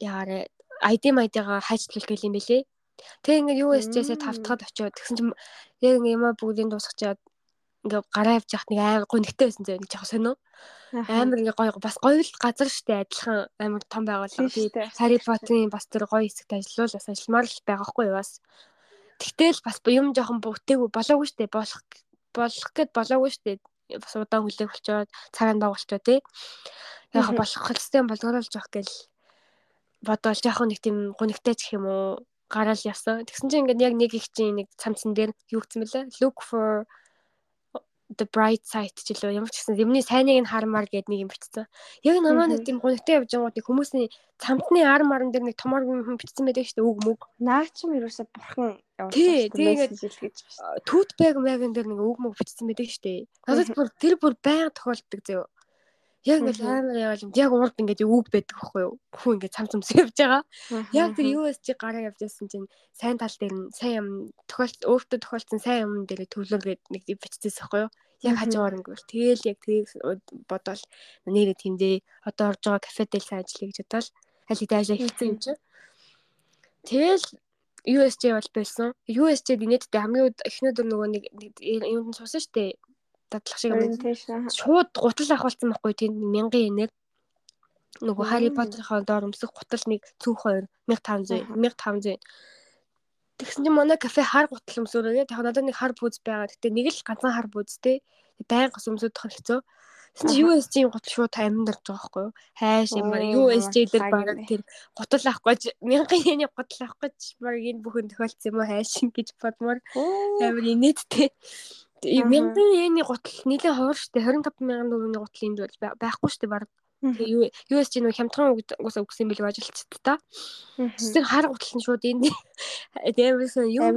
яарэ ID ID-гаа хайчлах гэл юм бэлээ. Тэгээ ингээд USJ-сээ Мм. тавтахад очиод тэгсэн чинь яг ингээд юм бүгдийг дуусгачаад ингээд гараа явж яхад нэг амар гонхтой байсан зөө нэг жоох сонио. Амар ингээ гоё бас гоё л газар штэ адилхан амар том байгууллага. Би. Harry Potter-ийн бас тэр гоё хэсэгт ажиллавал бас ажилламаар л байгаа хгүй юу бас. Тэгтэл бас юм жоохон бүтээгүй болоогүй штэ болох болох гэд болоогүй штэ. Бас удаан хүлээх болчоод цагаан болчоо тий. Яг болох хэвчтэй болгоорол жоох гэл бодоол жоохон нэг тийм гонигтай ч юм уу гараал явсан. Тэгсэн чинь ингээд яг нэг их чинь нэг цамцсан дээр юу гэсэн бэлээ? Look for the bright side ч лөө ямар ч гэсэн юмний сайныг нь хармаар гэд нэг юм бичсэн. Яг намаа нэг тийм гонигтай явж байгаа нэг хүмүүсийн цамтны ар маран дээр нэг томор юм бичсэн байдаг шүү дээ үг мүг. Наа чи юусаа бурхан явуулж байгаа байна. Түүт бэг мэгэн дээр нэг үг мүг бичсэн байдаг шүү дээ. Надад Мгм. бүр тэр бүр байнга тохиолддог зөө. Яг ингээд Мгм. амар яваал юм. Яг урд ингээд үг байдаг байхгүй юу? Хүн ингээд цам цамс явж байгаа. Яг тэр USG гараа явж байсан чинь сайн тал дээр нь сайн юм тохиолд өөртөө тохиолдсон сайн юм дээр төвлөргээд нэг биччихсэн байхгүй юу? Яг хажуугаар ингээд тэгэл яг тэрийг бодоол нэрээ тэмдээ одоо орж байгаа кафедэл сайн ажиллая гэж бодоол аль хэдийн ажил хийсэн юм чинь. Тэгэл USJ бол байсан. USJ-д инээдтэй хамгийн үед эхнээдэр нөгөө нэг юмд суусан штэ. Дадлах шиг юм. Шууд гутал авахулсан байхгүй тийм мянган энээр нөгөө Harry. Potter-ийн доор өмсөх гутал нэг цүнх 2 1500 Аха. 1500. Тэгсэн чинь манай кафе хар гутал өмсөөрөө. Яг надад нэг хар бүүз байгаа. Гэтэ нэг л ганцхан хар бүүзтэй. Баян гос өмсөдөх хэцүү. Аха. USG-ийн гутал шууд орж байгаа байхгүй юу? Хайш юм. Оо, USG дээр баг тэр гутал авахгүй ч мянган йены гутал авахгүй ч баг энэ бүхэн тохиолдсон юм уу хайш гэж бодмоор Оо. амар инээдтэй. Аха. Мянган йены гутал нэлээд ховор штэ 25 мянган төгрөгийн гутал энд байхгүй штэ баг. Тэгээ USG нөө хямдхан угс өгсөн билүү ажилчид та. Тэгсэн хар гутал нь шууд энд дээрээс юм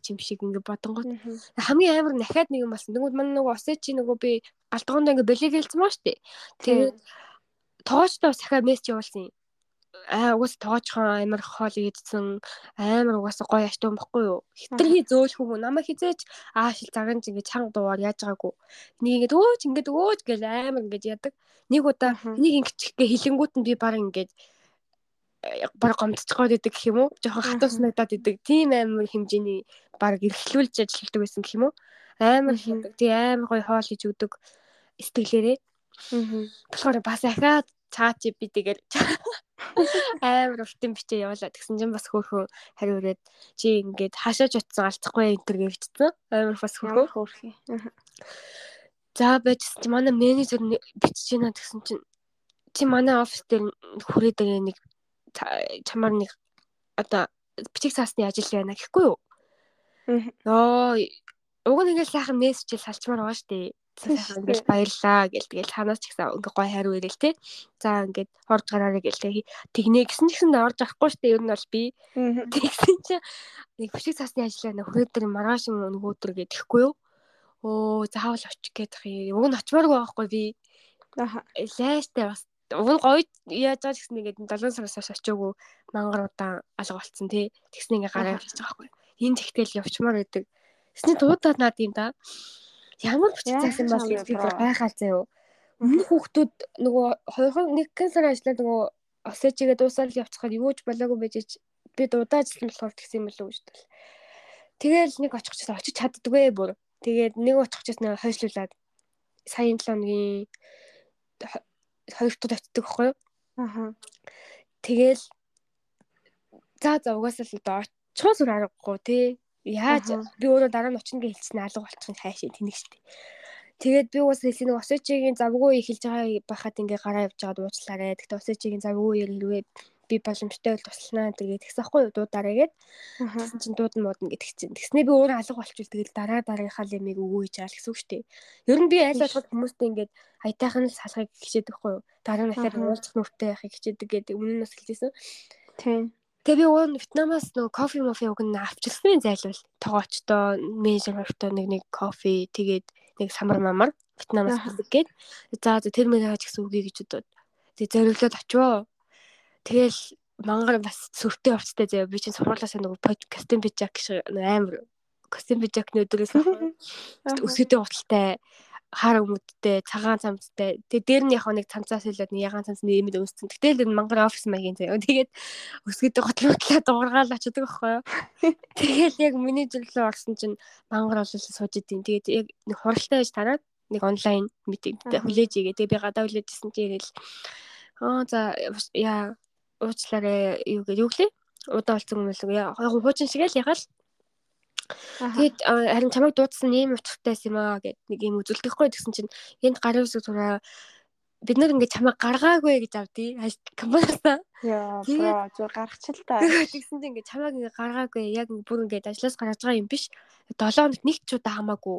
ч юм шиг ингээ бодонгот Мгм. хамгийн амар нахаад нэг юм болсон. Тэгвэл манай нөгөө осээ чи нөгөө би галтгоонд ингээ болиг хэлсэн маа штэ. Тэгээд тоочтой бас дахиад мессеж явуулсан юм. Аа угаас тоочхон амар хоол идсэн амар угаас гоё аштуун баггүй юу. Хитрхи зөөлхөө намайг хизээч аашил заган ч ингээ чанга дуугаар яаж байгаагүй. Нэг ингээд өөч ингээд өөч гэл амар ингээд ядаг. Нэг удаа нэг ингэчгээ хилэнгүүт нь би баг ингээд э, баг гомдчихгоод идэг гэх юм уу? Жохон хатуу Аха. санагдаад идэг. Тийм амар хэмжээний баг эрхлүүлж ажилладаг байсан гэх юм уу? Амар хийдэг. Тий амар гоё хоол хийж өгдөг сэтгэлээрээ. Болохоор бас ахаад цаа чи би тэгэл амар уртын бичээ явуулаад тэгсэн чинь бас хөөхөн хариу өрөөд чи ингээд хашааж утсан алцахгүй энэ төр гэвчсэн. Амар бас Ямар хөөхөө хөөрхий. За байжсэн чи манай менежер бичиж байна тэгсэн чинь чи манай офис дээр хүрээд байгаа нэг чамаар нэг одоо бичиг цаасны ажил байна гэхгүй юу? Ёо уг нь ингээл сайхан мессеж салчмаар байгаа штэ Тийм сайхан дээ. баярлаа гэл тэгэл танаас ч гэсэн ингээ гой хариу ирэл те за ингээд орж гараарай гэл тэг тэгнэ гэсэн ч гэсэн орж авахгүй штэ ер нь бол би тэгсэн чинь нэг бичиг цаасны ажиллаа нэг дээр маргааш нөгөөдөр гэдэхгүй юу оо заавал очих гээд ах юм уг нь очимааргүй байхгүй би Аха. лайштай бас уг нь гоё яаж байгаа гэсэн ингээд 7 сараас хойш очиагүй мангар удаан алга болцсон тий. Тэгснэ ингээ гараа байгаа байхгүй. Энэ тэгтэл явчмаар байдаг. Тэсний дуудаад наад юм да. Ямар бүчих цаас юм бол би гайхал заяа. Өмнөх хүүхдүүд нөгөө 2 нэг сар ажиллаад нөгөө осэжигээ дуусаад явцгаад юуж болоогүй байж би дуудаажлсан болохоор тэгсэн юм болов уу гэж бэл. Тэгээл нэг очихчаа очиж чаддгүй бүр. Тэгээд нэг очихчаас нэг хойшлуулад саяын 7 өдрийн хоёр дахь очдөг байхгүй юу? Аха. Тэгэл за за угаасаа л одоо очихоос үр аргагүй тий. Яаж би өөрөө дараа нь очно гэж хэлсэн алга болчих нь хайшаа тэнэг штэ. Тэгээд би уус хэлсэн нэг осочигийн завгүй эхэлж байгаа байхад ингээ гараа явж байгаад уучлаарай. Тэгтээ осочигийн завгүй ирэлвээ би боломжтой бол туслана тэгээд тэгсэн хгүй юу дуудаарэ гээд тэгсэн чинь дууд модно гэдэг чинь тэгснээ би өөрөө алга болчихвол тэгэл дараа дараагийнхаа лемиг өгөө гэж байгаа л гэсэн үг шүү дээ. Ер нь би аль болох хүмүүстэй ингээд аятайхан л салахыг хичээдэг хгүй юу. Дараа нь дахиад уулзах нүртэй байхыг хичээдэг гэдэг өмнө нь бас хэлжсэн. Тийм. Тэгээ би уун Вьетнамаас нөгөө кофе мофе уг нь авчирсан зайлвал тоогоочтой менежер хоёртой нэг нэг кофе тэгээд нэг самар мамар Вьетнамаас гээд за за тэр мэрэг хаач гэсэн үгийг гэж бодоод тэг зориглоод очивоо Тэгэл мангар бас сүртэй хувцтай заяа. Би чинь сургуулаасаа нөгөө подкастын бижак шиг амар костюм бижакны өдрөөс өсгөдөө уталтай хаар өмдтэй цагаан цамцтай тэгээ дээр нь яг нэг цамцаас хэлээд нэг ягаан цамц нэмэд өмссөн. Гэтэл энэ мангар офис маягийн заяа. Тэгээд өсгөдөө готлуутлаа дуургаал очдөг байхгүй юу. Тэгэл яг менежер рүү орсон чинь мангар олол сууж идэв. Тэгээд яг нэг хуралтай байж тараад нэг онлайн митингтэй хүлээж игээ. Тэгээ би гадаа хүлээжсэн чинь тэгэл аа за яа уучлаарай юу гэж юу гэлээ удаа болсон юм л яг хуучин шиг л ягаал Тэгээд харин чамайг дуудсан ийм утгатайс юм аа гэд нэг юм үзүүлдэхгүй гэсэн чинь энд гарын үсэг тураа бид нар ингээд чамайг гаргаагүй гэж авдий компаниасаа. Яа, бро, зөв гаргачихл та. Тэгсэн чинь ингээд чамайг ингээд гаргаагүй яг бүр ингээд ажлаас гаргаж байгаа юм биш. 7 хоногт нэг ч удаа хамаагүй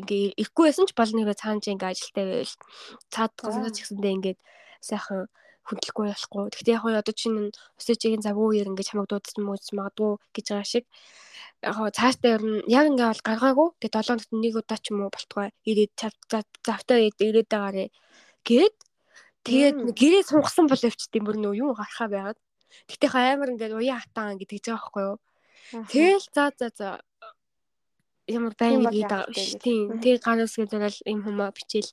ингээ ирэхгүй байсан ч бол нэрээ цаана чи ингээ ажилтаа байвал цаад газраас ч гэсэндээ ингээд сайхан хөдөлгөхгүй болохгүй. Гэхдээ яг одоо чинь өсөжийн завгүй ер ингээд чамайг дуудсан мөч магадгүй гэж байгаа шиг яг цаашдаа ер нь яг ингээд бол гаргаагүй. Тэгээ 7 хоногт нэг удаа ч юм уу болтгой ирээд завтаа ирээд байгаарэ гээд тэгээд гэрээ сунгасан бол явчихдээ бүр нөө юу гарахаа байгаад. Гэтэ амар ингээд уян хатаан гэдэг байгаа байхгүй юу. Тэгэл за за за ямар байн нэг ийм шүү. Тийм. Тэгээ гар үсгээд орол юм хүмүүс бичээл.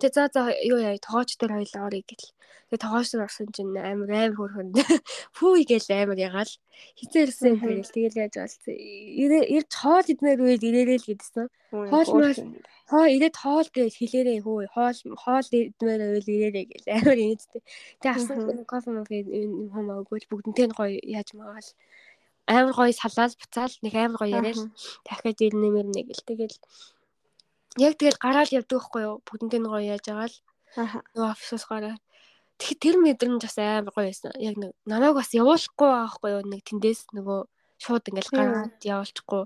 Тэгээ за за юу яа тоогооч дээр хоёлаа орё гэл. Тэгээ дээр орсон чинь амар амар хөрхөн. Фүү гээл амар ягаал. Хизээрсэн тэгэл тэгэл яаж болсон. Ирээд хоол идмээр үед ирээрэл гэдсэн. Хоол мөр хоо ирээд хоол гэж хэлээрээ хөө хоол хоол идмээр үед ирээрээ гэл. Амар инээдтэй. Тэгээ авсан кофе мофе юм хүмүүс өгөөч бүгднтэй нь гоё яаж магаал. Амар гоё салаад буцаал нэг амар гоё яриад дахиад ир нэмэр нэг л тэгэл яг тэгэл гараал явдаг байхгүй юу? Бүгднтэй нь гоё яаж байгаа л нөгөө офисоос гараа тэгэхээр тэр мэдрэмж бас амар гоё байсан. Яг нэг намайг бас явуулахгүй байхгүй юу? Нэг тэндээс нөгөө шууд ингээл гараад явуулчихгүй.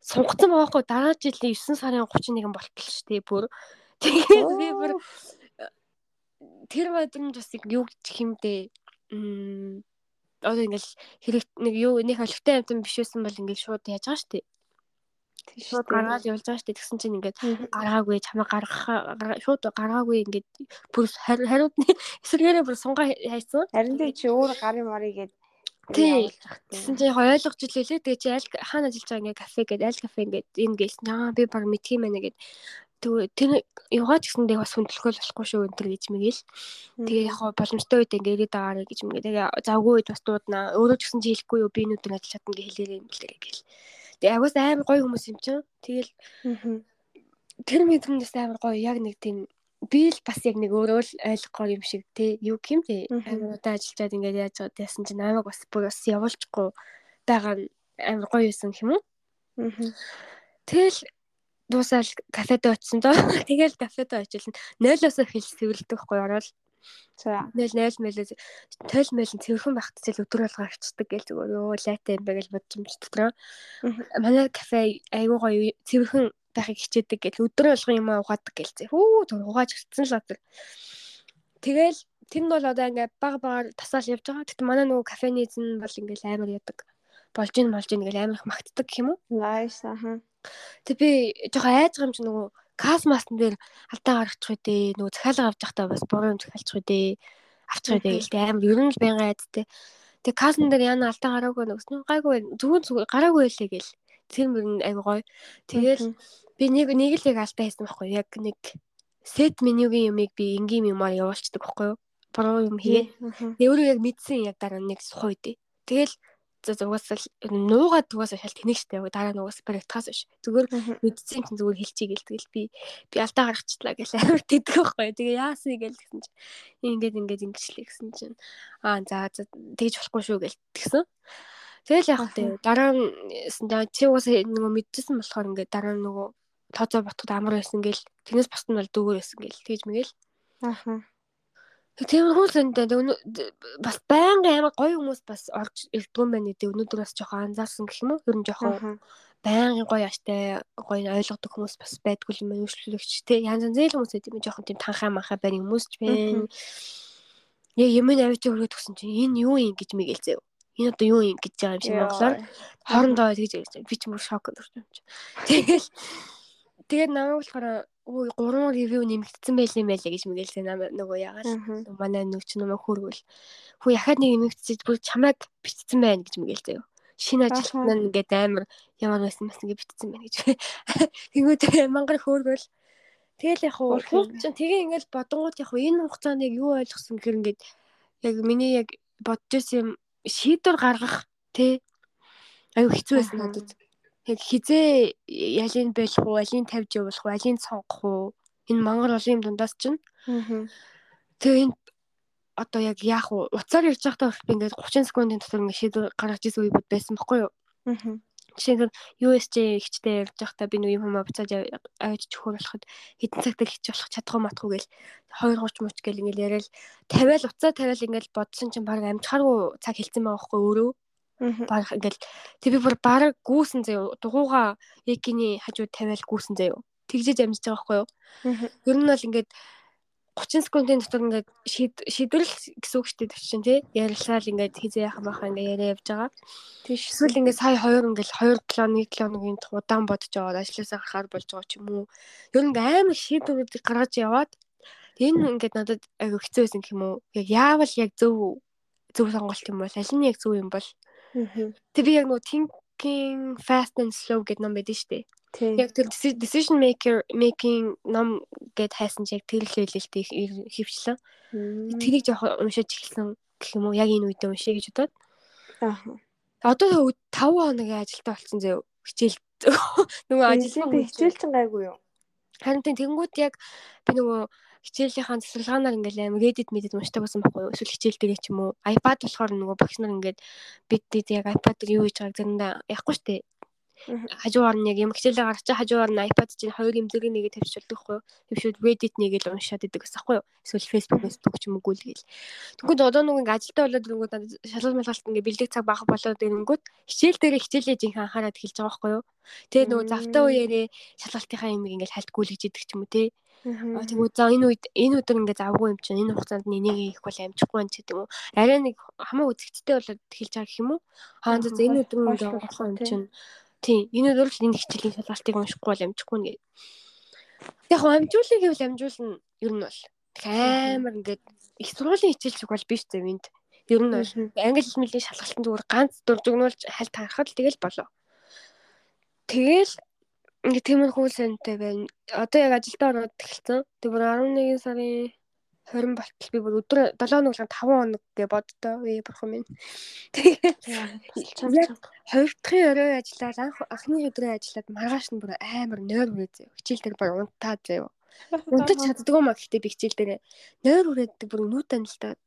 Сунгацсан байхгүй. Дараа жилийн 9 сарын 31 болтол ш тий бүр. Тэгээд би бүр тэр мэдрэмж бас юу гэх юм бэ? М одоо ингээл хэрэг нэг юу нэг олигтой амтан биш байсан бол ингээл шууд яаж байгаа штэ. Шууд гаргаад явуулж байгаа штэ тэгсэн чинь ингээд гаргаагүй чамаа гаргах шууд гаргаагүй ингээд бүр хариудны эсэргээрээ бүр сунгаа хайсан. Харин тий чи өөр гарын марыг гээд Тий. Тэгсэн чинь ойлгож илээ. Тэгээ чи аль хаана ажиллаж байгаа ингээ кафе гээд аль кафе ингээд энэ гэлсэн. Аа би баг мэдхийм байна гэд Тэгвэл тэр юугаа ч гэсэндээ бас хүндлэхөл болохгүй шүү энэ төр гэж мэгэл. Тэгээ яг боломжтой үед ингээ ирээд байгаарэ гэж мгээ. Тэгээ завгүй үед бас дуудана. Өөрөө ч гэсэн чи хэлэхгүй юу би нүдэн ажиллаж чадна гэж хэлээрэй юм лээ гэл. Тэгээ агаас амар гоё хүмүүс юм чинь. Тэгэл тэр мэдрэмжээс амар гоё яг нэг тийм би л бас яг нэг өөрөө л ойлгохгүй юм шиг те юу юм те амар удаа ажиллаад ингээд яаж байгаа гэсэн чинь намайг бас бүр бас явуулчихгүй байгаа амар гоё юусэн юм уу. Тэгэл дуусаал кафед очисон доо. Тэгэл кафед очилна. 0-оос эхэлж цэвэрлдэг хгүй ороод. За 0 0 мэлээс тойл мэлэн цэвэрхэн багтцэл өдөр болго авчдаг гэл зүгээр ёо лайтай юм бэ гэж бодож юм чи дотроо. Манай кафе айгуу гоё цэвэрхэн байхыг хичээдэг гэл өдөр болго юм угаадаг гэлцээ. Хүү түр угааж гисцэн л одоо. Тэгэл тэр нь бол одоо ингээ баг багаар тасаал явж байгаа. Гэтэ манай нөгөө кафены эзэн бол ингээл амар ядаг. Болж ин болж ин ингээл амар их магтдаг гэх юм уу? Nice аха. Тэг би жоохон айж байгаа юм чи нөгөө касмастан дээр алдаа гаргачих үедээ нөгөө захиалга авч явахдаа бас буруу юм захиалчих үедээ авчихъя тэгэл тэ амар ер нь л байнга айдтэй. Тэг касн дээр яна алдаа гараагүй нэгсэн гайгүй зүгээр зүгээр гараагүй байлээ гэл. Тэр мөр нь айгу гоё. Тэгэл би нэг нэг л яг алдаа хийсэн байхгүй яг нэг сет менюгийн юмыг би энгийн юмар явуулчихдаг байхгүй юу? Про юм хийгээ. Тэг өөрөө яг мэдсэн яг дараа нэг сухой дээ. Тэгэл за угаасаа нуугаад угаасаа шал тэнэг штэ. Дараа нь угаасаа практикаас биш. Зүгээр мэдсэн чинь зүгээр хэлчихье гэл тэгэл би би алдаа гаргачихлаа гэж амар тэтгэх байхгүй. Тэгээ яасан гэл гэсэн чинь. Ингээд ингээд ингэчлээ гэсэн чинь. Аа за тэгж болохгүй шүү гэл тэгсэн. Тэгэл яг тэ дараа нь чи угаасаа нөгөө мэдчихсэн болохоор ингээд дараа нь нөгөө тооцоо ботход амар байсан гэл тэрнээс босд нь бол дүүгээр байсан гэл тэгж мэгэл. Ааха Тиймэрхүү зөндөө бас байнгын амар гоё хүмүүс бас орж ирдгүй юм байна гэдэг өнөөдөр бас жоохон анзаарсан гэх юм уу? Ер нь жоохон байнгын гоё аштай гоё ойлгодог хүмүүс бас байдгүй юм байна. Үйлчлүүлэгч те янз янз зээл хүмүүс гэдэг юм жоохон тийм танхаа манхаа барь хүмүүс ч байна. Яг юм авчиг өрөөд гсэн чинь энэ юу юм гэж заяа. Энэ одоо юу юм гэж байгаа юм шиг монголоор хоорондоо тэгж ярьж би ч мөр шок өрсөн юм чи. Тэгэл тэгээд намайг болохоор өө гурван ревю нэмэгдсэн байл юм байлаа гэж мэгээлсэн нөгөө яагаад манай нөөч намайг хөргөл. Хүү яхад нэг нэмэгдсэж бүр чамайг битцсэн байна гэж мэгээлсэн юу. Шинэ ажилтнаа ингээд амар ямар байсан бас ингээд битцсэн байна гэж. Тэгвэл мангар хөөргөл тэгэл яг хуу чинь тэгээ ингээд бодонгууд яг энэ хугацаанд яг юу ойлгосон гэхээр ингээд яг миний яг бодож байсан юм шийдвэр гаргах тий аюу хэцүү байсан надад яг хизээ ялын байх уу, алийг тавьж явуулах уу, алийг сонгох уу? Энэ мангар олон юм дундаас чинь. Аа. Тэгээ энэ одоо яг яах вэ? Уцаар ярьж байхдаа би ингээд 30 секундын дотор ингээд шийдвэр гаргаж ирсэн үе байсан байхгүй юу? Аа. Жишээ нь USJ ихчтэй ярьж байхдаа би нэг юм хамаа буцааж аваад чөхөр болоход хэдэн цагт л хич болох чадахгүй матгүй гээл 2 30 мууч гээл ингээд яриад тавиал уцаа тавиал ингээд бодсон чинь баг амжихааргүй цаг хэлсэн байгаа байхгүй өөрөө баг ингээл тэг би бүр баг гүүсэн заяа дугууга экиний хажууд тавиал гүүсэн заяа тэгжээж амжиж байгаа байхгүй юу? Ер нь бол ингээд 30 секундын дотор ингээд шийдвэрлэл гэсэн үг шүү дээ чинь тий. Ярилцаал ингээд хизээ яхаа махаа ингээд яриа явж байгаа. Тийш. Эсвэл ингээд сая хоёр ингээд 2 км 1 км-ийн удаан бодож аваад ажилласаа гарахаар болж байгаа ч юм уу. Ер нь амар шийдвэрүүдийг гаргаж яваад энэ ингээд надад аяг хэцүү байсан гэх юм уу? Яг яавал яг зөв зөв сонголт юм бол аль нь яг зөв юм бол Тэг би яг нөгөө thinking fast and slow гэдэг ном байдаг шүү дээ. Яг тэр decision maker making ном гэд хайсан чиг тэр л хэлэлтэй хөвчлэн. Тэрийг жоох уншиж эхэлсэн гэх юм уу яг энэ үедээ уншия гэж бодоод. Аа. Одоо 5 хоногийн ажилтаа болсон зөө хичээл нөгөө ажилласан хичээл чинь гайгүй юу? Харин тэнгууд яг би нөгөө хичээлийнхаа засварлагаанаар ингээл аим Reddit мэдэд уншдаг байсан байхгүй юу? Эсвэл хичээл дээр ч юм уу. iPad болохоор нөгөө багш нар ингээд бид яг iPad дээр юу хийж байгааг заримдаа яахгүй штэ хажуугаар нь яг юм хичээлээ гаргачаа хажуугаар нь iPad чинь хоёр юм зэрэг нэгэ тавьчихулдаг хгүй твшүүд Reddit нэгээл уншаад идэг гэсэн хгүй эсвэл Facebook Facebook ч юм уу гүйл гээл тэгвэл одоо нэг ингээ ажилдаа болоод ирэнгүүт шалгал малгалт ингээ бэлдэх цаг бага болоод ирэнгүүт хичээл дээр хичээлээ жинхэнэ анхаарал эхэлж байгаа хгүй юу? Тэгээ нөгөө завтаа үеэрээ шалгалтынхаа юм ингээ хальт гүйлгэж идэг ч юм уу Аа тэгвэл за энэ үед энэ өдөр ингээ завгүй юм чинь энэ хугацаанд энийг хийх бол амжихгүй юм ч гэдэг юм. Арай нэг хамаа үзэгчтэй болоод хэлж байгаа гэх юм уу. Хаан за энэ өдөр ингээ болох юм чинь Тийм. Энэ өдөр л энэ хичээлийн шалгалтыг уншихгүй бол амжихгүй нэ. Яг хөө амжуулыг гэвэл амжуулна ер нь бол амар ингээд их сургуулийн хичээл зүг бол биш зав энд. Ер нь бол англи хэлний шалгалтанд зүгээр ганц дуржигнуулж хальт харахад тэгэл болоо. Тэгэл ингээд тиймэрхүү сантай байна. Одоо яг ажилдаа ороод эхэлсэн. Тэг бүр 11 сарын 20 болтол би бүр өдөр 7 хоног lang 5 хоног гэж боддоо. Ээ бурхан минь. Тэгээд хоёр дахь өрөө ажиллаад анх анхны өдрөө ажиллаад маргааш нь бүр амар нойр үрээ. Хичээл дээр баг унтаад заяа. Унтаж чаддгүй маа гэхдээ би хичээл дээр нойр үрээдэг бүр нүд амлалтаад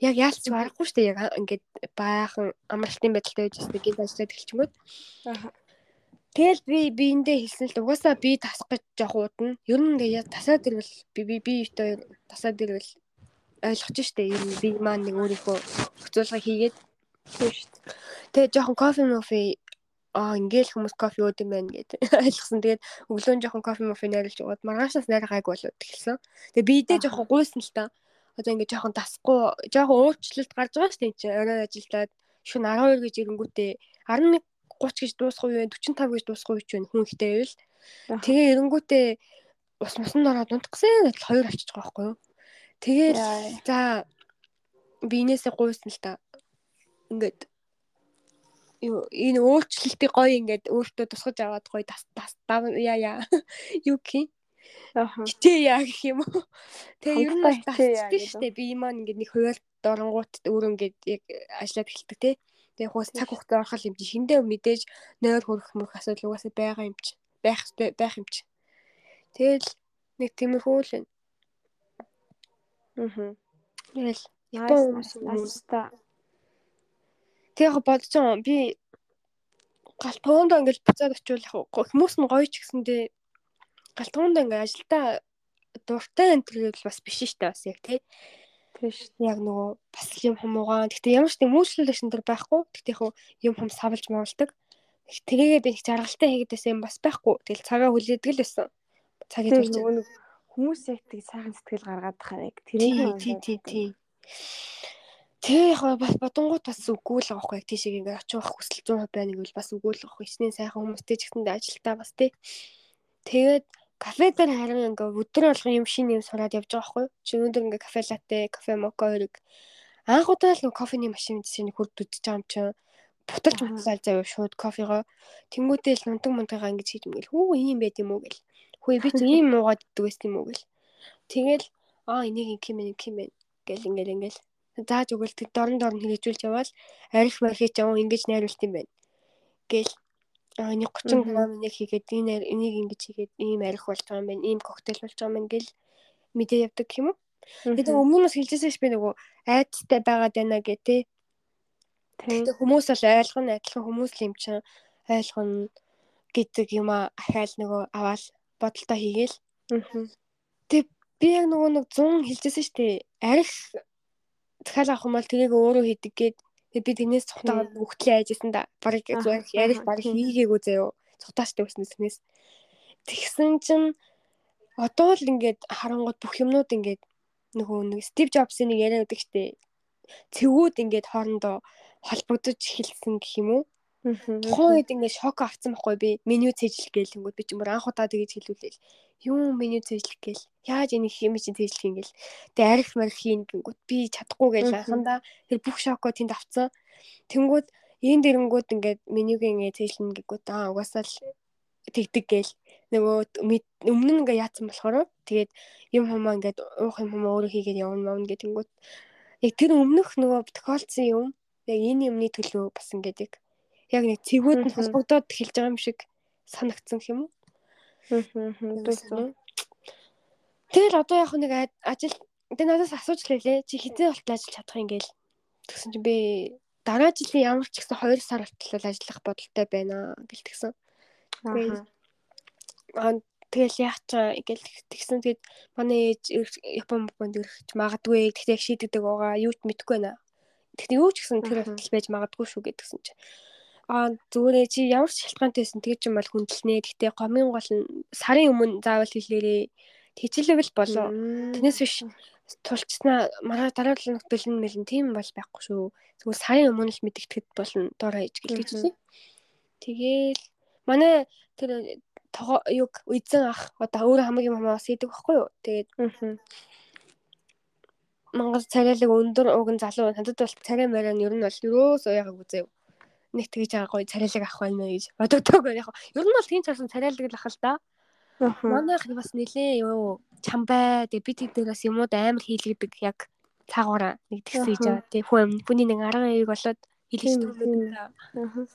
яг яалч барахгүй шүү дээ яг ингээд баахан амралтын байдалтай байж байгаа гинт ажиллаад эхэлчихмөд. Аа Тэгэл би биэндээ хэлсэн л угаасаа би тасах гэж жоох уудна. Ер нь ингээ тасаад ирвэл би би би өвтөө тасаад ирвэл ойлгож штэ ер нь би маань нэг өөрийнхөө хөцүүлга хийгээд. Тэгээ жоохон кофе мофи аа ингээл хүмүүс кофе ууд юм байна гэд ойлгосон. Тэгээд өглөө нь жоохон кофе мофи найруулж угаад маргаашнаас найраа гайг болоод эхэлсэн. Тэгээ биедээ жоохон гуйсан л та. Одоо ингээ жоохон тасахгүй жоохон уучлалт гарч байгаа штэ энэ чинь орой ажилдаад шөнө 12 гэж ирэнгүүтээ 11 30 гэж дуусах үе 45 гэж дуусах үе ч байна хүн ихтэй байвал. Тэгээ эрэнгүүтээ ус мусан ороод унтгсан адил хоёр авчиж байгаа байхгүй юу. Тэгээд за биенээсээ гуйсан л та. Ингээд юу энэ өөрчлөлтийг гоё ингээд өөртөө тусгаж аваад гоё тас тас яа яа юу гэх Ааха. хитээ яа гэх юм уу. Тэгээ ер нь тасчдаг штэ би маань ингээд нэг хуваарь дорнгууд өөр ингээд яг ажиллаад эхэлдэг те. Тэгээ хөөс цаг хугацаа орохол юм чи шиндээ мэдээж нойр хөрөх мөрөх асуудал угаасаа байгаа юм чи байх байх юм чи. Тэгэл нэг тиймэрхүү л байна. Аа. Тэгэл Япон. Тэгээ яг бодож байгаа би галтгоонд ингээд буцаад очивол яг хүмүүс нь гоё ч гэсэндээ галтгоонд ингээд ажилдаа дуртай энэ төрөл бас биш штэ бас яг тий. Тийш. Яг нөгөө бас юм хумуугаан. Гэтэ ямар ч тийм үйлчлүүлэгч нар байхгүй. Гэтэ яг юм хум савлж муулдаг. Тэгээгээ би их жаргалтай хийгээдээс юм бас байхгүй. Тэгэл цагаа хүлээдэг л байсан. Цагийн Тэр турш. нөгөө нэг хүмүүс яг тийг сайхан сэтгэл гаргаад тахаар яг тэрийг тий, тий, тий. Тэгээ яг бас бодонгууд бас үгүй л байгаа хгүй яг тийшээ ингээд очих хүсэл 100% байна гэвэл бас үгүй л байгаа. Эцнээ сайхан хүмүүстэй ч гэсэндээ ажилтаа бас тий. Тэгээд кафе дээр харин ингээд өдөр болгон юм шин юм сураад явж байгаа хгүй. Чи өнөөдөр ингээд кафе латте, кафе мока хоёрыг анх удаа л кофений машин чинь хурд үдчихэж байгаа юм чинь буталж Аа. буцаал заяа шууд кофегоо тэнгуүтэй л нунтаг мунтайгаа ингэж хийж мэгэл хүү ийм байт юм уу? гэл. Хүү би чи ийм муугаад иддэг байсан юм уу? гэл. Тэгэл аа энийг юм юм гэл ингээл ингээл. Зааж өгөл тэг дорн дорн хэрэгжүүлж яваал. Арих мархи ч юм ингэж найруулт юм байна. Гэл аа нэг 30 Мгм. грамм нэг хийгээд энэ энийг ингэж хийгээд ийм арих болж байгаа юм байна ийм коктейл болж байгаа юм гэл мэдээ явдаг юм уу тэгээд өмнө нь хэлжсэн ш би нөгөө айцтай байгаад байна гэ тэ. Гэтэ хүмүүс бол ойлгоно адилхан хүмүүс л юм чинь ойлгоно гэдэг юм ахаал нөгөө аваал бодолтой хийгээл Аа. би яг нөгөө нэг 100 хэлжсэн шүү дээ арих дахиад авах юм бол тэрийг өөрөө хийдэг гээд тэгээ би тэрнээс цухтагаа хөгтлээ айжсэн да. Барыг зүгээр аха, барыг хийгээгүй заяо. Цухтааштай өснөснээс тэгсэн чинь одоо л ингээд харангууд бүх юмнууд ингээд нөгөө нэг Стив Джобсын нэг яриад байдаг шүү дээ цэгүүд ингээд хоорондоо холбогдож эхэлсэн гэх юм уу Тухайн үед ингээд шок авсан байхгүй би. Меню цэжлэх гээл ингүүд би ч юм уу анх удаа тэгэж хэлүүлээл юу меню цэжлэх гээл? Яаж энийг юм чинь цэжлэх юм гээл? Тэгээ арих марих хийн гингүүд би чадахгүй гээл Мгм. анхандаа тэр бүх шокоо тэнд авцсан. Тэнгүүд энэ дэрэнгүүд ингээд менюг ингээд цэжлэнэ гингүүд аа угаасаа л тэгдэг гээл. Нөгөө өмнө нь ингээд яатсан болохоор тэгээд юм хумаа ингээд уух юм хумаа өөрөө хийгээд явна мавна гэх тэнгүүд яг тэр өмнөх нөгөө тохиолдсон юм яг энэ юмны төлөө бас ингээд яг яг нэг цэгүүд нь холбогдоод эхэлж байгаа юм шиг санагдсан юм уу? Тэгэл одоо яг нэг ажил тэгээ надаас асууж лээ чи хизээ болтол ажиллаж чадах юм гээл. Тэгсэн чинь би дараа жилийн ямар ч гэсэн 2 сар болтол ажиллах бодолтой байна гэлтгсэн. Аа. Аа тэгэл яах ч гэл тэгсэн тэгээд манай ээж Япон Японд ирэх магадгүй гэхдээ яг шийдэгдэг байгаа юу ч мэдэхгүй байна. Тэгтээ юу ч гэсэн тэр болтол байж магадгүй шүү гэдгсэн чинь. Аа зүгээр чи ямар ч шалтгаантай байсан тэгэж юм бол хүндэлнэ. Гэхдээ гомын гол нь сарын өмнө заавал хэлээрээ тэгчлэвэл болоо. Тэрнээс биш тулчснаа мараа дараа талын нөтөлн мэлэн тийм бол байхгүй шүү. Зүгээр сарын өмнө л мэдэгдэхэд болно дор хаяж гэлгэж лээ. Тэгээл манай тэр юг эзэн ах одоо өөрөө хамгийн мамаа бас идэг байхгүй юу. Тэгээд. Монгол царайлаг өндөр уг нь залуу надад бол царай нь ер нь бол юус уяагагүй заяа. Нэг тэгж байгаа гоё царайлаг авах байна гэж бодогдоог яг. Ер нь бол тийм царсан царайлаг л ах л да. Манайх бас нилээ юу чамбай тэгээ бид хэд бас юмуд амар хийлгдэг яг цаагаараа нэг тэгсэн хийж байгаа. Тэгээ хүн хүний нэг 12 болоод хэлж Тийм, төгөөд тийм. та. Аа.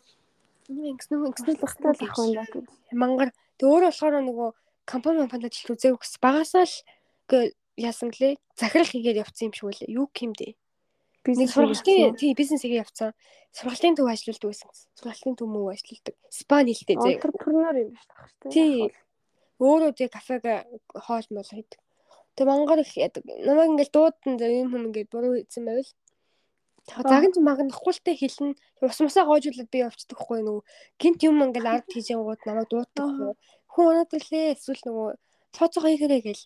Ингэснэ ингэснэ Бахтай л ах байна гэж. мангар тэгээ өөрөө болохоор нөгөө компани компанид ажил үзээг бас багасаа л яасан гэлээ захирал хийгээд явцсан юм шиг үлээ. Юу гэмдэ. Нэг Бизнес сургалтын тий бизнес хийгээ явцсан. Сургалтын төв ажилладаг байсан. Сургалтын төв мөв ажилладаг. Спа нэлтэй зэ. Энтерпренер юм тах шүү дээ. Тий. Өөрөө тий кафег хоол мол хийдэг. Тэгээ мангар их ядаг. Намайг ингээл дуудан зав юм хүм ингээд буруу хийсэн байвал. Ч магнахгүйтэй хэлнэ. Ус мусаа гоожуулаад би явцдаг хгүй нөгөө гинт юм ингээл ард хийж явгууд намайг дууддаг. Хүн өнөөдөрлээ эсвэл нөгөө цооцоо хийгэрэй гэл.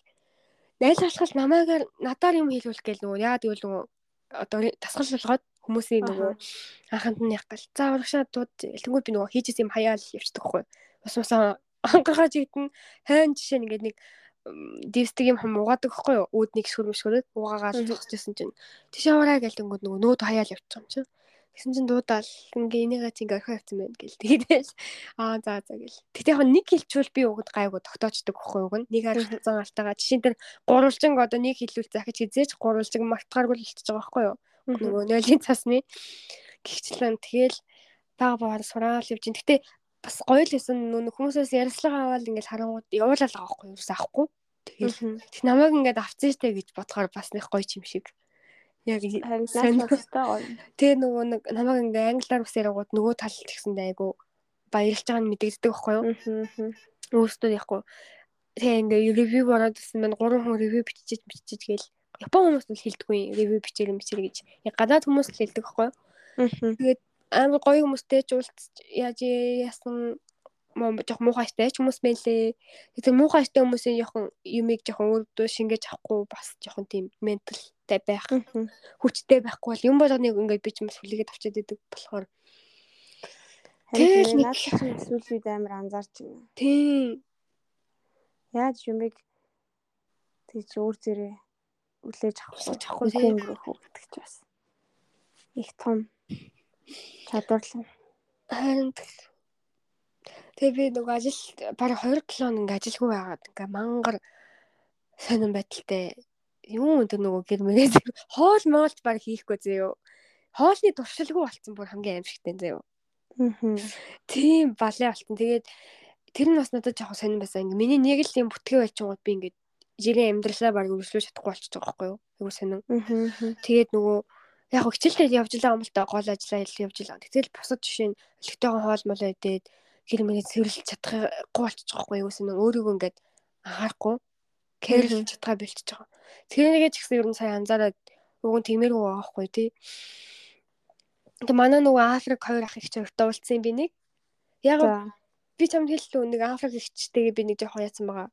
Найл алхал намайгаар надаар юм хийлгүүл гэл нөгөө яа гэвэл нөгөө одоо тасгал болгоод хүмүүсийн нөгөө анханд нь яг гал. За урагшаа дууд. Тэнгүүд би нөгөө хийжсэн юм хаяал явцдаг хгүй. Ус мусаа ангаргаж идэн хайн жишээ нь ингээд нэг дивстиг юм хам угаадаг хгүй юу? Үүднийг шүрмшгөрөөд угаагаад зогсчихсон чинь. Тийш аваарай гэл тэнгүүд нөгөө нөөд хаяал явчих юм чинь. Тэгсэн чинь дуудаал ингээ энийгээ чи ингээ орхио явцсан байна гэл. Тэгээд аа за за гэл. Тэгтээ яг нэг хэлчүүл би угад гайгүй тогтоочдөг хгүй юу? Нэг харилцан алтагаа жишээ нь гурвалжинг одоо нэг хэлүүл захиж хизээч гурвалжинг магтгааргүй л хэлчихэж байгаа хгүй юу? Нөгөө нойлын цасны гихчлэн тэгэл бага багаар сураал явж ин. Гэтэ бас гоё л байсан нүүн хүмүүсээс ярилцлага аваад ингээд харангууд явуулаа л байгаа хгүй юу? Авахгүй. Тэгэл тэг намайг ингээд авцсан штэ гэж бодохоор бас нэг гоё юм шиг яг. Тэгээ нөгөө нэг намайг ингээ англиар ус ярангууд нөгөө тал тэгсэндээ айгу баярлж байгаа нь мэдэгддэг байхгүй юу? Өөрөөсөө яахгүй. Тэгээ ингээ ревю ороод ирсэн байна. Гурван хүн ревю бичиж бичиж гээл Япон хүмүүс л хэлдэггүй ревю бичээр бичээр гэж. Яг гадаад хүмүүс л хэлдэг байхгүй юу? Тэгээд амар гоё хүмүүстэй ч уулзч яаж яасан жоох муухайтай ч хүмүүс байлээ. Тэгэхээр муухайтай хүмүүсийн жоохон юмыг жоохон өөртөө шингээж авахгүй бас жоохон тийм менталтай байх. Хүчтэй байхгүй бол юм болгоныг ингээд би ч юм сүлээгээд авчиад идэг болохоор Тэгэл чинь эсвэл үед амар анзаарч байна. Тийм. Яаж юмыг тийч өөр зэрэг үлээж авах авахгүй тийм гэдэг ч бас их том чадвар л. Харин Тэгээ би нөгөө ажил бараг 20 км ингээ ажилгүй байгаад ингээ мангар сонирн байдалтай юу өндөр нөгөө гэр мөрөөс хоол моолт баг хийхгүй зөө. Хоолны туршилгүй болцсон бүр хамгийн аимшигтай зөө. Аа. Тийм балай болтон. Тэгээд тэр нь бас надад жоохон сонирн байсан. Ингээ миний нэг л юм бүтгээ байчингууд би ингээ жирийн амьдралаа баг өргөжлөж чадахгүй болчихж байгаа байхгүй юу? Айгуу сонирн. Тэгээд нөгөө яг хичээлдээ явж илаа амтаа гол ажиллаа явж илаа. Тэгтэл бусад жишээ нь өлегтэйгэн хоол молоо идээд гэр мэрээ цэвэрлэж чадахгүй болчих жоохгүй юу гэсэн өөрийгөө ингээд анхаарахгүй кэрлж чадгаа бэлтэж байгаа. Тэрнийгээ ч гэсэн ер нь сая анзаараад уг нь тиймэрхүү байгаа хгүй тий. Тэгээ манай нөгөө Африк хоёр ах их чөртөө уулцсан би нэг. Яг би чамд хэллээ нэг Африк ихчтэйгээ би нэг жоохон яатсан байгаа.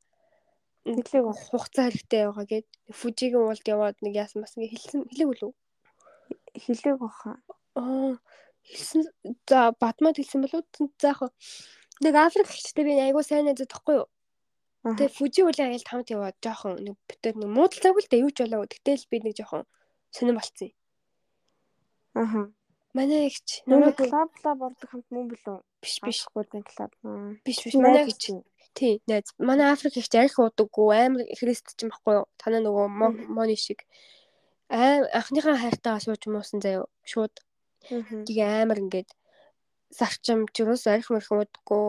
Хэлээг хугацаа хэрэгтэй байгаа гэд Фужигийн уулд яваад нэг яасан бас ингээ хэлсэн хэлээг үлээ. Хэлээг баха. Аа хэлсэн за бадмад хэлсэн болов заах нэг Африк хчтэй би айгуу сайн найзад тахгүй юу. Тэгээ Фужи үлээ аял тамд яваад жоохон нэг битэр нэг муудалцаагүй л да юу ч болоо. Тэгтэл би нэг жоохон сонирн болцсон. Аха. Манай ихч намайг клуб клуб ордог хамт мөн билүү? Биш биш. Гудын клуб. Биш биш. Манай ихч тий найз. Манай Африк ихч арх удаггүй амар христ ч юм байхгүй юу? Танаа нөгөө мони шиг. Аа анхныхаа хайртайгаа сууж муусан заяа шууд Тэгээ амар ингээд зарчим жирөөс арх мөрх удаггүй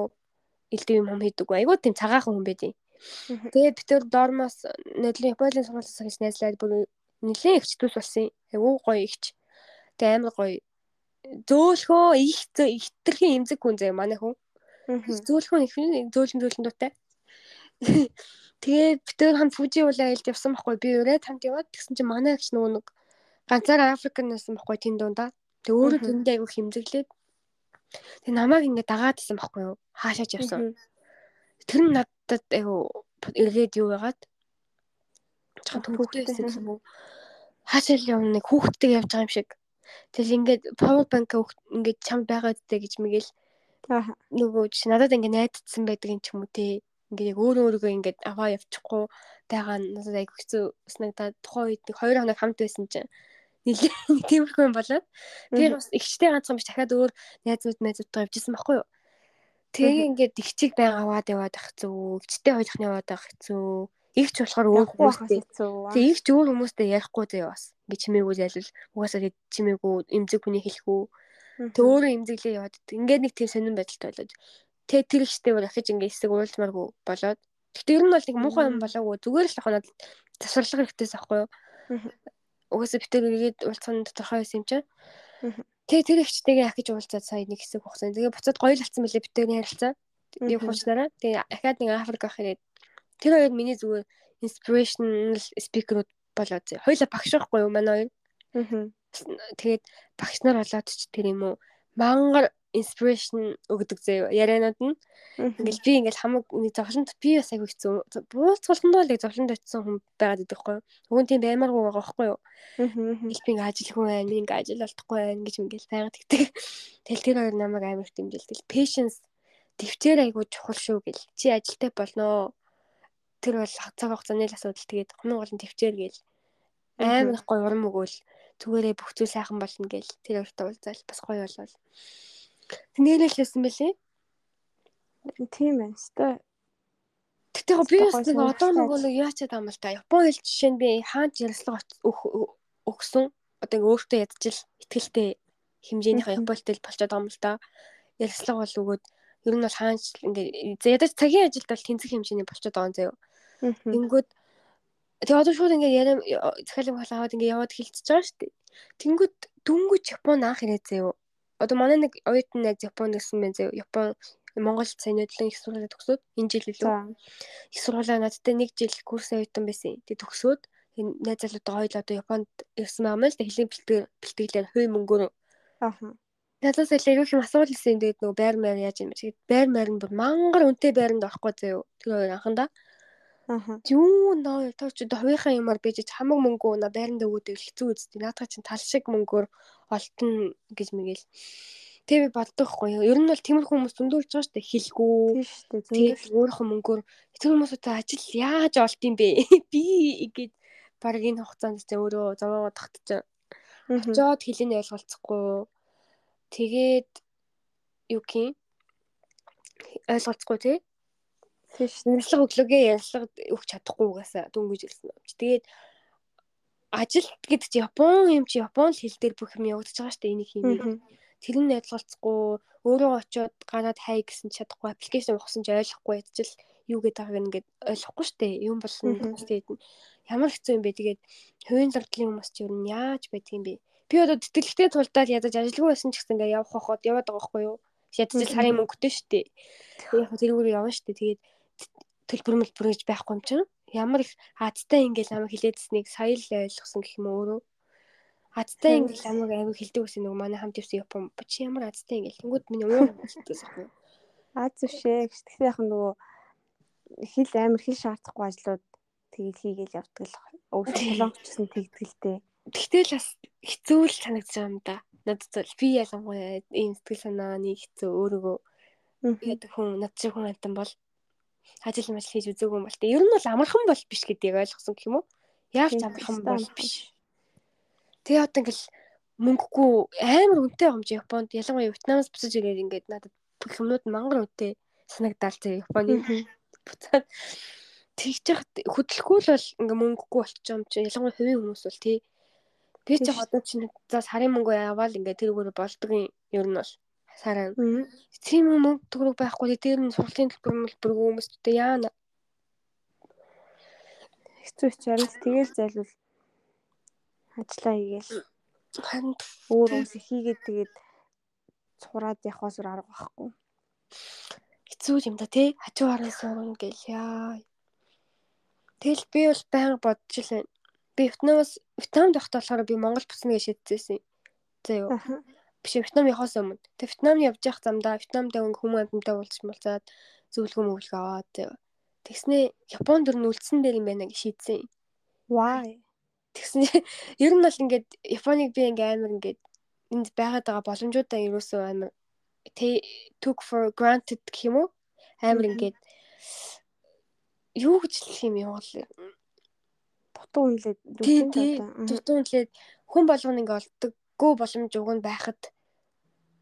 элдв юм хум хийдэггүй. Айгуу тийм цагаахан хүн байдیں۔ Тэгээд бид төр доормоос нэлийн Японы сургуулиас гэж найзлаад бүр нэлээд ихч төс болсон. Айгуу гоё ихч. Тэгээ амар гоё зөөлхөө их ихтэрхийн эмзэг хүн заяа манай хүн. Зөөлхөө их зөөлөн зөөлөн дуутай. Тэгээд бид төр хам Фужи уулаа ээлж явсан байхгүй би өрөө тамд яваад тэгсэн чинь манай ихч нөгөө нэг ганцаар Африкан байсан байхгүй тийм дундаа. Тэг өөрөө тэндээ айгу хэмзэглээд тэг намайг ингээ дагаад исэн байхгүй юу? Хаашаач явсан. Тэр нь надад айгу эргээд юу байгаад жоохон төвөгтэй байсан юм уу? Хаашаа л явна нэг хүүхдтэй явж байгаа юм шиг. Тэгэл ингээд power bank ингээд чамд байгаа үстэй гэж мэгэл. Нөгөө чи надад ингээ найдсан байдаг юм ч юм уу те. Ингээ яг өөрөө өөрийгөө ингээд аваа явчихгүй байгаа надад айгу хэцүү санагдаад тухайн үед нэг 2 хоног хамт байсан чинь нэлээд тиймэрхүү юм болоод тэр бас ихчтэй ганцхан биш дахиад өөр найзууд найзуудтай явжсэн байхгүй юу. Тэгээ ингээд ихчиг байга аваад яваад ах зү, ихчтэй хоёрхны яваад ах зү. Игч болохоор өөр хүмүүстэй. Тэгээ игч өөр хүмүүстэй ярихгүй заяа бас. Ингээ чимээгүй зайлвал угаасаа тэг чимээгүй эмзэг хүний хэлэхүү. Тэг өөрөө эмзэглээ яваад. Ингээд нэг тийм сонирн байдалтай болоод. Тэгээ тэр ихчтэй бүр ахиж ингээ эсэг уулзмааргүй болоод. Гэтэ ер нь бол нэг муухай юм болоогүй. Зүгээр л ахнаад засварлах хэрэгтэйс аахгүй юу угаасаа битэр ирээд уулзсан тодорхой байсан юм чинь. Тэгээ тэр ихчтэйгээ ахиж уулзаад сая нэг хэсэг хугацаа. Тэгээ буцаад гоё л болсон мөлий битэрний харилцаа. Нэг хуучнараа. Тэгээ ахаад нэг Африк ах ирээд тэр хоёр миний зүгээр inspirational speaker-ууд болоод хоёлаа багш байхгүй юу манай хоёр. Тэгээд багш нар болоод ч тэр юм уу мангар inspiration өгдөг зөө ярианууд нь. Ингээл би ингээл хамаг нэг зовлонд би бас аягүй хэцүү бууцгаланд бол яг зовлонд очисон хүн байгаад идэх хгүй өгөн тийм баймааргүй байгаа байхгүй юу? Ингээл би ингээ ажилгүй байна ингээ ажил олдохгүй байна гэж ингээл байгаад тэгдэг тэл тэр хоёр намайг амар дэмжил. Тэл patience төвчээр аягүй чухал шүү гэл. Чи ажилтай болноо тэр бол цаг хугацааны л асуудал тэгээд хумын гол нь төвчээр гээл амар их гоё урам өгөөл. Зүгээрээ бүх зүйл сайхан болно гээл тэр өөртөө уулзаал. Бас гоё болол. Тэнээрэл хэлсэн бэлээ. Тийм байна. Гэтэ яг би бас нэг одоо нөгөө нэг яачаад байгаа юм л та. Япон хэл жишээ нь би хаанч ярилцлага өг- өгсөн. Одоо ингээ өөртөө ядчил ихтгэлтэй хэмжээнийхээ япон хэл болчиход байгаа юм л та. Ярилцлага бол өгөөд ер нь бол хаанч ингээ ядаж цагийн ажилд бол тэнцэх хэмжээний болчиход байгаа юм заяа. Тэнгүүд тэгээ одоо шууд ингээ ярим захиалга аваад ингээ яваад хэлчихэж байгаа шүү дээ. Тэнгүүд дүнгүйч Япон анх ирээд заяа. Одоо манай нэг оюутан найз Японд гэсэн байна заяа. Япон Монголд сайн нөтлөн их сургуулаа төгсөөд энэ жил илүү их сургуулаа надтай нэг жил курс оюутан байсан. Тэг төгсөөд энэ найз залуудаа хоёул одоо Японд ирсэн байгаа юм л да хэлийн бэлтгэл бэлтгэлээр хүй мөнгөөр Аха. Надаас илүү юу юм асуул хэлсэн тэгээд нөгөө байр маяр яаж юм бэ? Тэгээд байр маяр нь бүр мангар үнэтэй байранд орохгүй заяа. Тэр хоёр анхандаа Аха. Юу нөө тоо ч хувийнхаа юмар бийж хамаг мөнгө на байранд өгөөд хэцүү үстэй. Наадах чинь тал шиг мөнгөөр олтон гэж мэгэл. Тэг би боддогхгүй. Ер нь бол тиймэрхүү хүмүүс зөндөлж байгаа шүү дээ. Хилгүү. Тийм шүү дээ. Зөндөл. өөрийнхөө мөнгөөр тэр хүмүүстэй ажил яаж олд юм бэ? Би гэж баг энэ хугацаанд ч өөрөө зовоогоо Мгм. очоод хэлийг ойлголцохгүй. Тэгээд юу гин ойлголцохгүй тий. Шүү. Ярилцлага өглөөгээ ярилцлага өгч чадахгүй угаасаа дөнгөж ирсэн юм чи. Тэгээд ажил гэдэг чи Япон юм чи Япон хэл дээр бүх юм явагдаж байгаа шүү дээ энийг хиймээ. Тэр нь ойлголцохгүй өөрөө очиод гараад хай гэсэн чадахгүй аппликейшн ухсан чи ойлгохгүй ядчил юу гэдэг байгааг ингээд ойлгохгүй шүү дээ. Юм болсон тэгээд ямар хэцүү юм бэ тэгээд хувийн зардлын хүмүүс чи юу нь яаж байдаг юм бэ? Би одоо тэтгэлэгтэй тулдаад ядаж ажилгүй байсан ч гэсэн ингээд явах хохоод яваад байгаа байхгүй юу? Мгм. сарын мөнгөтэй шүү дээ. Яг тэрүүгээр явна шүү дээ. Тэгээд төлбөр мөлбөр гэж байхгүй юм чинь ямар их хацтай ингээл намайг хилээдсэнийг сая л ойлгосон гэх юм уу өөрөө. Харин. ингээл намайг аягүй хилдэг байсан нөгөө манай хамт явсан Япон чи ямар хацтай ингээл тэнгууд миний болчихсон байхгүй юу. Аа зүшээ. Гэхдээ яг нөгөө хэл амар хэл шаардахгүй ажлууд тгийл хийгээл явдаг л өвс солонгочсон тэгдгэлтэй. Тэгтэл бас хэцүү л санагдаж байгаа юм да. Надад бол би ялангуяа ийм сэтгэл санааны хэцүү өөрийгөө яадаг хүн над шиг хүн амтан бол ажил мэл хийж үзээгүй юм бол тэ ер нь бол амархан бол биш гэдгийг ойлгосон гэх юм уу? Тийм, амархан бол биш. Тэгээ одоо ингээл мөнгөгүй амар үнэтэй юм чи Японд ялангуяа Вьетнамаас буцаж ирээд ингээд надад нь мангар үнэтэй санагдаал зэ Японы буцаад. Тэгж яхад хөдөлгөхгүй л бол ингээ мөнгөгүй болчих юм чи ялангуяа хувийн хүмүүс бол тий би ч яг одоо чинь за сарын мөнгө яваал ингээ тэр үгээр болдог юм ер нь бол сараа тийм мөнгө төгрөг байхгүй. Дээр нь сургалтын төлбөр мөлбөргүй хүмүүстэй яана? Хэцүү ч ярил тэгэл зайлвал ажиллаа хийгээл. Харин өөр хүмүүс хийгээд тэгээд цураад явахаас өөр арга байхгүй. хэцүү юм да тий. Хажуу хараа суурна гэл яа. Тэгэл би бол байнга бодож л байна би Вьетнамаас Вьетнамд байхдаа болохоор би Монгол буцна гэж шийдсэн за юу. Биш Вьетнам явахаас өмнө. Тэг Вьетнам явж явах замдаа Вьетнамд өнгө хүмүүс амьтантай уулзсан болцаад зөвлөгөө мөглөө аваад заяа тэгснээ Японд дөрн үлдсэн дээр юм байна гэж шийдсэн. Why? тэгсэн чинь ер нь бол ингээд Японыг би ингээ амар ингээд энд байгаад байгаа боломжуудаа ерөөсөө амар took for granted гэх юм уу? Амар ингээд юу гэж хэлэх юм юм бол? Дутуу тий таатай. дутуунлээд хүн болгоно ингээ олддоггүй боломж нь байхад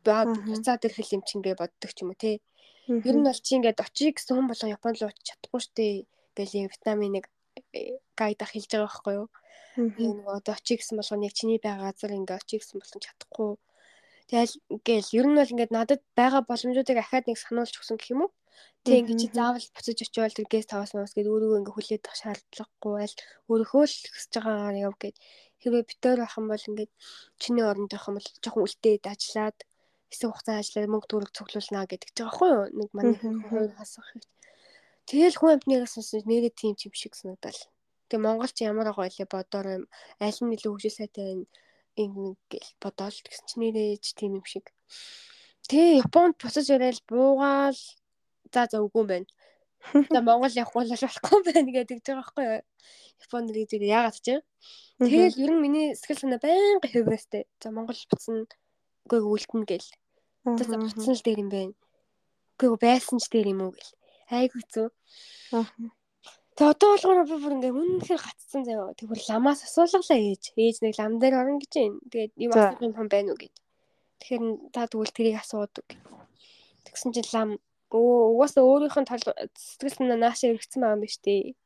буцаад ирэх юм чи ингээ боддог ч юм уу Мгм. ер нь бол чи ингээ очие гэсэн хүн болго Японд л очиж чадахгүй штэ гэл Вьетнамын нэг э, гайд ах хэлж байгаа байхгүй юу. Тэгээ нөгөө одоо очие гэсэн болгоно яг чиний байгаа газар ингээ очие гэсэн болгон чадахгүй. Тэгэл ингээл ер нь бол ингээд надад байгаа боломжуудыг ахаад нэг сануулж өгсөн гэх юм уу? Тэг ингээ чи заавал буцаж очивол тэр гест хавас мас гэдэг өөрийгөө ингээ хүлээж авах шаардлагагүй аль өөрөөхөө л хүсэж байгаагаар яв гэд хэрвээ битээр байх юм бол ингээд чиний оронд байх юм бол жоохон үлдээд ажиллаад хэсэг хугацаа ажиллаад мөнгө төгрөг цуглуулнаа гэдэг ч байгаа юу? Нэг манай хоёр хасах их. Тэгэл хүн амтнаас сонсож нэрээ тийм ч юм шиг санагдал. Тэгээ Монгол ч ямар байгаа вэ бодоор юм аль нь илүү хөгжил сайтай байна ингэ гэл бодоол тэгсэн чинь нэрээж тийм юм шиг. Тэгээ Японд буцаж ирээл буугаал за за үгүй юм байна. За Монгол явахгүй л болохгүй байна гэдэг байгаа байхгүй юу? Японд ирээд тэгээ яагаад ч юм. Тэгэл ер нь миний сэтгэл санаа байнга хэврээстэй. За Монгол буцна үгүй үлдэнэ гэл. За буцна л дээр юм байна. Үгүй байсан ч дээр юм уу гэл. Айгу. Аха. Тэгээ одоо болгоор би бүр ингээ үнэхээр гацсан заяа. Тэг бүр ламаас асуулгалаа ээж. Ээж нэг лам дээр орно гэж юм. Тэгээд юм асуух юм байна уу гэд. Тэгэхээр та тэгвэл тэрийг асуудаг. Тэгсэн чинь лам өө угаасаа өөрийнх нь тал сэтгэл санаа наашаа өргөцсөн байгаа юм штэ.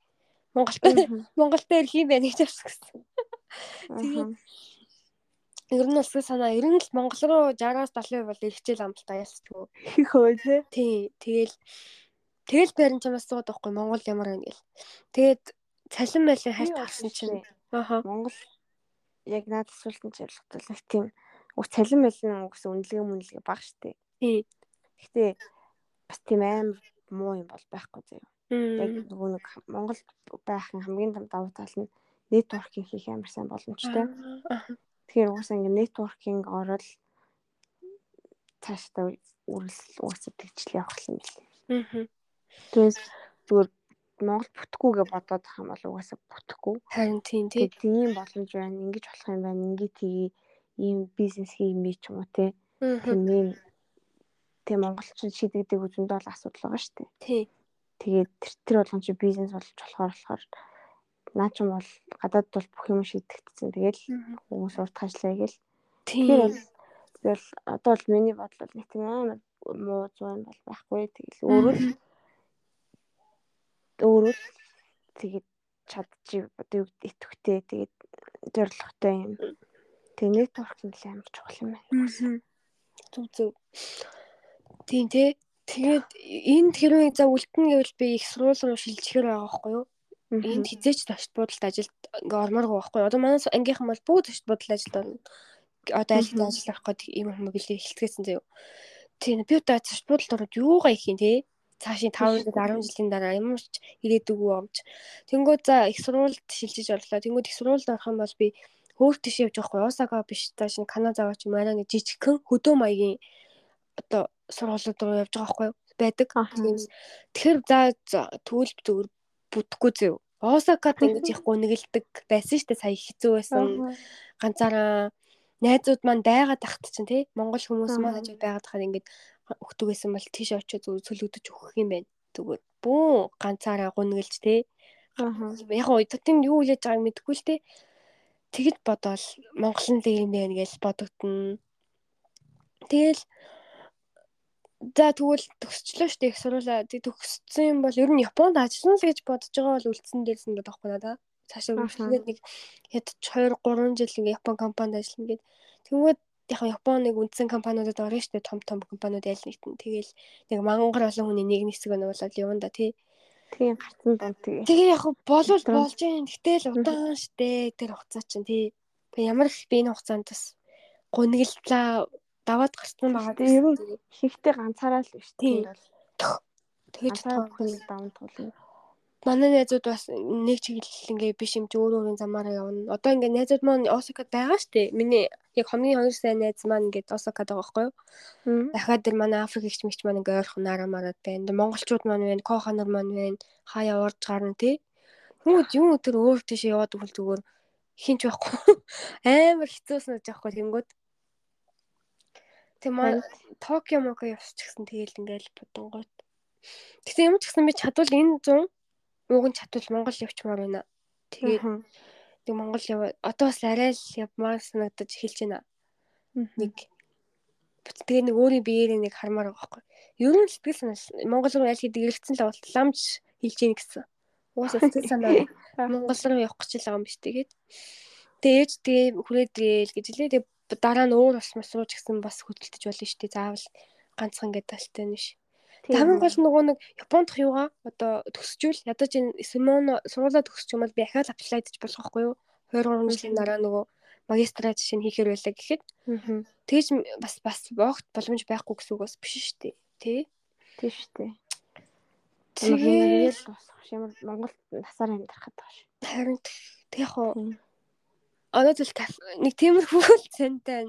Монголд Монголд ирэх юм байна гэж авсан. Аа. Ер нь сэтгэл санаа ер нь л Монгол руу 60-аас 70% бол ирчихэл ам л та ялцгүй. Хих хөө тий. Тий. Тэгэл тэгэл барин чамаас сууд байхгүй Монгол ямар байна гэл. Тэгээд цалин байлын хальт харсан чинь. Аха. Монгол яг наад асуултанд зориултал нэг тийм уг цалин байлын гэсэн үнэлгээ мүнэлгээ баг штэ. Тий. Гэхдээ бас тийм аим муу юм бол байхгүй заяа. Яг нөгөө нэг Монголд байхын хамгийн том давуу тал нь нэтворкинг хийх амар сайн боломжтой. Тэгэхээр угаасаа ингэ нэтворкинг орол цаашдаа үргэлж угаасаа тэгжил явах юм билээ. Мгм. Түүнээс зүгээр Монгол бүтэхгүйгээ бодоод байгаа юм бол угаасаа бүтэхгүй. Харин тийм тийм боломж байна. Ингэж болох юм байна. Ингээд тгий ийм бизнес хиймээ ч юм уу те. Тийм ийм тийм монголчин шийдэгдэг үзэндээ бол асуудал байгаа шүү дээ. Тий. Тэгээд тэр тэр болгон чи бизнес болж болохоор болохоор наа ч юм бол гадаад бол бүх юм шийдэгдсэн. Тэгээд хүмүүс урт ажиллая. Тийм. Тэгэхээр бол тэгэл одоо бол миний бодол бол нэг тийм амар муу зуун бол байхгүй. Тэгэл өөрөө өөрөө тэгээд чадчих одоо юу гэдэг итгэвтэй тэгээд зоригтой юм. Тэгээ нэтворкинг л амар чухал юм байна. Зүг зүг. Тийм тий. Тэгээд энд хэрвээ за үлдэн гэвэл би их сургууль руу шилжихээр байгаа байхгүй юу? Энд хизээч ташд буудалд ажилд ингээ ормооргүй байхгүй юу? Одоо манай ангийнхан бол бүгд ташд буудалд ажилд орно. Одоо аль хэдийн ажил авах гээд ийм юм бэлээ хэлтгээсэн заяа. Тийм би одоо ташд буудалд ороод юугаа их юм тий? Цаашийн 5 жил 10 жилийн дараа ямар ч ирээдүгөө авч. Тэнгүүд за их сургуульд шилжиж орлоо. Тэнгүүд их сургуульд орох юм бол би хөөх тийш явж байхгүй Осака биш та шинэ Канада аваач юм арай нэг жижигхэн хөдөө маягийн одоо сургуулиуд руу явж байгаа байхгүй юу? байдаг. Тэгэхээр за тэгвэл зүгээр бүтэхгүй зөө. Осакад ингэж яахгүй нэгэлдэг байсан шүү дээ сая хэцүү байсан. Ганцаараа найзууд маань байгаад тахт чинь тий Монгол хүмүүс маань Аа. хажууд байгаад тахад ингэж өгдөг байсан бол тийш очиж зүгээр цөлөгдөж өгөх юм байна. Зүгээр бүү ганцаараа гунгэлж тий яг уу тотын юу хүлээж байгааг мэдэхгүй л те. Тэгэж бодоол Монголын л юм байна гэж бодогдно. Тэгэл за тэгвэл төгсчлөө штэ их сурвалаа. Тэг төгссөн юм бол ер нь Японд ажиллана л гэж бодож байгаа бол үлдсэн дээрсэн л байхгүй надаа. Цаашаа үргэлжлээд нэг ядч 2 3 жил ингээ Япон компанид ажиллана гэд. Тэгвэл яг Японы нэг үндсэн компаниудад орно штэ том том компаниуд аль нэгтэн. Тэгэл нэг мангар олон хүний нэг хэсэг нь бол явна да тий. Тийм гарцсан дон тэгээ. Тэгээ яг Удаан. болж юм. Гэтэл удаан штэ тэр хугацаа чинь тий. Ямар их би энэ хугацаанд бас гунигллаа даваад гарсан байгаа. Тэгээ ер нь Ихтэй ганцаараа л биш Тийм. бол тэгэж бүхнийг даван туулна. Манай найзууд бас нэг чиглэл ингээ биш юм чи өөр өөрийн замаараа явна. Одоо ингээ найзууд маань Осакад байгаа штэ. Миний яг хамгийн хоёр сайн найз маань ингээд Осакад байгаа байхгүй юу? Дахиад тэр манай Африк ихч мэгч маань ингээ ойрхон нараа мараад байна. Монголчууд маань байна, коханар маань байна. Хаяа урж гарна тий. Хүмүүс юм тэр өөр тийш яваад өгөл зүгээр хинч байхгүй. Амар хэцүүсэн гэж аахгүй тэнгүүд. Тэг маань Токио моко явчихсан тэгэл ингээл бодонгууд. Гэтэ ямар ч гэсэн би чадвал энэ 100 ууг нь чадвал Монгол явчмаар байна. Тэгээд тэг Монгол яв одоо бас арай л явмаар санагдаж эхэлж байна. Нэг тэгээ нэг өөрийн биеэрээ нэг хармаар байгаа байхгүй. Ер нь сэтгэл санаа Монгол руу аль хэдийн иргэцэн л болт ламж хэлж ийн гэсэн. Угаасаа сэтгэл санаа Монгол руу явах гэж л байгаа юм биш тэгээд. Тэгээ ээж тэгээ хүрээд гээл гэж лээ. Тэгээ дараа нь өөр бас мас руу ч гэсэн бас хөдөлтөж болно шүү дээ. Заавал ганцхан ингээд талтай нь биш. Хамгийн гол нөгөө нэг Японд дах юугаа одоо төгсчүүл ядаж энэ Симон сургуулаа төгсч юм бол би ахаад аплайдж болох байхгүй юу? 2 3 жилийн дараа нөгөө магистрат жишээ нь хийхээр байлаа гэхэд тэгж бас бас богт боломж байхгүй гэсэн үг бас биш шүү дээ. Тэ? Тийм шүү дээ. Тэгээ Тэгээд бас ямар Монголд насаар амьдрахад шүү. харин тэг яг Мгм. Одоо зөв нэг тиймэрхүү л цантай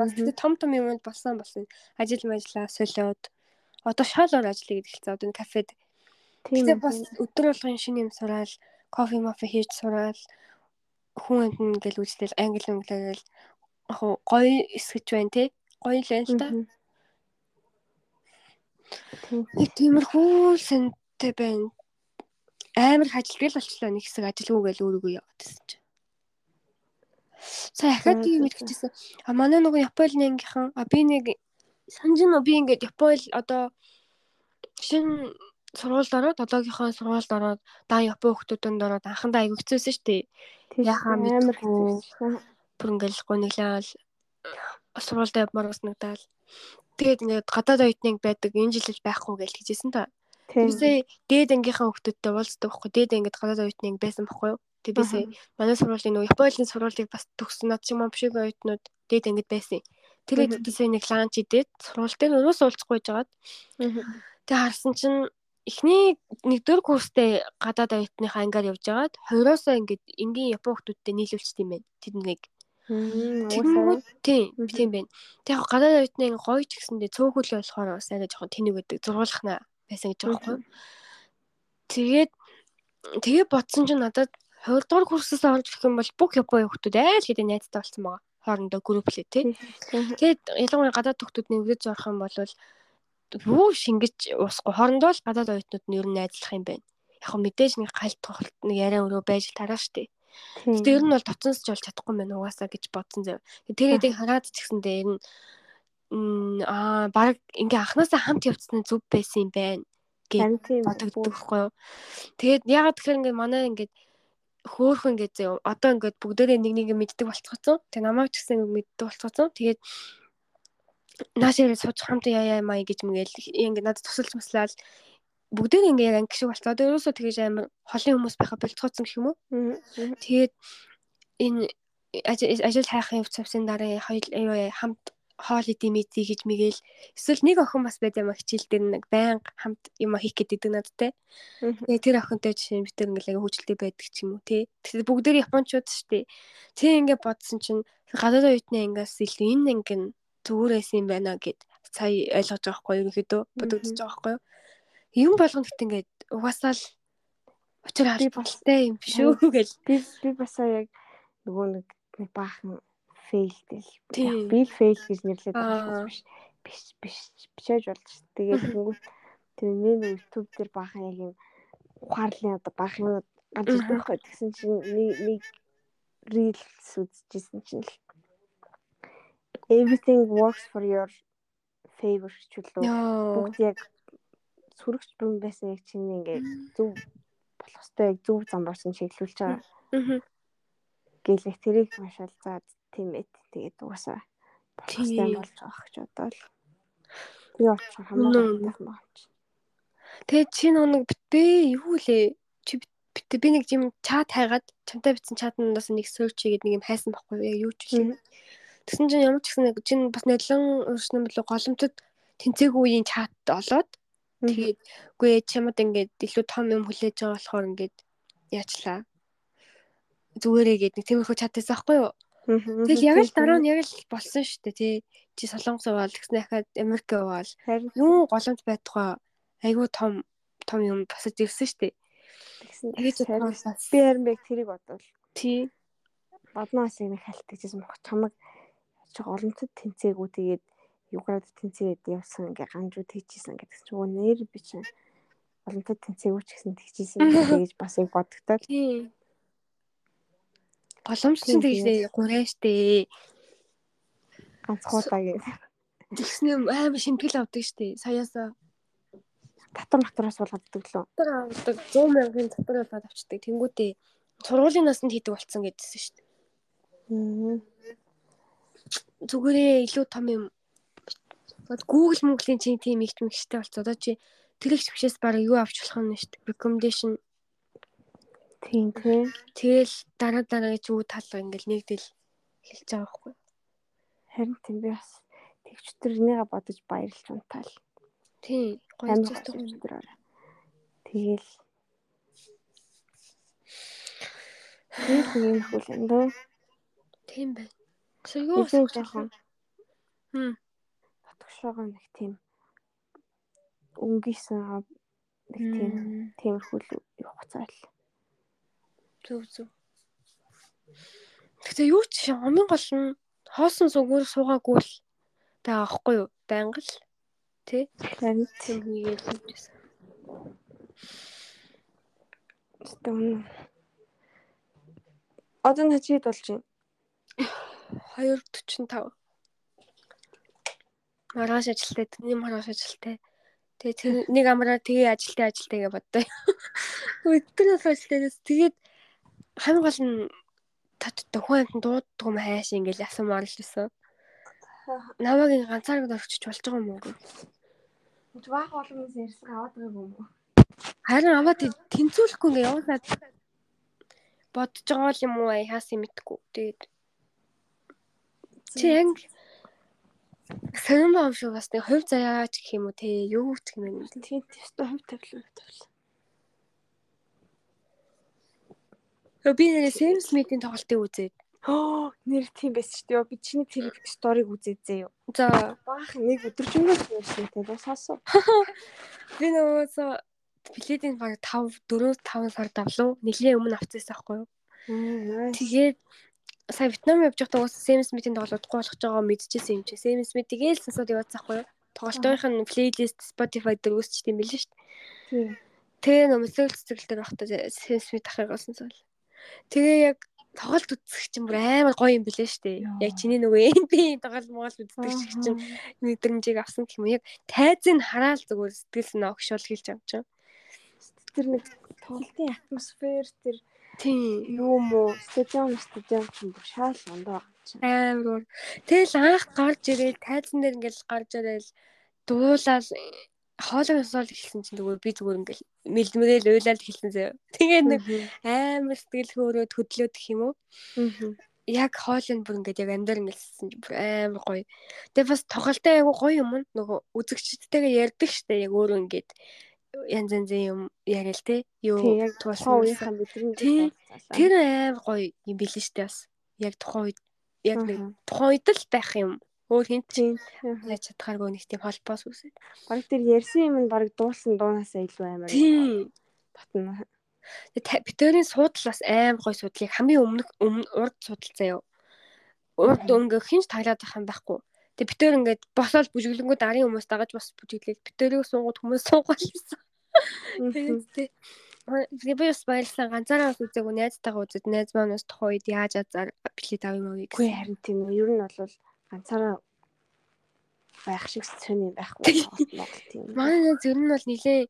бас мгм. тэг том том юмд болсон болсон ажил мажлаа солиод одоо шалаар ажиллая гэдэг хэлсэн одоо энэ кафед Тийм Гэтэ бас өдөр болгон шинэ юм сураал, кофе мофе хийж сураал, хүн амт ингээл үзлэл англи өнгөлөөл яг гоё эсгэж байна те. Гоё л байна л. Нэг тиймэрхүү сэнтэй байна. амар их ажилтгал болчихлоо нэг хэсэг ажилгүй гэл өөрийгөө яваад чинь. Сая ахаад тийм мэдчихсэн. А манай нөгөө Японы ангийнхан а би нэг санаж нь би ингээд Японд одоо шинэ сургуульд ороод одоогийнхоо сургуульд ороод дан Япон хүмүүстэнд ороод анхандаа аягүй хэцүүсэн шүү дээ. Яхаа мэдгүй бүр ингээл гонглал сургуультай явмаар санагдал. Тэгээд ингээд гадаад оюутныг байдаг энэ жил байхгүй гэж хэлжсэн та. Тэрсээ дээд ангийнхаа хүмүүстэй уулздаг байхгүй. Дээд ангид гадаад оюутныг байсан байхгүй юу? Тэгээд бисээ манай сургуулийн нөгөө Японы сургуулийг бас төгссөн над ч юм уу бишиг оюутнууд дээд ангид байсан. Тэгээд бисээ нэг ланч идээд сургуультай нөрөөс уулзахгүй жагаад. Тэгээд харсан чинь эхний нэгдүгээр курстэй гадаад оюутныхаа ангаар явж байгаад хоёроосоо ингээд энгийн япон хүмүүстэй нийлүүлчихсэн юм байна. Тэднийг. Тэгмүүд тийм тийм байна. Тэг яг гадаад оюутны гоё ч гэсэндээ цөөхөл болохоор бас арай жоохон тэнэг байдаг. Зургуулхна байсан гэж байгаа байхгүй. Тэгээд тэгээ ботсон чинь надад 20 дугаар курсээс орж ирэх юм бол бүх япон хүмүүс айл хэдийн найзтай болсон байгаа. Хоорондоо групплээ тий. Тэгээд ялангуяа гадаад хүмүүс нэвгэж орох юм бол юу шингэж уусахгүй хоорондоо л гадаад оюутнууд нь ер нь найзлах юм байна. Яг мэдээж нэг галт тоглолт нэг яриа өрөө байж тараа штэ. Гэтэ ер нь бол тоцсонсч болж чадахгүй байна угаасаа гэж бодсон зав. Тэр хэдийг хараад ч гэсэндээ ер нь аа баг ингээ анханасаа хамт явцсан зүв байсан юм байна гэж бодогддог хгүй юу. Тэгээд ягаад тэгэхээр ингээ манай ингээ хөөхөн гэж одоо ингээд бүгдээрээ нэг нэг мэддэг болцгоцсон. Тэг намайг ч гэсэн мэддэг болцгоцсон. Тэгээд нааш ирээд сууж хамт яа маа гэж мгээл ингээд надад тусалж маслаад бүгдээр ингээ яг анги шиг болцоо. Одоо ерөөсөө тэгэж амар холын хүмүүс байха болцгоцсон гэх юм уу. Тэгээд энэ ажил хайхын явц авсан дараа хоёул хамт идэм идий гэж мэгэл эсвэл нэг охин бас байд юм а хичээл дээр нэг байнга хамт юм хийх гэдэг надтай. Тэгээ тэр охинтой жишээ нь битэр ингээл хөвчлөлтэй байдаг ч юм уу тий. Тэгэхээр бүгдээр японочууд шүү дээ. Тэг ингээ бодсон чинь гадаад оюутны ангиас илүү энэ анги нь зүгээрээс юм байна гэд сая ойлгож байгаа хгүй ерөнхийдөө бодогдож байгаа хгүй. Юм болгоно гэт ингээд угаасаа л учир харалтай юм биш үү гэж. Би би бас яг нөгөө нэг баахан фейлдэл. Би л фейл гэж нэрлээд байгаа биш. Биш биш бичээж болж ш. Тэгээд тэнгуут тэр нэг YouTube дээр баахан яг юм ухаарлын одоо баахан ганц хой тэгсэн чинь нэг нэг reels үзчихсэн чинь л everything works for your favor ч үлээ. Бүгд яг сүрэгч бүм байсан яг чинь ингээд зөв болох хэвээр яг зөв замбар чинь чиглүүлж байгаа. Гэлэх тэрийг машаал за тийм ээ. Тэгээд угаасаа болох хэвээр болж байгаа гэж бодоол. Тэгээ очих хамаагүй байна. Тэгээ чи нэг битээ юу лээ? Чи битээ би нэг юм чат хайгаад чамтай бичсэн чатнаас нэг search хийгээд нэг юм хайсан байхгүй юу? Юу ч юм. Тэгсэн чинь ямар ч гэсэн нэг чинь бас нэлен ууршны мөлөө голомтод тэнцээгүй үеийн чат олоод тэгээд үгүй чамд ингээд илүү том юм хүлээж байгаа болохоор ингээд яачлаа. Зүгээрээ гээд нэг тиймэрхүү чат байсан байхгүй юу? Тэгэл яг л дараа нь яг л болсон шүү дээ тий. Чи солонгос угаал тэгснэ хахад Америк угаал. Юу голомт байтугай айгүй том том юм басаж ирсэн шүү дээ. Тэгэж би харин яг тэрийг бодвол. Тий. Бодноос нэг хальт гэжсэн мөх чамаг чи олонцод тэнцээгүү тэгээд юугаар тэнцээд явсан ингээ ганжууд хийчихсэн гэдэг чинь өө нэр би чинь олонцод тэнцээгүү ч гэсэн тэгчихсэн гэж бас яг бодогдоо. Тий. Боломж чинь тэгжээ гурай штэ. Ганцхуудаа гэж. Тэгснэ амар шимтгэл авдаг штэ. Саяасаа татвар матраас болгодог лөө. Татвар авдаг 100 мянган татвар болоод авчдаг. Тэнгүүтээ сургуулийн наснд хийдэг болцсон гэдсэн штэ. Аа зүгээрээ илүү том юм Google Google-ийн чинь тийм ихт мэгчтэй болцоо. Одоо чи тэр их бишээс баг юу авч болох юм шүү дээ. Recommendation тийм тийм. Тэгэл дараа дараа гэж юу талга ингээл нэгдэл хэлж байгаа байхгүй. Харин тийм би бас тэгчтэр энийгээ бодож баярлж унтаал. Тийм. Гоё зөвхөн. Тэгэл Тэгэл юм хөл энэ дөө. Тийм байна. Юу жоохон. Хм. Татгшоогоо нэг тийм өнгөсөн нэг тийм тиймэрхүү хугацаа л. Зөв зөв. Тэгтээ юу ч амин гол нь хоосон сүгээр суугаагүй л байгаа аахгүй юу? Байнга л тий. Харин тийм хийгээл хийжсэн. Өстө үнэ. Одоо нь хажид болж байна. 2:45. Маргааш ажилтай, тэрний маргааш ажилтай. Тэгээ нэг амраар тэгээ ажилтай ажилтай гэж боддоо. Өдөр бол ажилтайнаас тэгээд хамгийн гол нь татдаг хүн амт дууддаг юм хайш ингээл асуумаар л байсан. Намайг ганцаараа орчиж болж байгаа юм уу? Чи баах болгоноос ярьсан аваад байгаа юм уу? Харин аваад тэнцүүлэхгүй ингээ явуулаад бодож байгаа юм уу яасан мэдгүй. Тэгээд чи яг сонирм юм шиг бас нэг хувь заяач гэх юм уу те юу гэх юм бэ? Тийм тест хувь тавилан тавил. Би нэр Сэм Смитийн тоглолтыг үзээд Оо нэр тийм байсан шүү дээ. Би чиний тэр сториг үзээд зээ юу. за Баах нэг өдржингөө ярьсан те. Бас хасуу. би нөгөө билетийн баг 5 4 5 сар давлуу нэлийн өмнө авчихсан байхгүй юу? Тэгээд сая Вьетнам явж байхдаа уус Сэм Смитийн тоглолт болгож байгаа мэдчихсэн юм чи. Сэм Смит тэгээл сонсоод яваадсан байхгүй юу? Тоглолтынх нь плейлист Spotify дээр үүсчихдээ юм билээ шүү дээ. Тийм. Тэгээ нөө мөсөөл цэцэглэл дээр байхдаа Сэм Смит ахыг олсон цаал. Тэгээ яг тоглолт үзэх чинь бүр амар гоё юм билээ дээ. Яг чиний нөгөө NBA тоглолт монгол үздэг шиг чинь мэдрэмжийг авсан гэх юм. Яг тайзыг хараад зүгээр сэтгэл санаа огшоол хэлж авч байгаа. Тэр нэг тоглолтын атмосфер тэр Тийм. юу мó стадион стадион чинь бүр байгаа юм чинь. амар. Тэгэл анх гарч ирээд тайзан дээр ингээл гарч ирэл дуулаад хоолой сонсоол эхэлсэн чинь зүгээр би зүгээр ингээл мэлмэрэл уйлаад эхэлсэн заяа. Тэгээд нэг амар сэтгэл хөөрөө төдлөөд гэх юм уу? Яг хоолойн бүр ингээд яг амдаар ингэлсэн чинь бүр амар гоё. Тэгээ бас тоглолтоо айгу гоё юм нь нөгөө үзэгчдтэйгээ ярьдаг штэ яг өөрөө ингээд янз янзын юм яриа л те. Юу яг туулсан үеийнхэн бидний. Тэр амар гоё юм билээ штэ бас. Яг тухайн үед яг нэг тухайн үед л байх юм. Өөр хинт ч тийм. яаж чадхааргүй нэг тийм холбоос үсэ. Бараг тэр ярьсан юм нь бараг дуулсан дуунасаа илүү амар. Тийм. Батна. Тэгээ битэрийн суудал бас амар гоё суудлыг хамгийн өмнөх өмнө урд суудал заяа. Урд өнгө хинч таглаад байх юм байхгүй. Тэгээ битэр ингээд босоод бүжиглэнгүүд арын хүмүүс дагаж бас бүжиглээд битэрийг суугаад хүмүүс суугаалсан. Тэгээ би бас баярлсан ганцаараа бас үзээгүй найзтайгаа үзээд найз маань бас тухайн үед яаж азар билет авъя маа Үгүй харин тийм үү. Ер нь бол ганцаараа байх шиг сони юм байхгүй Монгол тийм. Манай ер нь бол нилээ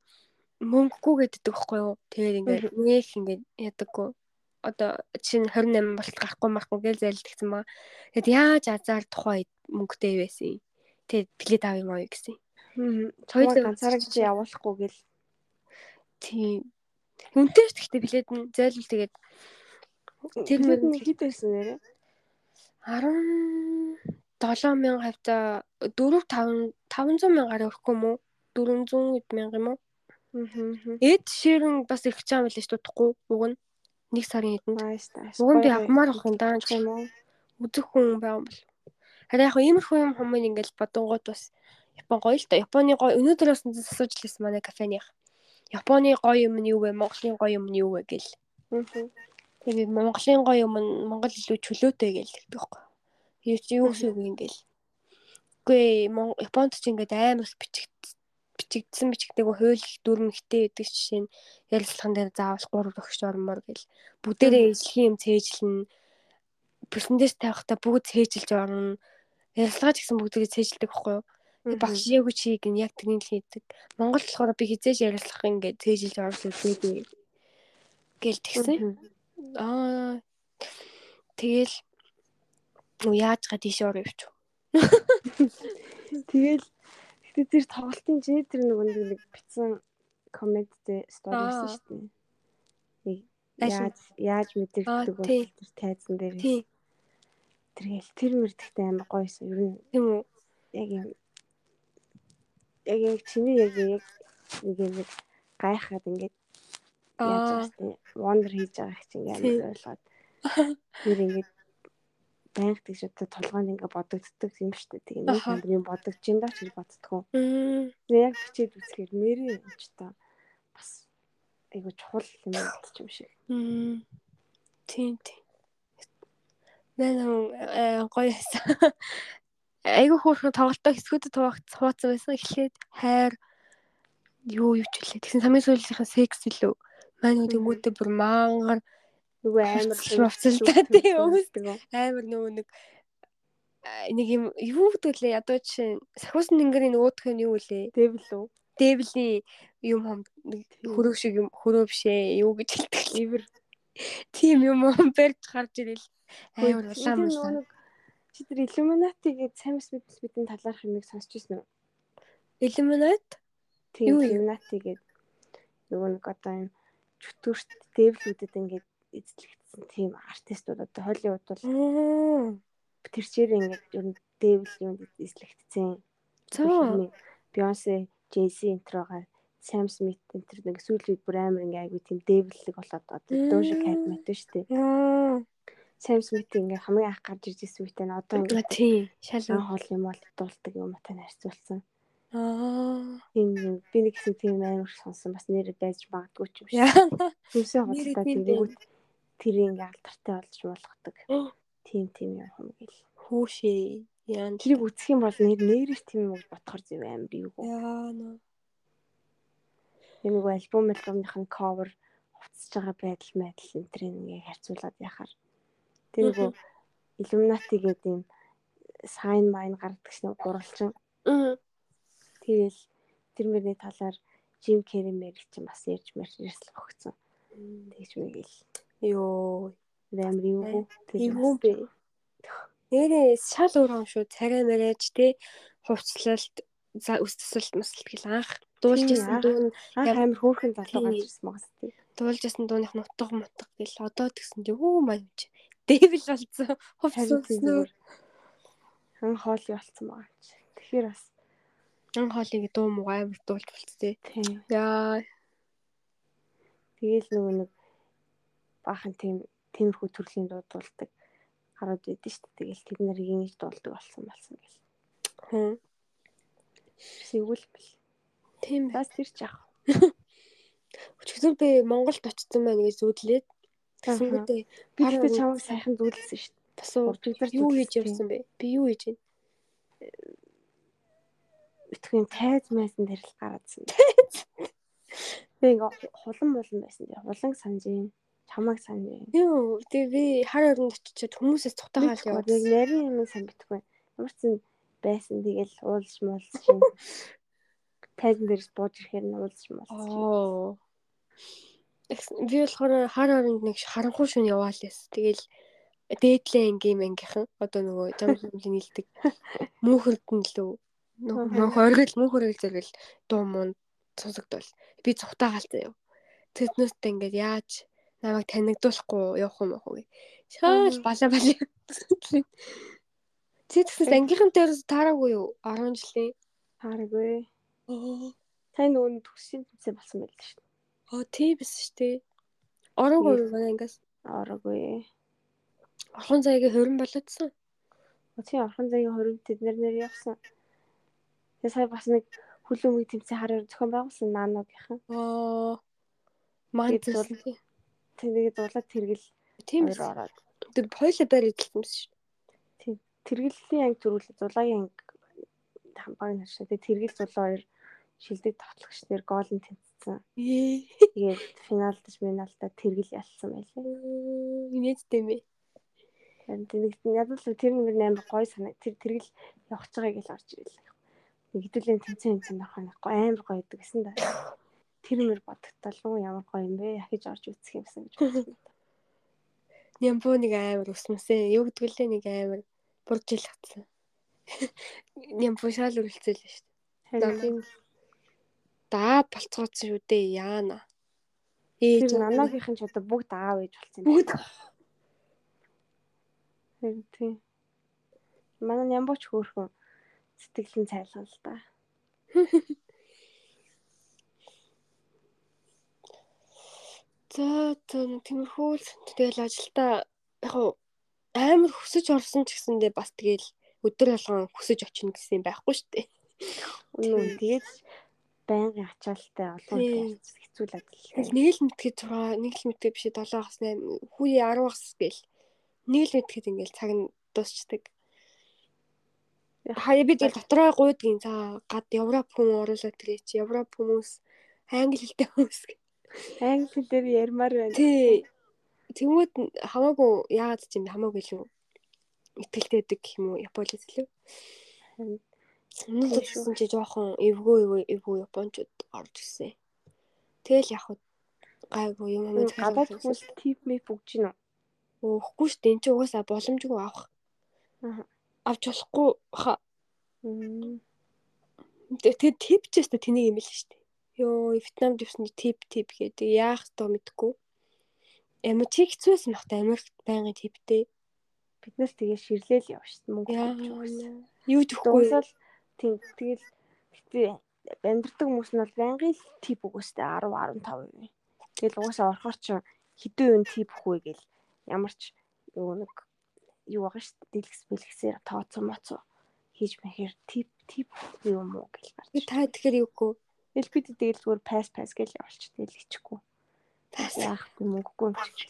мөнгөгүй гэдэг байхгүй юу. Тэгээд ингээд нэг ингээд ядаггүй. Одоо чинь 28 болт гарахгүй марахгүй гэж зайлдагсан маа. Тэгэд яаж азар тухайн үед мөнгөтэй байсан. Тэгээд билет авъя маа гэсэн. Хоёул ганцаараа гэж явуулахгүй гэл. Тийм. Үнтэй ш гэхдээ билет нь зайлвал тэгээд Тэр нь хэд байсан нэрэ? 17000 хавьта 4 5 500 мянгаар өрөхгүй юм уу? 400 мянга юм уу? Эд ширэн бас их чам байлаа ш дутхгүй уг нь нэг сарын эдэнд. Уг нь би авмаар авах юм даа юм уу? үзэх хүн байгаа юм бол. Харин яг иймэрхүү юм хүмүүс ингээл бодонгууд бас Япон гоё л да. Японы гоё өнөөдөр бас нэг асууж лээсэн манай кафених. Японы гоё юм нь юу вэ? Монголын гоё юм нь юу вэ гэл. Аа. Тэгээ би Монголын гоё юм нь Монгол илүү чөлөөтэй гээл тэгдэг байхгүй. Юу чи юу гэсэн үг ингээл. Үгүй Японд ч ингээд амар бичиг бичигдсэн бичигдээгүй хууль дүрмэгтэй гэдэг жишээ нь ярилцлаган дээр заавал 3 өгч ормоор гэл. Бүгдээрээ ижлэх юм цээжлэн презентац тавихтаа бүгд цээжилж орно. Ярилцлага ч гэсэн бүгдээ цээжилдэг байхгүй юу? Багш яг чиг нь яг тэрний л хийдэг. Монгол болохоор би хизээж ярилцлах ингээд цээжилж орох үзээгүй. Гэл тэгсэн. Аа тэгэл нөө яаж га тийш орё явчих. Тэгэл гэтээ тэр тоглолтын чи тэр нөгөө нэг битсэн комменттэй стори Аа. байсан шүү дээ. Нэг Яаж яаж мэдэрдэг вэ тэр тайзан дээр. Тэргээл тэр мөрдөхтэй амар гоёсэн. Ер нь тийм үү. яг юм яг яг чиний яг яг нэг юм гайхаад ингээд яаж Аа байгаа тийм wonder хийж байгаа их чинь ингээд ойлгоод тэр ингээд байнга тийш одоо толгойд ингээд бодогддог юм шүү дээ. Тэгээ нэг юм бодогч юм даа ч гэж боддгоо. Тэгээ яг бичээд үзэхээр нэрээ юм ч та бас айгу чухал юм болчих юм шиг. Тийм тийм. Наа гоё байсан. Айгу хөөрхөн тоглолтоо хэсгүүдэд хуваацсан байсан. Эхлээд хайр юу юу ч үлээ. Тэгсэн хамгийн сүүлийнхэн секс илүү нөгөө тэнгуүтээ бүр мангар Нөгөө амар Хувцалтай тий, өөсдөг. амар нөгөө нэг нэг юм юу гэдэг лээ ядуу чинь сахиусан тэнгэрийн өөдөх нь юу лээ? Дэвл үү? Дэвлийн юм нэг хөрөв шиг юм хөрөв бишээ юу гэж хэлдэг лээ. Ивэр. Тийм юм юм барьж гарч ирэл. Амар улаан нэг чи тэр Illuminati гэдэг Sam Smith бидний талаарх юмыг сонсч ирсэн үү? Illuminati Тийм? Illuminati гэдэг нөгөө нэг одоо юм чөтгөрт дэвлүүдэд ингээд эзлэгдсэн тийм артистууд одоо Холливуд бол тэр чир ингээд ер нь дэвл юунд эзлэгдсэн. За. Beyoncé, Jay-Z энтрогоо Sam Smith энтер нэг сүүлийн үед бүр амар ингээ айгу тийм дэвлэг болоод одоо Doja Cat мэт шүү дээ. Sam Smith ингээ хамгийн анх гарч ирж ирсэн үедээ нь одоо ингээ тий. Шал. ан хоол юм бол дуулдаг юм атай харьцуулсан. Аа. Тийм юм би нэг гэсэн тийм амар сонсон бас нэр байж магадгүй ч юм шиг. Хүмүүсийн хоолтой тийм тэнгүүд тэр ингээ алдартай болж болгодог. Тийм тийм юм юм гэл. Хүүшээ. Яан. Тэрийг үсэх юм бол нэр нэрээс тийм юм гэж бодохоор зөв амар юу. Яана. Энэ нэг альбом альбомных нь cover хувцсаж байгаа байдал байдал энэ төр ингээ харьцуулаад яхаар. Тэр нөгөө Illuminati гэдэг юм sign mine гаргадаг шнэ гурвалжин. Тэгэл тэр мөрний талаар Jim Carrey мэр чинь бас ярьж ярьсл өгцөн. Тэгж мэгэл Йоо. амар юу. Эвгүй бэ. Нэрээ шал юм шүү. Царай мэрэж те хувцлалт үс төсөлт мэсэлт гэл анх дуулж исэн нь Анх Яг- амар хөөрхөн залуу ирсэн магас тий. дуулж исэн дууных нутга мутга гэл одоо тэгсэн чи хөө маань чи дэвэл болсон зүгээр. Хан хоол болцсон байгаа чи. Тэгэхээр бас ан хоолыг дуу муу амар дуулж болцсон тийм. яа Тэгээл нөгөө нэг баахан тийм тиймэрхүү төрлийн дуу дуулдаг гарууд байдсан шүү дээ. Тэгээл тэд нарыг ингэж дуулдаг болсон болсон гэл. хүн Сэгүүл бэл. тийм Бас тэр ч яах. өчигдөр би Монголд очсон байна гэж зүудлээд тэгсэн Аха. үедээ Би үгүй. чамайг сайхан зүйлсэн шүү дээ. бас Уржигдэр юу хийж явсан бэ би юу хийж байна Итгэн тайз майсан дээр л гараадсан. Би ингээ хулан мулан байсан. Хулан санаж юм. Чамайг санаж юм. юу тэгээ би хар оронд очичоод хүмүүсээс цухтагаал Нэг явуулсан нарийн юм сайн битгүй. Ямар ч зэн байсан тэгэл уулж муулж чинь. Тайзан дээрс бууж ирэхээр нь уулж муулж чинь. би болохоор хар оронд нэг харанхуй шөнө яваал яс. Тэгэл дээдлээ ингээм ангийнхан одоо нөгөө жам жамлын нийлдэг. Мөнхөрд нь лөө мөнх оргил мөнх оргил зэрэгэл дуу муун цусагдвал. Би цухтаагаал заяа тэднээсээ ингээд яаж намайг танигдуулахгүй явах юм уу гэ шал Аха. бала бала Чи тэгсэн ангийнхан дээрээс таараагүй юу 10 жилийн Хараагүй. оо Сайн нөгөө төгссөн тэмцээн болсон байл шүү дээ. оо тийм биш шүү дээ ороогүй манай ангиас Ороогүй. орхон заягийн 20 болоодсан Өчиг орхон заягийн хориг тэд нар нэр явсан. Тэгээ сая бас нэг хүлэмжийн тэмцээн хараар зохион байгуулсан наануудынхан. аа маань Тэгээд бол- Тэгээд дуулаад тэргэл тийм ороод. тэр хоёлоо байр эзэлсэн биш шүү Тэргэллийн анги төрүүлээ зулаагийн анги хамбаг наршаа. Тэгээд тэргэл зулаа хоёр шилдэг тоглогч нэр гол нь тэнцсэн. ээ Тэгээд финалдаж миналдаа тэргэл ялсан байлээ. инээдтэй юм бэ Харин тэр нэг ядуу л тэр нэр амар гой санаа. Тэр тэргэл явах гэж байгааг л орж ирэл. Нэг хэдүүлэн тэнцэн тэнцэн байх нь амар гоё гэдэг гэсэн да. Тэр мөр бодогтол уу ямар гоё юм бэ? Яхиж орж үзэх юмсан гэж бодсон. Нямбуу нэг амар усмсээ. Юу гэдэг лээ нэг амар бурж ил хатсан. Нямбуу шал үргэлцэл шүү дээ. Даа болцгооцсон шүү дээ. Яана. Ээж тэр нанагийнхан ч одоо бүгд аав ээж болсон юм. бүгд тийм. Манай нямбууч хөөхөн сэтгэлэн цайлгал л да. За за тиймэрхүү л тэгэл ажилдаа яг хуу амар хөсөж орсон ч гэсэндээ бас тэгэл өдөр болгон хөсөж очино гэсэн юм байхгүй шүү дээ. Үнэн тэгээд байнгын ачаалттай олон хэцүүлээд л. Тэгэл нэг л мэдгээд 6 нэг л мэдгээд биш 7 хас 8 хүүе 10 хас гээл нэг л мэдгээд ингээл цаг нь дуусчдаг. Хаяа бид дотроо гуйдгийн за гад Европ хүмүүс оруулаад тэрээ чи Европ хүмүүс англи хэлтэй хүмүүс гэ. Англи хэлээр ярмаар байна. Тий. Тэнгүүд хамаагүй яагаад ч юм хамаагүй л. Итгэлтэй байдаг гэх юм уу Японоос илүү. Харин Өмнө гэсэн чи жоохон эвгүй эвгүй японочууд орж ирсэн. Тэгэл яг гайгүй юм юм гадаад хүмүүс тип мэп өгч гин үү? Өөхгүй шүү дээ. Энд чи угаасаа боломжгүй авах. Аа. Авч болохгүй хаа. Мм. Тэгээд тип ч өстө тэнийг юм л шүү дээ. Йоо, Вьетнамд явсан чи тип тип гэдэг яах вэ мэдгүй. Ямар чи хэцүүсэн бах та Америкт байнгын типтэй. Биднээс тэгээ ширлээл дээ. Мөнгө өгсөн. Юу гэхгүй. Дуусал тийм тэгэл гэтээ амьдрдаг хүмүүс нь бол байнгын тип өгөөстэй 10 15%. Тэгэл угаасаа орохоор ч хэдэн үн тип өгвэ гэл ямар ч юу нэг юу байгаа шүү дээ. Дэлгэс бэлгэсээр тооцоо моцоо хийж мэхэр тип тип юм уу гэл гарч. Та тэгэхээр юугүй. Тэгэл бид тэгэл зүгээр пас пас гэл явуулчих тэгэл ичихгүй. Тас. Яах юм мөнгөгүй юм чи.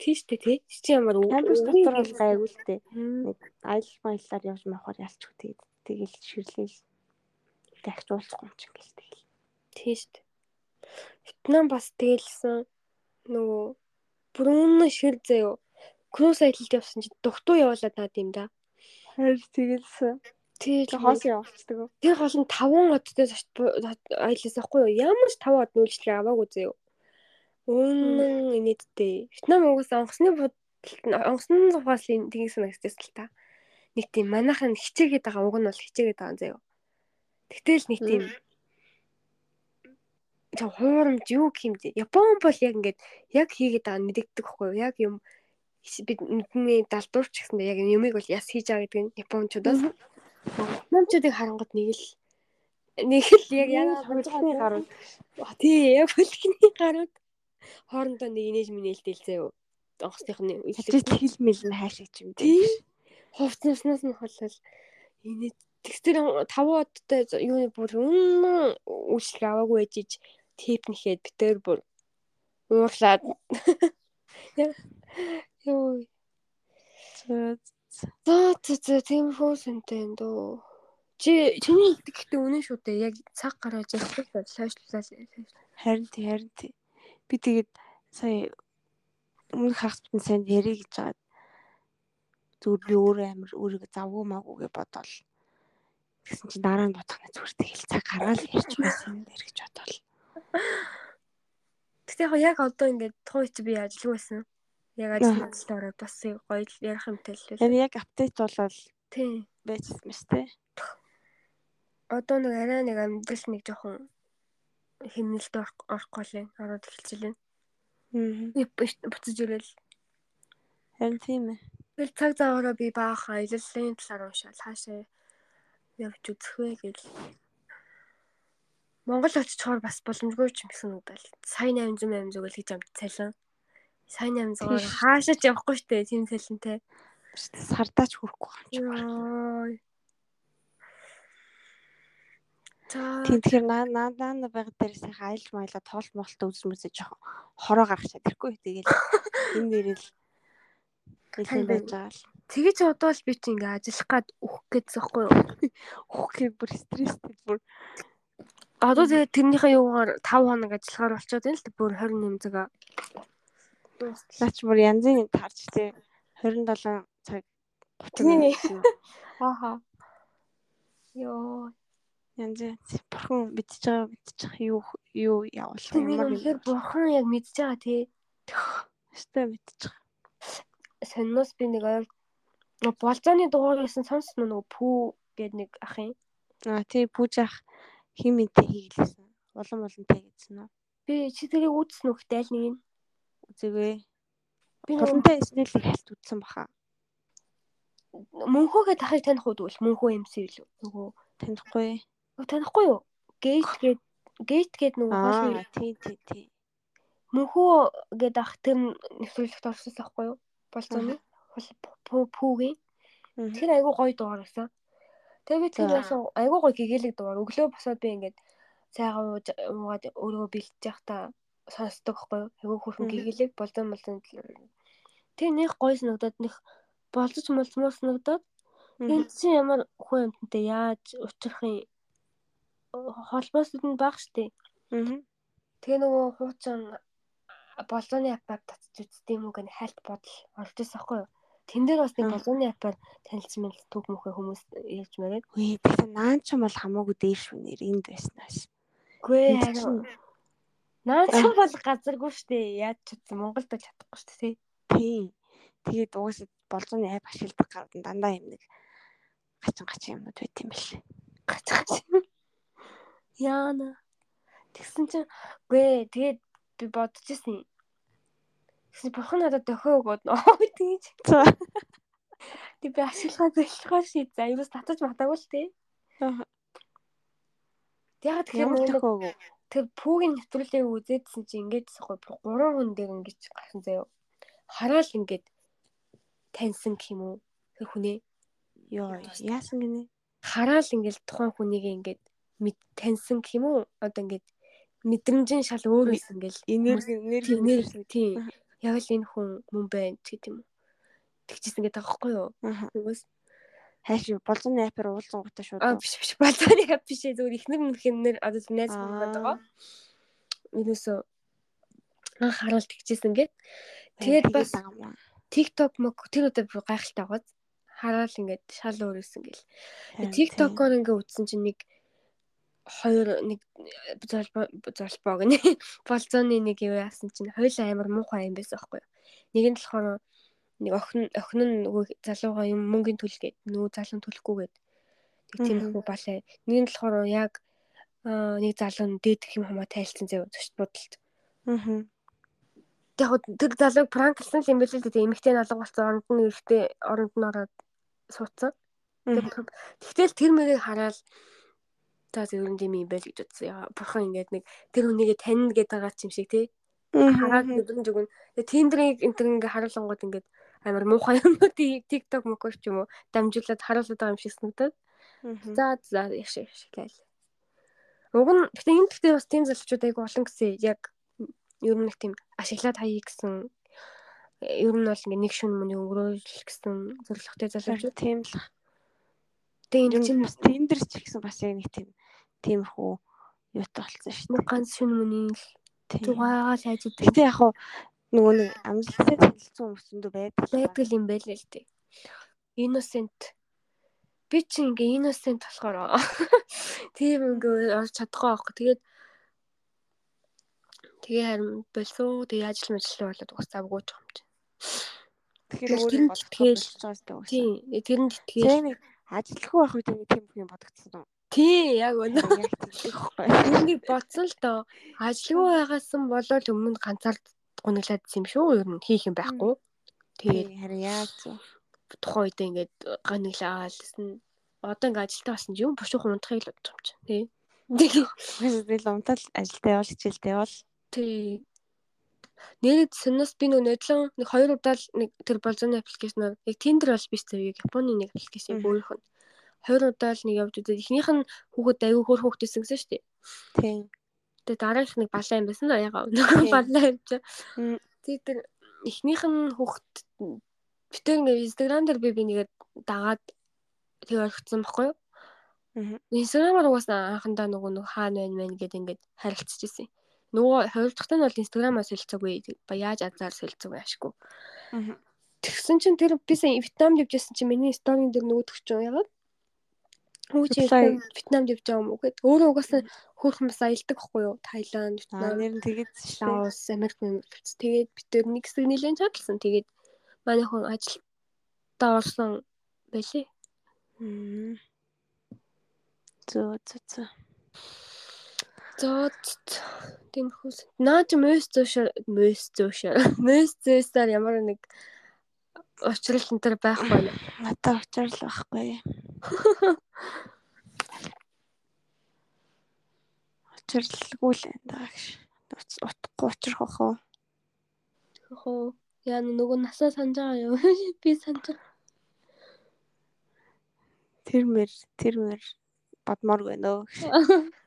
Тийш дээ тий. Чи ямар Кампус дотор бол гайгүй л дээ. Нэг аялал маяллаар явж махаар ялчих тэгээд тэгэл ширлээл дахиж уулзахгүй юм чинь гэл тэгэл. Тийш дээ. Вьетнам бас тэгэлсэн нөгөө бүрэн шир заяо. Крус аялалд явсан чи дугтуу явуулаад наад юм да. Харин тэгэлсэн. Тэгэл Хоос явуулцдаг уу? Тэр гол нь 5 одтой аялаас ахгүй юу? Ямар ч 5 од нүүлжлэг аваагүй заяо. Үнэн инээдтэй. Вьетнам угаасаа онгоцны будалд онгоцны зугаас тэгээс нэгтэйс л та. Нэг тийм манайхан хичээгээд байгаа уг нь бол хичээгээд байгаа заяо. Тэгтэл нэг тийм тэг хуурамч юу бэ? Япон бол яг ингээд яг хийгээд байгаа мэдэгдэг хгүй юу? Яг юм бид нүдний далдуурч гэсэндээ яг юмыг бол яс хийж байгаа гэдэг нь японочдоос Намчуудыг харангууд нэг л нэг л яг яг хонжны гарууд тий яг хөлхний гарууд хоорондоо нэг инээж минээлтэй л заяа. Онгоцныхны хичээж хил мэл нь хайшиг юм тий. Хувцснаас нь холол инээд тэгсэр 5 удтай юуны бүр үнэн үйлчлэг аваагүй ээжиж тип нэхэд битээр бүр уурлаад. Ёо За за за тиймэрхүү сүнтэй энэ дөө. Чи чиний гэхдээ үнэн шүү дээ. Яг цаг гаргаж явах бол сойшлуулаад харин тий харин тий. Би тэгээд сая өмнөх хагас битэн сайн ярих гэж байгаа. Зүгээр би өөрөө амир өөрийгөө завгүй маггүй гэж бодоол. Тэгсэн чинь дараа нь бодох нь зүгээр тэгэл цаг гаргаал ярьж байсан юм дээр гэж бодоол. Тэгтээ яг одоо ингээд чи би ажилгүй байсан. Яг ажил ажиллаа ороод бас гоё ярих юмтай л Яг яг апдейт болол тий. байжсэн мэт те. Одоо нэг арай нэг амьдрал нэг жоохон хэмнэлд орохгүй л байна. Ороод эхэлчихлээ. Аа. Буцаж ирэл. Харин тийм ээ. Тэгэл цаг заагаараа би баах аяллалын талаар уншаал хаашаа явж үзэх вэ гэж. Монгол очичоор бас боломжгүй ч юм гэсэн үг даа. Сайн 800 800 л гэж амт цалин. Сайн 800-аар хаашаа ч явахгүй штэ тийм цалинтай. Сардаач хүрэхгүй юм Тийм тэгэхээр наа наа наа байгаад дээр сайхан аялж маялаа тоолт молт үзэж мүзэж жоохон хороо гаргачаад ирэхгүй. Тэгэл энэ нэрэл гэлэн байж байгаа л. тэгэж одоо л би чи ингээ ажиллах гад өөх гэж зөхгүй юу? Үхээ бүр стресстэй бүр Одоо тэгээ тэрнийхээ юугаар 5 хоног ажиллахаар болчиход байна л. Бүр 28 цагаа. Наач бүр янзын тарж тий 27 цаг 30 Тий. минут. Ааха. Йоо. янз янз бурхан мэдчихэж байгаа мэдчих юу юу явуулах Тэгээд ямар үнэхээр бурхан яг мэдж байгаа тий. өстэй мэдчих. Сонноос би нэг ойр болзооны дугаар гэсэн сонссон нөгөө пүү гэдэг нэг ах юм. Аа тий пүүжах хим мэдээ хийлээсэн. Улам улантай гэсэн үү? Би чи тэрийг үзсэн үхтэй аль нэг нь. Үзэвэ. Би нөгөө Улантай эснэл хальт үзсэн баха. мөнхөөгээ тахыг таних уу тэгвэл мөнхөө эмсэ илүү. Нөгөө Танихгүй. нөгөө танихгүй юу? Гейт гээд гейт гээд нөгөө Аа тий тий тий. мөнхөө гээд ах тэр нэвтрүүлэгт орсон байхгүй юу? Болзооны пүүгийн. Тэр айгуу гоё дугаар байсан. Тэгээ би тэр За. байсан айгуу гоё гэгээлэг дугаар. Өглөө босоод би ингээд цайгаа уугаад өөрөө бэлтэж явахдаа сонсдог байхгүй юу? Айгуу хөрхөн гэгээлэг болзон болзон. Тэр нэг гоё санагдаад нэг болзож молцмоор санагдаад энэ чинь ямар хүн юмтай яаж учрахын холбоос нь баг штэ. Тэгээ нөгөө хуучин болооны апаар татчих үзтiin юм уу гэх хальт бодол орж ирсэн аахгүй юу. Тэн дээр бас нэг болооны апаар танилцсан мэл төг мөхөө хүмүүс ярьж маяг. Үгүй тэгэхээр наан ч юм бол хамаагүй дээр шүү нэр энд байснаас. Гүй Энд харин Наацхан бол газаргүй штэ. Яаж ч үгүй Монголд бол чадахгүй штэ тий. Тийм. Тэгээд угаасаа болзооны айп ашигладаг гараад дандаа юм нэг гачин гачин юмнууд байт юм бэл. Гацгач. Яана. Тэгсэн чинь гүй тэгээд би бодож ирсэн. Тэгсэн бурхан надад дохио өгөөд нөө тэгэж. Тэг би ашиглахаа зөвлөхөө ший. За юус татаж матаагүй л тий. Яг тэгэхээр нөгөө тохиог тэр пүүгийн нэвтрүүлгийг үзээдсэн чинь ингээд сахгүй гурван хүн дээр ингэж гарсан заяо. Хараал ингээд таньсан гэх юм уу? Тэр хүнээ ёо яасан гинэ? хараал ингээд тухайн хүнийг ингээд мэд таньсан гэх юм уу? Одоо ингээд мэдрэмжийн шал өөр байсан ингээл Энерги энерги энерги тийм. Яг л энэ хүн мөн байна гэдэг юм уу. Тэгчихсэн гэдэг байхгүй юу? Тэгээс Хайш болзооны айпаар уулзсан гутаа шууд. аа биш биш балааны хап биш ээ зүгээр ихнэр мөнхнэр одоо зөв найз хүн Аа. байгаа. Юусоо анх хараал тэгчихсэн ингээд тэгээд бас TikTok мөг тэр удаа бүр гайхалтай байгааз хараал ингээд шал өөрөөсөн гэл. TikTok-оор ингээд үзсэн чинь нэг хоёр нэг золбоо гэнэ. Болзооны нэг юу яасан чинь хоёул амар муухай юм байсан аахгүй юу. Нэг нь болохоор нэг охин охин нь нөгөө залууга юм мөнгөний төлөх гээд нөгөө залуу төлөхгүйгээд нэг тийм Мгм. их балай. Нэг нь болохоор яг нэг залуу нь дээдэх юм хамаа тайлцсан зав зочд бодолт. Аа. Тэг яг тэр залууг пранклсан юм байл л дээ. Эмэгтэй налга болсон оронд нь эрэгтэй оронд нь ороод суудсан. Тэгтэл тэр мөрийг хараад за зөвөрн тийм юм байл гэж бодсон. Яа бурхан ингээд нэг тэр хүнийгээ таньна гэдэг байгаа ч юм шиг тий. Хараад мэдрэмж өгнө. Тэгээ тендерийг энэ төр ингээд харуулангууд ингээд амар муухай юм уу TikTok мөкөр ч юм уу дамжуулаад харуулдаг юм шиг санагдаад. За за яш яш гээл. Уг нь гэхдээ энэ гэхдээ бас тийм залуучууд айгу олон гэсэн яг ер нь нэг тийм ашиглаад хаяа гэсэн ер нь бол ингээ нэг шүн мөний өнгөрөөл гэсэн зорилготой залуучууд. Тийм л. Тэгээ энэ нь чинь бас тендер ч гэсэн бас яг нэг тийм тиймэрхүү юутай болсон шүү дээ. ганц шүн мөний л Тийм. зугаагаа л хайж идэв. Гэтэ яг хуу нөгөө нэг амжилттай танилцсан хүмүүс зөндөө байдаг. байдаг юм байл л дээ. Innocent би чи ингээ innocent болохоор тийм ингээ орж чадахгүй байхгүй. Тэгээд тэгээ харин болсоо тэгээ ажил мэжлээ болоод угсаавгүй ч юм чи. Тэгэхээр өөрөө нь болж байгаа зү. Тийм тэрэнд нэг ажилтгүй байх үед нэг тийм юм бодогдсон юм. тий яг байхгүй. Энийг бодсон л доо ажилгүй байгаасан болоод өмнө ганцаар гуниглаад юм шүү. Ер нь хийх юм байхгүй. Тэгээд Тэгээ харин яа зү. тухайн үедээ ингээд гониглаалсэн. Одоо ингээд ажилтаа болсон ч юм бушуух унтахыг л бодож юм чи. Тий. Тэгээ Би л умтал ажилтаа явал хичээлдээ явал. тий. Нэрэд сүнэс би нөгөө нодлон нэг хоёр удаа л нэг тэр болзооны аппликейшнаар яг Tinder бол биш зэрэг Японы нэг аппликейшн өөрийнх нь хоёр удаа л нэг явж үзээд ихнийх нь хүүхэд аягүй хөөр хүүхдтэйсэн гэсэн шүү дээ. Тийм. Тэгээ дараагийнх нэг балаа юм байсан да ягаа нөгөө балаа юм чи. Тэгээ тэр эхнийх нь хүүхэд битэр ингээ инстаграм дээр би би нэгээд дагаад тэгээ орхицсан байхгүй юу? Мгм. Инстаграмаар угаасаа анхандаа нөгөө нэг хаана байна мэн гэдээ ингээд харилцчихсэн. Нөгөө хоёр дахьт нь бол инстаграмаар солилцоогүй. Яаж азар солилцоогүй ашгүй. Тэгсэн чинь тэр бисээ Вьетнамд явжсэн чинь миний сторийн дээр нөгөө төгч юм яагаад? Хүү чи Reply. Вьетнамд явж байгаа юм уу гэд. Өөрөө угаасаа хөөрхөн бас аялдаг байхгүй юу? Таиланд, Вьетнам, нэр нь тэгээд. Лаос, Америк тавьц. Тэгээд бид тэр нэг хэсэг нэлээд чадлсан. Тэгээд манай хүн ажилдаа орсон байлээ. Зөө зөө зөө. За тиймэрхүү. Наа чи мөс зөөш мөс зөөш мөс зөөсээр ямар нэг уучрал энэ төр байхгүй нэ. Надад очрол байхгүй. Очрлгүй л энэ даагш. Утахгүй учрах ах уу? Хөө яа нөгөө насаа санаж байгаа юу? Би санаж байгаа. Тэр мэр тэр мэр бодмоор байна өө.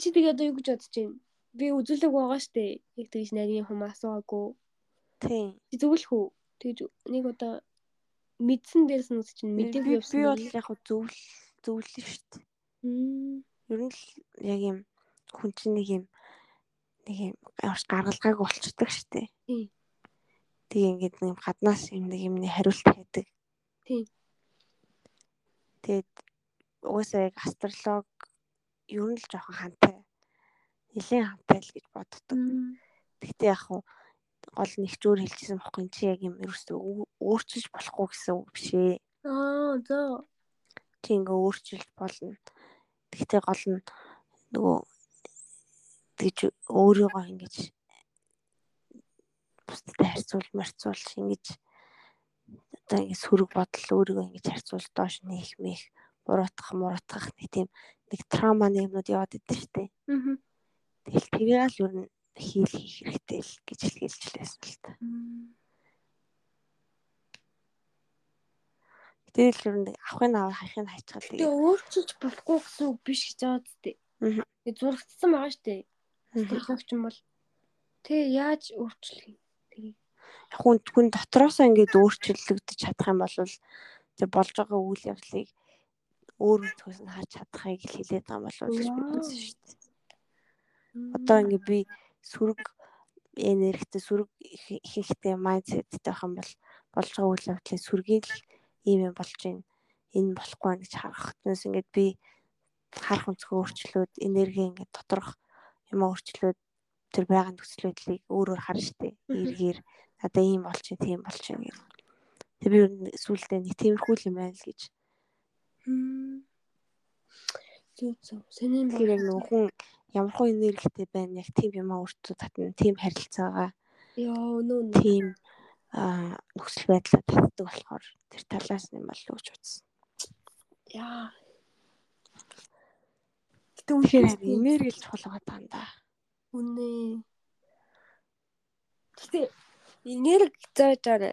Чи тэгээд юу гэж бодож байна? Би үзүүлэг байгаа штэ. Яг тэгж нарийн хүмүүс асуугаагүй. Тийм. Чи зөвлөх үү? Тэгж нэг удаа мэдсэн дээрс нь чинь Би мэдээг би явсан. бол яг зөвл зөвлөн шүү дээ. Ер нь л яг юм хүн чинь нэг юм нэг юм ямарч гаргалгааг болчдөг штэ. Тийм. Тэгээ ингээд нэг юм гаднаас юм нэг юмны хариулт байдаг. Тийм. Тэгээд угаасаа яг астролог ер нь л жоохон хантай. Нилийн хантай л гэж боддог. Гэхдээ яг хуу гол нэгчүүр хэлчихсэн бохгүй чи яг юм ерөөсөө өөрчилж болохгүй гэсэн үг биш ээ. Аа за. Чи ингээ өөрчилж болно. Гэхдээ гол нь нөгөө тэгж өөрийгөө ингэж бусдад харьцуул марцуулж ингэж одоо ингэ сөрөг бодол өөрийгөө ингэж харьцуул доош нээх мэх буруутгах муруутгах нэг тийм нэг трауманы юмнууд яваад идэв штэ. Аа. Тэгэл тэрийг л ер нь хийл хийх хэрэгтэй л гэж хэлж лээсэн л та. Тэгэл ер нь авахын аваа хайхын хайчгаад Тэгээ өөрчилж болохгүй гэсэн үг биш гэж байгаа зү. Аа. Тэгээ зурагдсан байгаа штэ. Технологч юм бол тэгээ яаж өөрчлөх юм? Тэгээ яг хүн хүн дотроосоо ингээд өөрчлөгдөж чадах юм бол тэг болж байгаа үйл явдлыг өөр өнцгөөс нь харж чадахыг хэлээд байгаа юм болов уу гэж бодсон шүү дээ. Одоо ингээд би сүрэг энергитэй сүрэг ихэнхтэй майндсеттэй байх юм бол болж байгаа үйл явдлыг сүргийг л ийм юм болж байна. Энэ болохгүй гэж харах. Тэрнээс ингээд би харах өнцгөө өөрчлөөд энерги ингээд доторх юм өөрчлөөд тэр байгаа нөхцөлөдлийг өөрөөр харна штэ. Эргээр надаа ийм болж чинь тийм болж чинь гэх. Тэг би сүүлдээ нэг тиймэрхүү юм байна л гэж. Зүг зүг. Сэний Тэгэхээр яг нөгөө хүн ямар хөө энергитэй байна яг тийм юм өөртөө татна. Тийм харилцаагаа Йоо нөө тийм нөхцөл байдлаа татдаг болохоор тэр талаас нь юм болов уу гэж бодсон. Яа. Тэгэхээр үнэхээр энерги л чухал байгаа юм да. үнэ. Гэтэ энерги заажаарэ.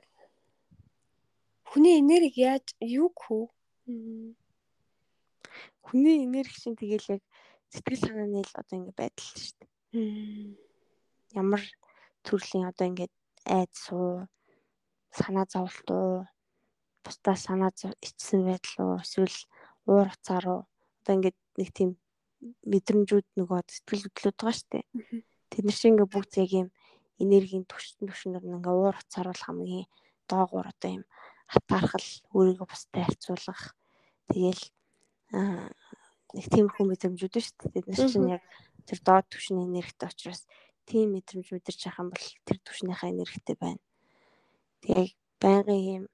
Хүний энерги яаж юу хөө? Хүний энерги чинь тэгэл яг сэтгэл санааны л одоо ингэ байдал шүү дээ. Ямар төрлийн одоо ингэ айд суу санаа зовлт уу бусдаа санаа ичсэн байдал уу эсвэл уур уцаар уу одоо ингэ нэг тийм мэдрэмжүүд нөгөө сэтгэл хөдлөд байгаа шүү дээ. Тэд нар чинь ингээ бүгд яг юм энергийн түвшин түвшинээр нь ингээ уур уцаар бол хамгийн доогуур одоо юм хатаархал өөрийгөө бусдад харьцуулах тэгэл аа нэг тиймэрхүү мэдрэмжүүд шүү дээ. Тэд нар чинь яг тэр доод түвшний энергитэй учраас тийм мэдрэмж мэдэрч байгаа юм бол тэр түвшнийхээ энергитэй байна. Тэгээ байнгын юм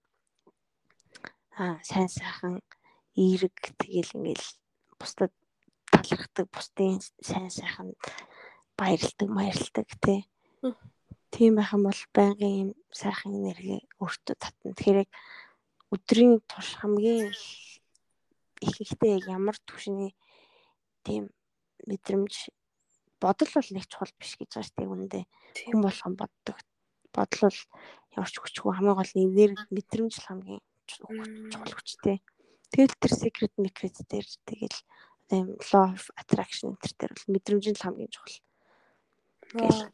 аа сайн сайхан эерэг тэгэл ингээл бусдад талархдаг бусдын сайн сайхан баярлдаг баярлдаг тий. Тийм байх юм бол байнгын юм сайхан энерги өөртөө татна. Тэгэхээр яг өдрийн турш хамгийн их их ихтэй ямар түвшний тийм мэдрэмж бодол бол нэг чухал биш гэж байгаа шүү дээ үүндээ Тийм. хүн болгон боддог бодол бол ямар ч хүчгүй хамгийн гол нь энерги мэдрэмж л хамгийн чухал хүчтэй тэгэл тэр secret secret дээр тэгэл юм law of attraction энэ төр бол мэдрэмж нь л хамгийн чухал Вау.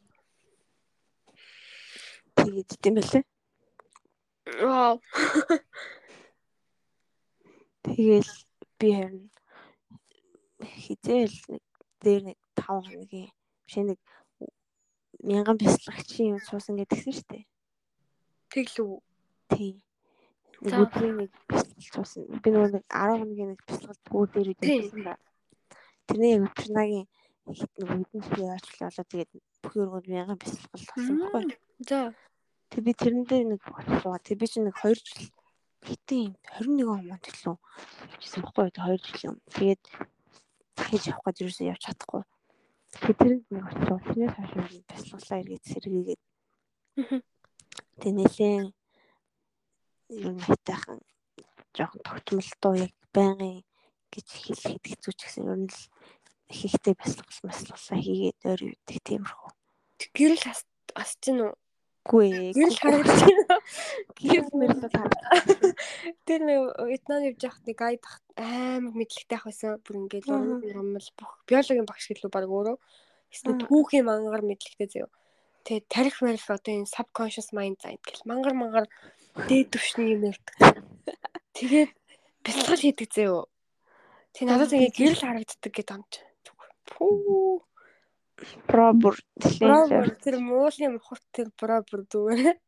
тэгээд тийм байлээ Вау. Тэгэл би харин хизээл нэг дээр нэг 5 хоногийн биш нэг мянган бясалгачийн юм суусан гэдгсэн шүү дээ. Тэглүү. Тийм. Нэг өдрийн нэг бясалгал суусан. Би нөгөө нэг 10 хоногийн нэг бясалгал бүр дээр үдсэн ба. Тэрний яг өчрнагийн хит нөгөө эдэн шиг аачлаа болоо тэгээд бүх өргөнд мянган бясалгал болсон байхгүй. За. Тэг би тэрэндээ нэг бодлоо. Тэг би чинь нэг 2 жил хитэн 21 он мод төлөө явчихсан байхгүй юу 2 жил юм. Тэгээд хийж явах гэж юусэн явж чадахгүй. Тэгээд тэрэнд нэг очиж тэрнээс хойш юм бясалгалаа эргээд сэргээгээд тэг нэлээ юу найтайхан жоохон тогтмолтой яг байнгын гэж хэлэхэд хэцүү ч гэсэн ер нь л их ихтэй бясалгал маслалаа хийгээд өөр үүдэг тиймэрхүү. Гэрэл ас гин үү? Үгүй ээ. Гэрэл харагдаж байна. Гэрэл мэрэл бол харагдаж Тэр нэг Вьетнам явж байхад нэг гайд ах- амар мэдлэгтэй ах байсан. Бүр ингээд юмл бүх биологийн багш гэлөө баг өөрөө. Эсвэл түүхийн мангар мэдлэгтэй заяа. Тэгээ тарих мэрэл одоо энэ subconscious mind заа гэл мангар мангар дээд түвшний юм ярьдаг. Тэгээд бэлтгэл хийдэг заяа. Тэг надад ингээ гэрэл харагддаг гэдэг амт. Пүү. Бро тлээ. тэр муулын мухарт тэр бро бүр зүгээр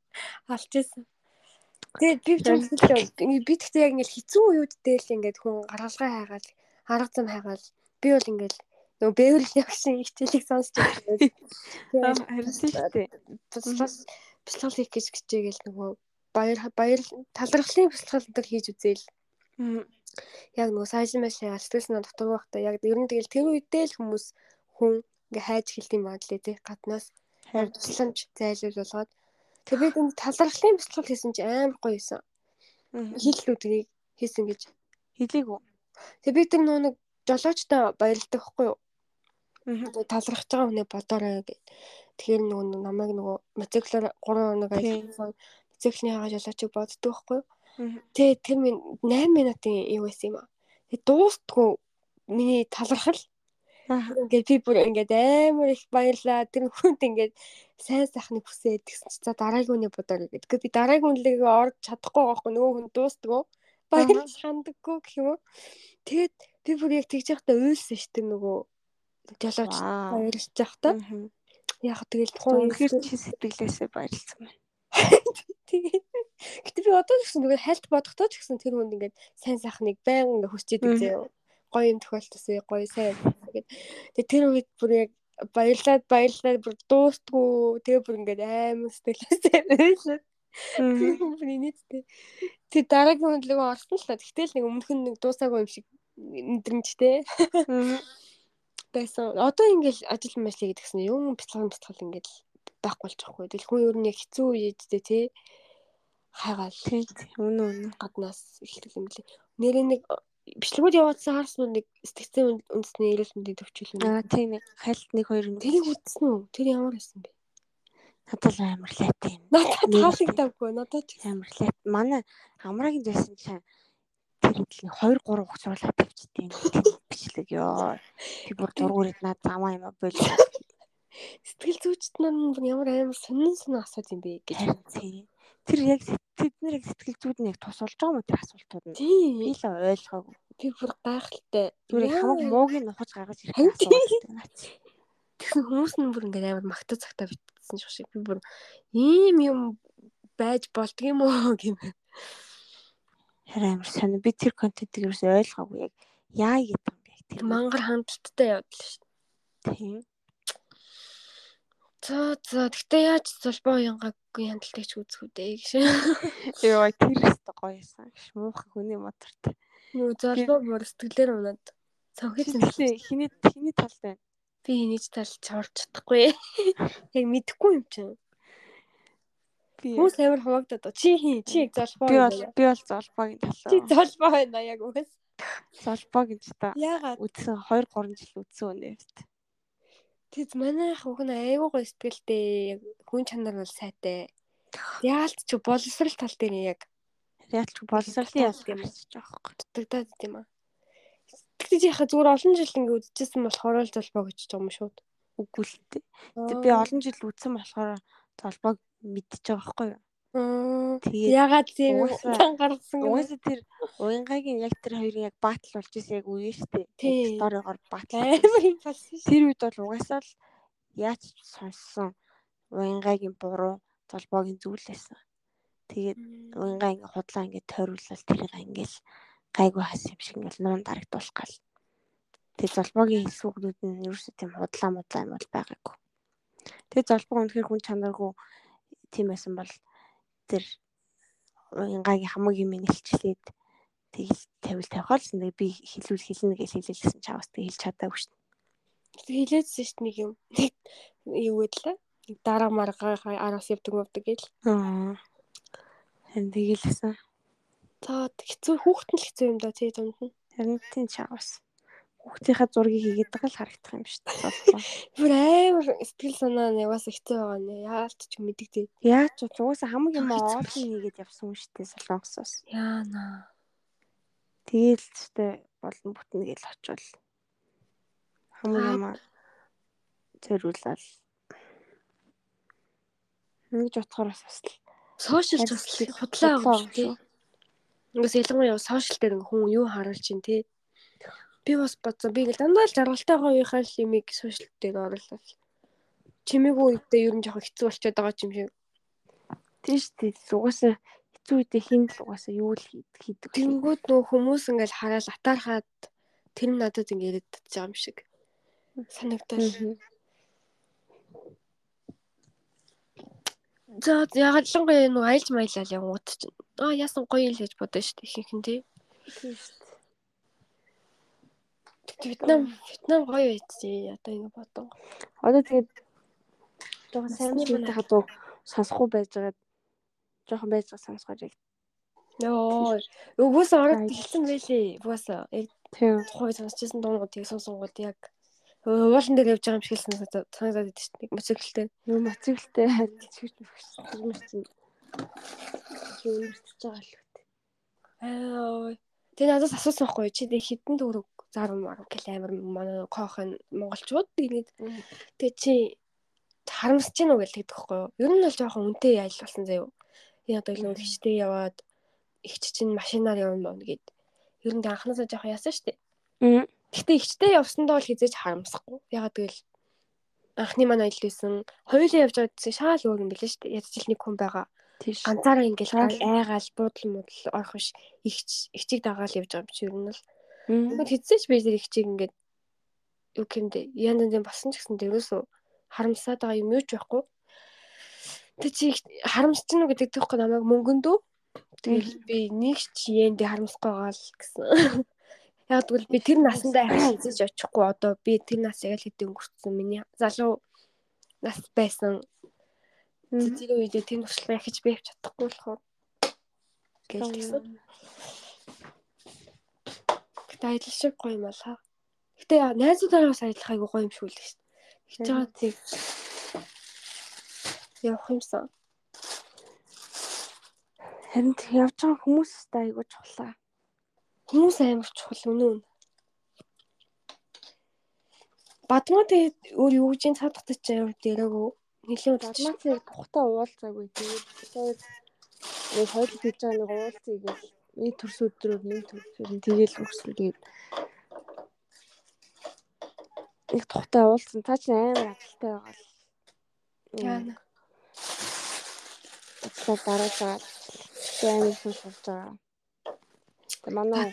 алж исэн. Тэгээд би хэлээ би тэгтээ яг ингээл хэцүү үед дээр л ингээд хүн гаргалгаа хайгаал арга зам хайгаал би бол ингээл нөгөө бэвэл явшин хичээлийг сонсч байгаа. Харин дээ. Туслах бэлтгэл хийх гэж хичээгээл нөгөө баяр баяр талархлын бэлтгэл төр хийж үзээл. Яг нөгөө сайжин маш яа сэтгэл санаа дотор байхдаа яг ер нь тэгэл тэр үедээ л хүмүүс хүн ингээ хайж хэлдэм байдлаа тий гаднаас хайр тусламж зайлуул болгоод тэр бид энэ талархлын бэлтгэл хийсэн чи амар гоё юусан. Хиллүүдгийг хийсэн гэж Хэлээгүү. Тэг би тэр нөгөө нэг жолоочтой баярлдаг хгүй юу? талархаж байгаа хүнээ бодоорой гэд. Тэгэхээр нөгөө намайг нөгөө мотоциклоор 3 хоног ажилласан мотоциклны хагаа жолоочийг боддог байхгүй юу? Тэ тэр минь 8 минутын юу байсан юм аа. Тэг дуустгүй миний талархал Ингээд би бүр ингээд амар их баярлаа. Тэр хүнд ингээд сайн сайхныг хүсээд тэгсэн чи за дараагийн үний бодоо гэдэг. Би дараагийн үнэлгээ орж чадахгүй байхгүй нөгөө хүн дуустгүй. Баярлж хандаггүй гэх юм уу. Тэгээд би бүр яг тэгж явахдаа уйлсан шүү дээ нөгөө жолооч баярлж явахдаа. Яг тэгэл үнэхээр чи сэтгэлээсээ баярлсан байна. Тэгээд гэтээ би одоо ч гэсэн нөгөө хальт бодохдоо ч гэсэн тэр хүнд ингээд сайн сайхныг баян ингээд хүсч идэг зөө гоё юм тохиолдсон гоё сайн гэд. Тэгээ тэр үед бүр яг баярлаад баярлаад бүр дуустгүй тэгээ бүр ингээд аймаг сэтгэлээсээ байлаа. Бүр нийтдээ. Тэг дараагийн үнэлгээ орсон л та. Тэгтэл нэг өмнөх нь нэг дуусаагүй юм шиг мэдрэмжтэй. Байсан. Одоо ингээл ажил мэжлээ гэдгсэн юм бяцхан бяцхан ингээл байхгүй болж байгаа хгүй. Тэгэл хүн ер нь хэцүү үедээ тий хайгаал. Тий. Үнэ үнэ. Гаднаас эхлэх юм лээ. Нэрээ нэг бичлэгүүд явуулсан харсан нэг сэтгцэн үндэсний эрүүл мэндийн төвчлөл. Аа тийм нэг хальт нэг хоёр нэг. Тэрийг үзсэн үү? Тэр ямар байсан бэ? Надад л амар лайт юм. Надад таалагдаагүй. Надад ч амар лайт. Манай хамраагийн байсан чинь тэр хэдлийн 2 3 хугацаалаа тавьчихдээ бичлэг ёо. Би бүр дургуурд над замаа юм болоо. Сэтгэл зүйчт нар ямар амар сонин сонин асууд юм бэ гэж. Тэр яг тэд нэр сэтгэл зүйд нэг тусалж байгаа мó тэр асуултууд нь. Би л ойлгоогүй. Би бүр гайхалтай. Зүгээр хамаг мууг нь ухаж гаргаж ирэх асуулт наач. Тэгсэн хүмүүс нь бүр ингээд амар магтаа цагтаа битсэн шүү шиг. Би бүр ийм юм байж болдгийм үү гэмээр. Харин амар сонио. Би тэр контентыг юус ойлгоогүй яг яа гэдэг юм бэ? Тэр мангар хандлттай явдал шүү. Тийм. За за тэгтээ яаж золбоо уянгагүй хяналтыг ч үзэх үү дээ гэж. Йоо тэр өстө гоёсан гэж муухай хүний мотортой. Юу золбоо бүр сэтгэлээр унаад цонхид зэмлээ хиний хиний талд байна. Би хинийч талд чорч чадахгүй. Яг мэдэхгүй юм чинь. Би Хүмүүс амар хуваагдаад чи хин чи яг золбоо би бол би бол золбоогийн талаа. Чи золбоо байна яг үгээс. Золбоогийн ч та. Яагаад үдсэн 2 3 жил үдсэн үнэ. Тэз манай хүүх нь айгүй гоё сэтгэлтэй яг хүн чанар бол сайтай. Яалт ч боловсрал тал дээр яг яалт ч боловсралын ял юм гэж байгаа байхгүй. Дутагдаад идэм аа. Тэгтээ яхаа зүгээр олон жил ингэ үдчихсэн болохоор л золбоо гэж юм шууд. Үгүй л дээ. Би олон жил үдсэн болохоор золбоог мэдчихэж байгаа байхгүй юу? Тэгээд ягаад тийм гаргасан юм? Угаасаа тэр уянгагийн яг тэр хоёрын яг батл болж исэн яг үе шүү дээ. Сторигоор батл. Тэр үед бол угаасаа л яаж сонссон уянгагийн буруу толбоогийн зүйлээсэн. Тэгээд уянгаа ингээ худлаа ингээ тойруулал тэрийг ингээл гайгүй хас юм шиг ингээл нуун дарагдуулах гал. Тэгээд золбоогийн хэлсүүгнүүд нь ерөөсөө тийм худлаа мудлаа юм бол байгаагүй. Тэгээд золбоо үнэхээр хүн чанаргүй тийм байсан бол тэр уянгагийн хамаг юм нэлчлээд тэгэл тавил тавихаалсан. Тэгээ би хэлүүл хэлнэ гэж хэлэлсэн чаваас тэг хэлж чадаагүй шин. Хэлээдсэн шин нэг юм. Нэг юу гэдлээ. Нэг дараа маргаа араас явдаг явдаг гэл. Аа. Тэгэлсэн. За хэцүү хүүхэд нь л хэцүү юм да тий дунд нь. Харин тийм чаваас хүүхдийнхаа зургийг хийгээд байгаа л харагдах юм шүү дээ. Бүр амар сэтгэл санаа нь яваас ихтэй байгаа нэ. Яалт ч мэдэгдээ. Яаж ч угаасаа хамаг юм оолн хийгээд явсан шүү дээ солонгосоос. Яана. Тэгээл ч дээ болон бүтнэ гэж очивол хамаг юм зөрүүлэл. Нэг жотхоор бас бас сошиал бас худлаа шүү дээ. Ингээс ялангуяа сошиал дээр хүн юу харуулж чинь тий Би бас бодсон. Би ингээл дандаа л жаргалтайгаа үеийнхаа л юмыг сошиал дээр оруулаад. Чимээгүй үедээ ер нь жоохон хэцүү болчиход байгаа юм шиг. тийш тий угаасаа хэцүү үедээ хин л угаасаа юу л хийд- хийдэг. Тэнгүүд нөө хүмүүс ингээл хараад атаархаад тэр нь надад ингээд яриад байгаа юм шиг санагдал. За ягалангуяа нөө айлж маялал явгууд чинь. Аа яасан гоё л гэж бодсон шүү дээ ихэнх нь тий. Тийш тий. Вьетнам Вьетнам гоё байцээ. Одоо ингэ бодсон. Одоо тэгээд Насны шийдэх хадуу сонсохгүй байж байгаа жоохон байж байгаа сонсгоор яг Йоо. Өгөөс ороод Ай. хэлсэн байлээ. Угаас яг тийм тухай сонсчихсан дуунуудыг сонсонгууд яг уулан дээр явж байгаа юм шиг хэлсэн санагдаад идэв чинь. Моциклтэй. юу моциклтэй хэлчихэж мэгч чинь юу нэрчж байгаа л үү. Аа. Тэгээ надаас асуусан байхгүй чи тэг хитэн төгрөг зарам марам гэл амир манай коохын монголчууд тэгээд тэг чи харамсаж гин үү гэлдэг байхгүй юу? Ер нь бол жоохон үнэтэй айл болсон заяа. Би одоо илүү Мгм. ихчтэй яваад ихч чинь машинаар явна мөн гэд. Ер нь анханасаа жоохон яасан штэ. Мм. Гэхдээ ихчтэй явсандаа бол хизээж харамсахгүй. Ягаад гэвэл анхны манай айл байсан. Хоёулаа явж байгаа гэсэн шаал өөр юм билээ штэ. Ядч л нэг хүн байгаа. Тийш. ганцаараа ингээл айгаал буудал муудал орох биш ихч ихчиг дагаал явж байгаа юм чи ер нь бол Мм. Тэгвэл хэзээ ч би тэр ихчиг ингээд юу гэмдэ янз янз болсон ч гэсэн тэрөөсөө харамсаад байгаа юм юу ч байхгүй. Тэг чи харамсч гинүү гэдэг тэгэхгүй намайг мөнгөндөө тэгэл би нэг ч йэнд харамсахгүй байгаа л гэсэн. Яг тэгвэл би тэр насандаа хизэж очихгүй. Одоо би тэр нас яг л хэдийн өнгөрцөн миний залуу нас байсан. Тэр үедээ тэр туршлага ахиж би авч чадахгүй болохоор гэл тэгсэн. Гэтэ адил шиг гоё юм бол хаа. Гэтэ яа, найзуудаараас адилах айгу гоё юм шүү дээ. Хийж байгаа тийг явах юмсан. Харин тэг явж байгаа хүмүүс та айгуу чухлаа. Хүмүүс амар чухал үнэн. үн. Бадмаа тэгээд өөр юу гэж татчих чинь амар дээрээгүй. Нилийн удаа Бадмацыг тухтай уулзаагүй тэгээд тэгээд нэг хоёул хийж байгаа нэг уулзъя гэж нэг төрс өдрөөр нэг төрсөөр нь тэгээл өгсөн тэгээд нэг тухтай уулзсан та чинь амар ажилтай байгаа л яана. Дарааж байгаа. Тэгээд амар сурж байгаа. Тэгээд манай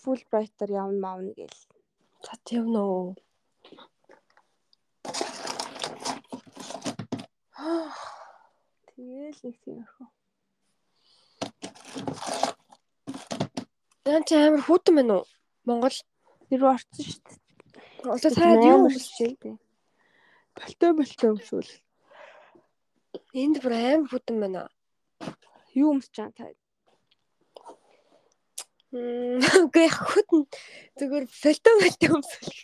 фул брайтер явна маавна гэл. За тийм нөө. Тэгээл нэг тиймэрхүү. Яан чи амар хүүтэн байна уу? Монгол. Рүү орсон шүү дээ. Одоо цаад юу шүү дээ. Балтай балтай өмсвөл энд бүр амар хүүтэн байна. юу өмсч байгаа та? Мм үгүй хүүтэн зүгээр фэлтэ фэлтэ өмсөл.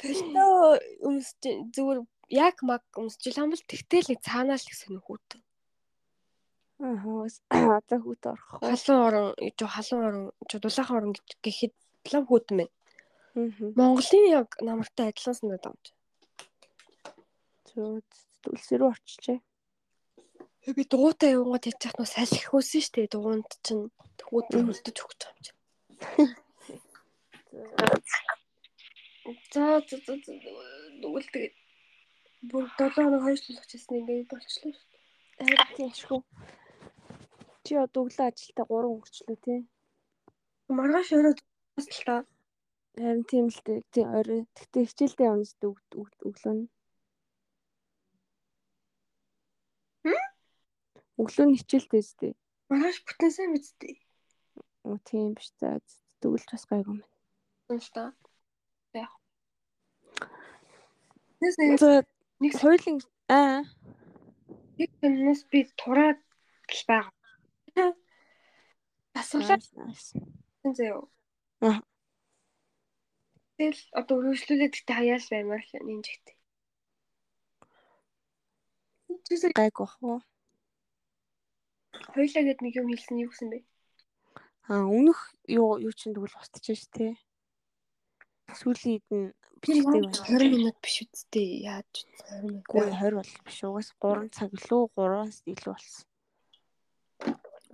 Фэлтэ өмсч зүгээр яг маг өмсч юм бол тэгтэл нэг цаанаас л гэсэн хүүтэн. Аа одоо хүүт орох. Халуун орон жоо халуун орон жоо дулаахан орон гэж гэхэд лав хүүтэн байна. Аа. Монголын яг намартай адилхан санагдаад байна. Зөө түлсэр рүү орчихжээ. Би дугуйтай явангууд яж чах нөө салхих хөөсөн шүү дээ. Дугуйнд чинь хүүтэн хөлдөж өгч байгаа юм чинь. За за за тэгээд бүр 7 хоног хойшлуулах гэсэн ингээд болчихлоо шүү. Харин тийм шүү. Чи одоо өглөө ажилдаа 3 өнгөрчлөө тий. Маргааш өрөө тусалтаа. Харин тийм л дээ. Тийм орой. Тэгтээ хичээлдээ явна зү өглөө нь. Хм? Өглөө нь хичээлдээ зү. Маргааш бүтэн сайн биз дээ. Оо тийм биш та. Тэгвэл бас гайгүй юм. Уншта. Яг. За нэг хоёулын аа нэг юмнаас би тураад л байгаа. Асуулаа зөө. Аа. Тэгэл одоо өргөжлүүлээд гэхдээ хаяал баймаар л нинж ихтэй. Тэсээ гайгүй бах уу? хоёлаа гээд нэг юм хэлсэн юу гэсэн бэ? Аа өмнөх юу юу чинь тэгвэл устчих ш тий. Сүүлийн нь бичдэг байна. 20 минут биш үсттэй яаж 20 минут. Гүр 20 бол биш угаас 3 цаг лөө 3-аас илүү болсон.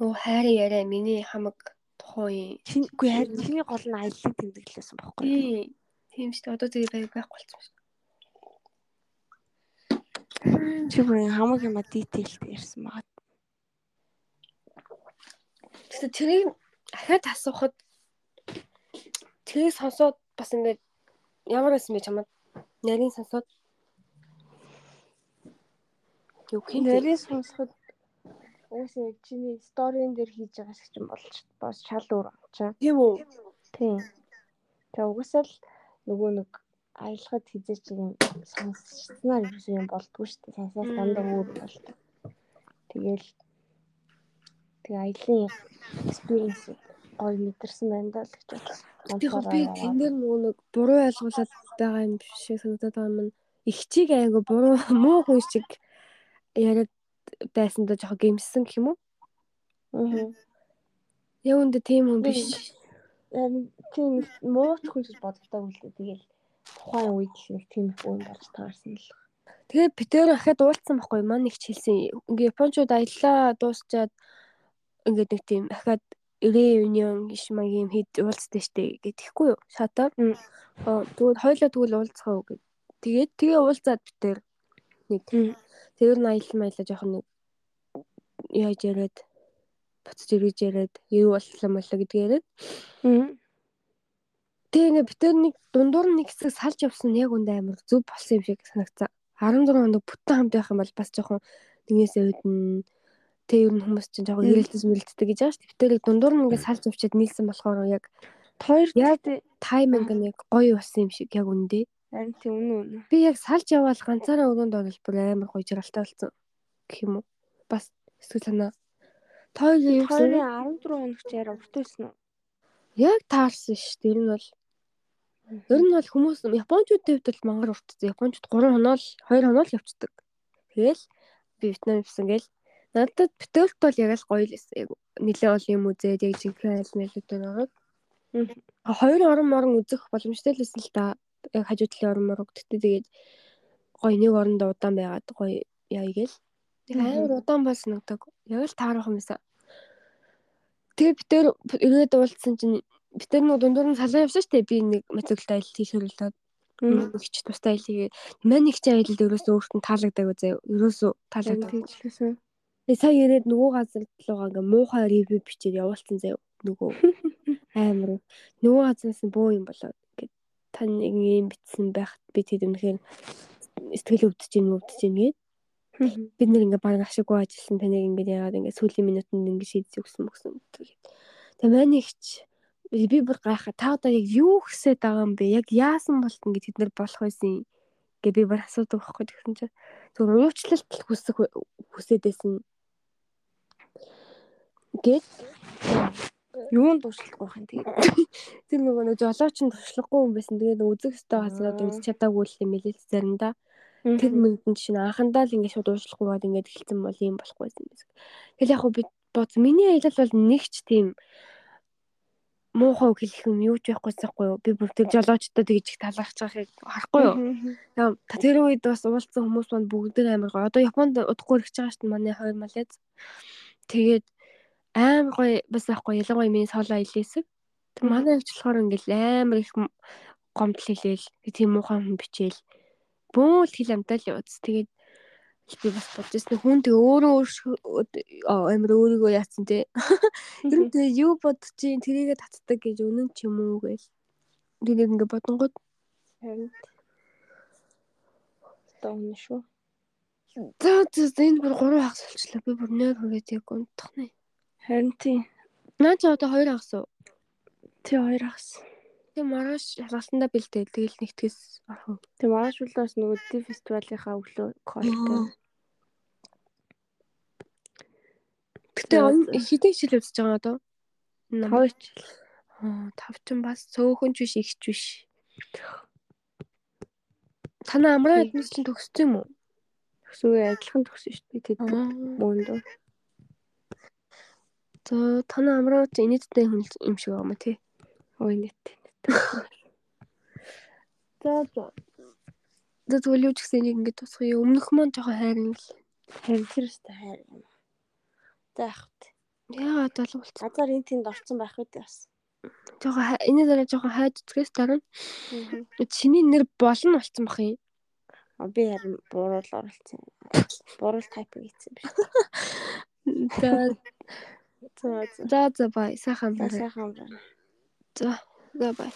Оо хайрын яриа миний хамаг хой. Чиний харин чиний гол нь аяллаа тэмдэглэсэн байхгүй юу? Тий. Тийм шүү дээ. Одоо тэгээ бай- байхгүй болсон шүү. Чи бүр хамаг юма дитейлтэй ярьсан байгаа. Тэгсэн тэрийг ахаад асуухад тэрийг сонсоод бас ингээд ямар байсан бэ чамд? Нарийн сонсоод юу хин Нэрээ сонсоход уусаа яг чиний сторийн дээр хийж байгаа шиг ч юм болж бас шал өөр очоо. тийм үү? Тийм. Тэгээ угсаал нөгөө нэг аялахад хизээч юм сонсснаар юу юм болдгоо шүү дээ. Мм. дандаа өөр болдог. Тэгээл тэгээ аялын experience гой мэдэрсэн байна даа л гэж бодсон. Яг би тэн дээр нөгөө нэг буруу ойлгуулад байгаа юм шиг санагдаад байгаа юм. Игчийг айгу буруу муу хүн шиг яриад байсандаа жоохон гэмссэн гэх юм уу? Аа. Яг үндэ тийм хүн биш. Тийм мууч хүн гэж боддог л дээ. Тэгээл тухайн үед л нэг тийм их үн болж таарсан л. Тэгээ Питер ахад уулцсан байхгүй маань нэг ч хэлсэн. Ингээ японочууд аяллаа дуусчаад ингээд нэг тийм ахад реюнион гişмаг юм хэд уулздаг штэ гэдэхгүй юу? Шатаар. Мм. Аа тэгвэл хоёлоо тэгвэл уулзгаа үг. Тэгээд тэгээ уулзаад Питер нэг тэр нь аялал маялаа жоохон нэг яаж яриад буцаж ирэж яриад юу болтлоо молоо гэдгийг яриад. Тэгээ ингээ битэр нэг дундуур нэг хэсэг салж явсан яг үндэ амар зүв болсон юм шиг санагцсан. 16 хоног бүтэн хамт байх юм бол бас жоохон нэгнээсээ үүдэн тэг ер нь хүмүүс чинь жоохон Мм. ирэлтэс мэлддэг гэж байгаа шүү дээ. Битэрийг дундуур нь ингээ салж явчаад нийлсэн болохоор яг Хоёр Яг- тайминг нь яг гоё болсон юм шиг яг үндэ. харин тийм үнэ үнэ. Би яг салж яваал ганцаараа өрөөнд орол бүр амар гоё жаргалтай болсон гэх юм уу. Бас эсвэл санаа. Юу гэсэн Хоёрын 14 хоног ч яриа урт байсан уу? яг таарсан шүү дээ. Ер нь бол Ер нь бол хүмүүс Япончуудын хувьд бол мангар уртцсан. Япончууд 3 хоноо л 2 хоноо л явцдаг. Тэгэл би Вьетнам явсан гээл надад битэрт бол яг л гоё л байсан. Яг нэлээ олон юм үзээд яг жинхэнэ айл. Мгм. А хоёр орон морон үзэх боломжтой л байсан л да. Яг хажуу талын орон морог гэтээ тэгээд гоё нэг оронд удаан байгаад гоё яа гээл. Тэг амар удаан бол санагдаг. Яг л таарах юм байсан. Тэгээ битэр ирээд уулзсан чинь битэр нэг дундуур нь салаа явсан шүү дээ. Би нэг мотоциклтай аялал хийхээр л доо Мм. нэг ч тустай аялал хийгээд манай нэг ч аялалд ерөөсөө өөртөө таалагдаагүй заяа. Ерөөсөө Харин таалагдаагүй. тийжлээсэн. Тэгээ сая ирээд нөгөө газар руугаа ингээ муухай ревю бичээд явуулсан заяа. Нөгөө амар. Нөгөө газраас нь бөө юм болоод ингээд тань нэг юм бичсэн байхад би тэд үнэхээр сэтгэл өвдөж юм өвдөж юм гээд бид нэр ингээ баг ашиггүй ажилласан. Таныг ингээ яагаад ингээ сүүлийн минутанд ингээ шийдэж өгсөн мөксөн тэгээд тэгээ манай ихч би бүр гайхаа. Та одоо яг юу гэсээд байгаа юм бэ? Яг яасан болт ингээ тэд нар болох байсан гэ би бүр асуудаг байхгүй тэгсэн чинь. Зөв уучлалт хүсэх хүсээд байсан. Гээд Юунд дуушлахгүй хин тэгээд. тэр нөгөө нэг жолооч нь туршлахгүй хүн байсан. Тэгээд үзэх газар одоо үзэж чадаагүй л юм хэлээ заримдаа тэр мөнгөнд чинь анхандаа л ингэ шууд уушлахгүй байгаад ингэ хэлсэн бол юм болохгүй юм байна. Тэгэл яг хөө би бод миний аялал бол нэг ч тийм муухай хэлэх юм юу ч байхгүйсэн хгүй юу. Би тэр жолоочтой тэгж их байгааг харахгүй юу. Та тэр үед бас уулзсан хүмүүс маань бүгд амар гоё. Одоо Японд удахгүй ирэх байгаа шүү дээ манай хоёр малез. Тэгээд амар гоё бас байхгүй ялангуяа миний соло аялал. Тэг манай авч болохоор ингээл амар их гомдол хэлээл тийм муухан хүн бичээл бөөл хэл амтаал явууц. Тэгээд би бас бодож ирсэн хүн тэг өөрөө өөр амар өөрийгөө яатсан те. Тэр тэг юу бодож чинь тэрийгэ татдаг гэж үнэн ч юм уу гээл. Тэрийг ингээ бодонгууд Харин. Тоон шүү. за за энэ бүр гурван хагас болчлаа. Би бүр нэр хүрээд яг унтах нэ. Харин тий. Наа чи одоо хоёр хагас уу? Тий хоёр хагас. Тэг маргааш шалгалтандаа бэлдээ. Тэгэл нэгтгэс орох. Тэг маргааш бол бас нөгөө ди фестивалынхаа өглөө колтой. Гэтэ он хэдэн жил үзэж байгаа одоо? Тавч. Аа, тав ч бас цөөхөн ч биш ихч биш. Танаа амраа эднес чинь төгссөн юм уу? Төсвөө адилхан төгсөн шүү дээ. Тэд мөндөө. За танаа амраа ч инээдтэй хүн юм шиг байгаа юм тий. Ой нэт. За за. Тэгвэл юу ч гэсэн нэг ингэ тусах юм. Өмнөх маань жоохон хайрын л. Тэр өстэй хайр юм. За яах вэ? Яагаад болов болцсон. Газар энэ тэнд орцсон байх үү бас. Жохоо энэ дараа жохоо хайж үзгээс дараа чиний нэр болно болцсон бах юм. А би харин буруул оролцсон. Буруул тайп хийсэн биш. За За за. бай. Сайхан байна. сайхан байна. За за бай.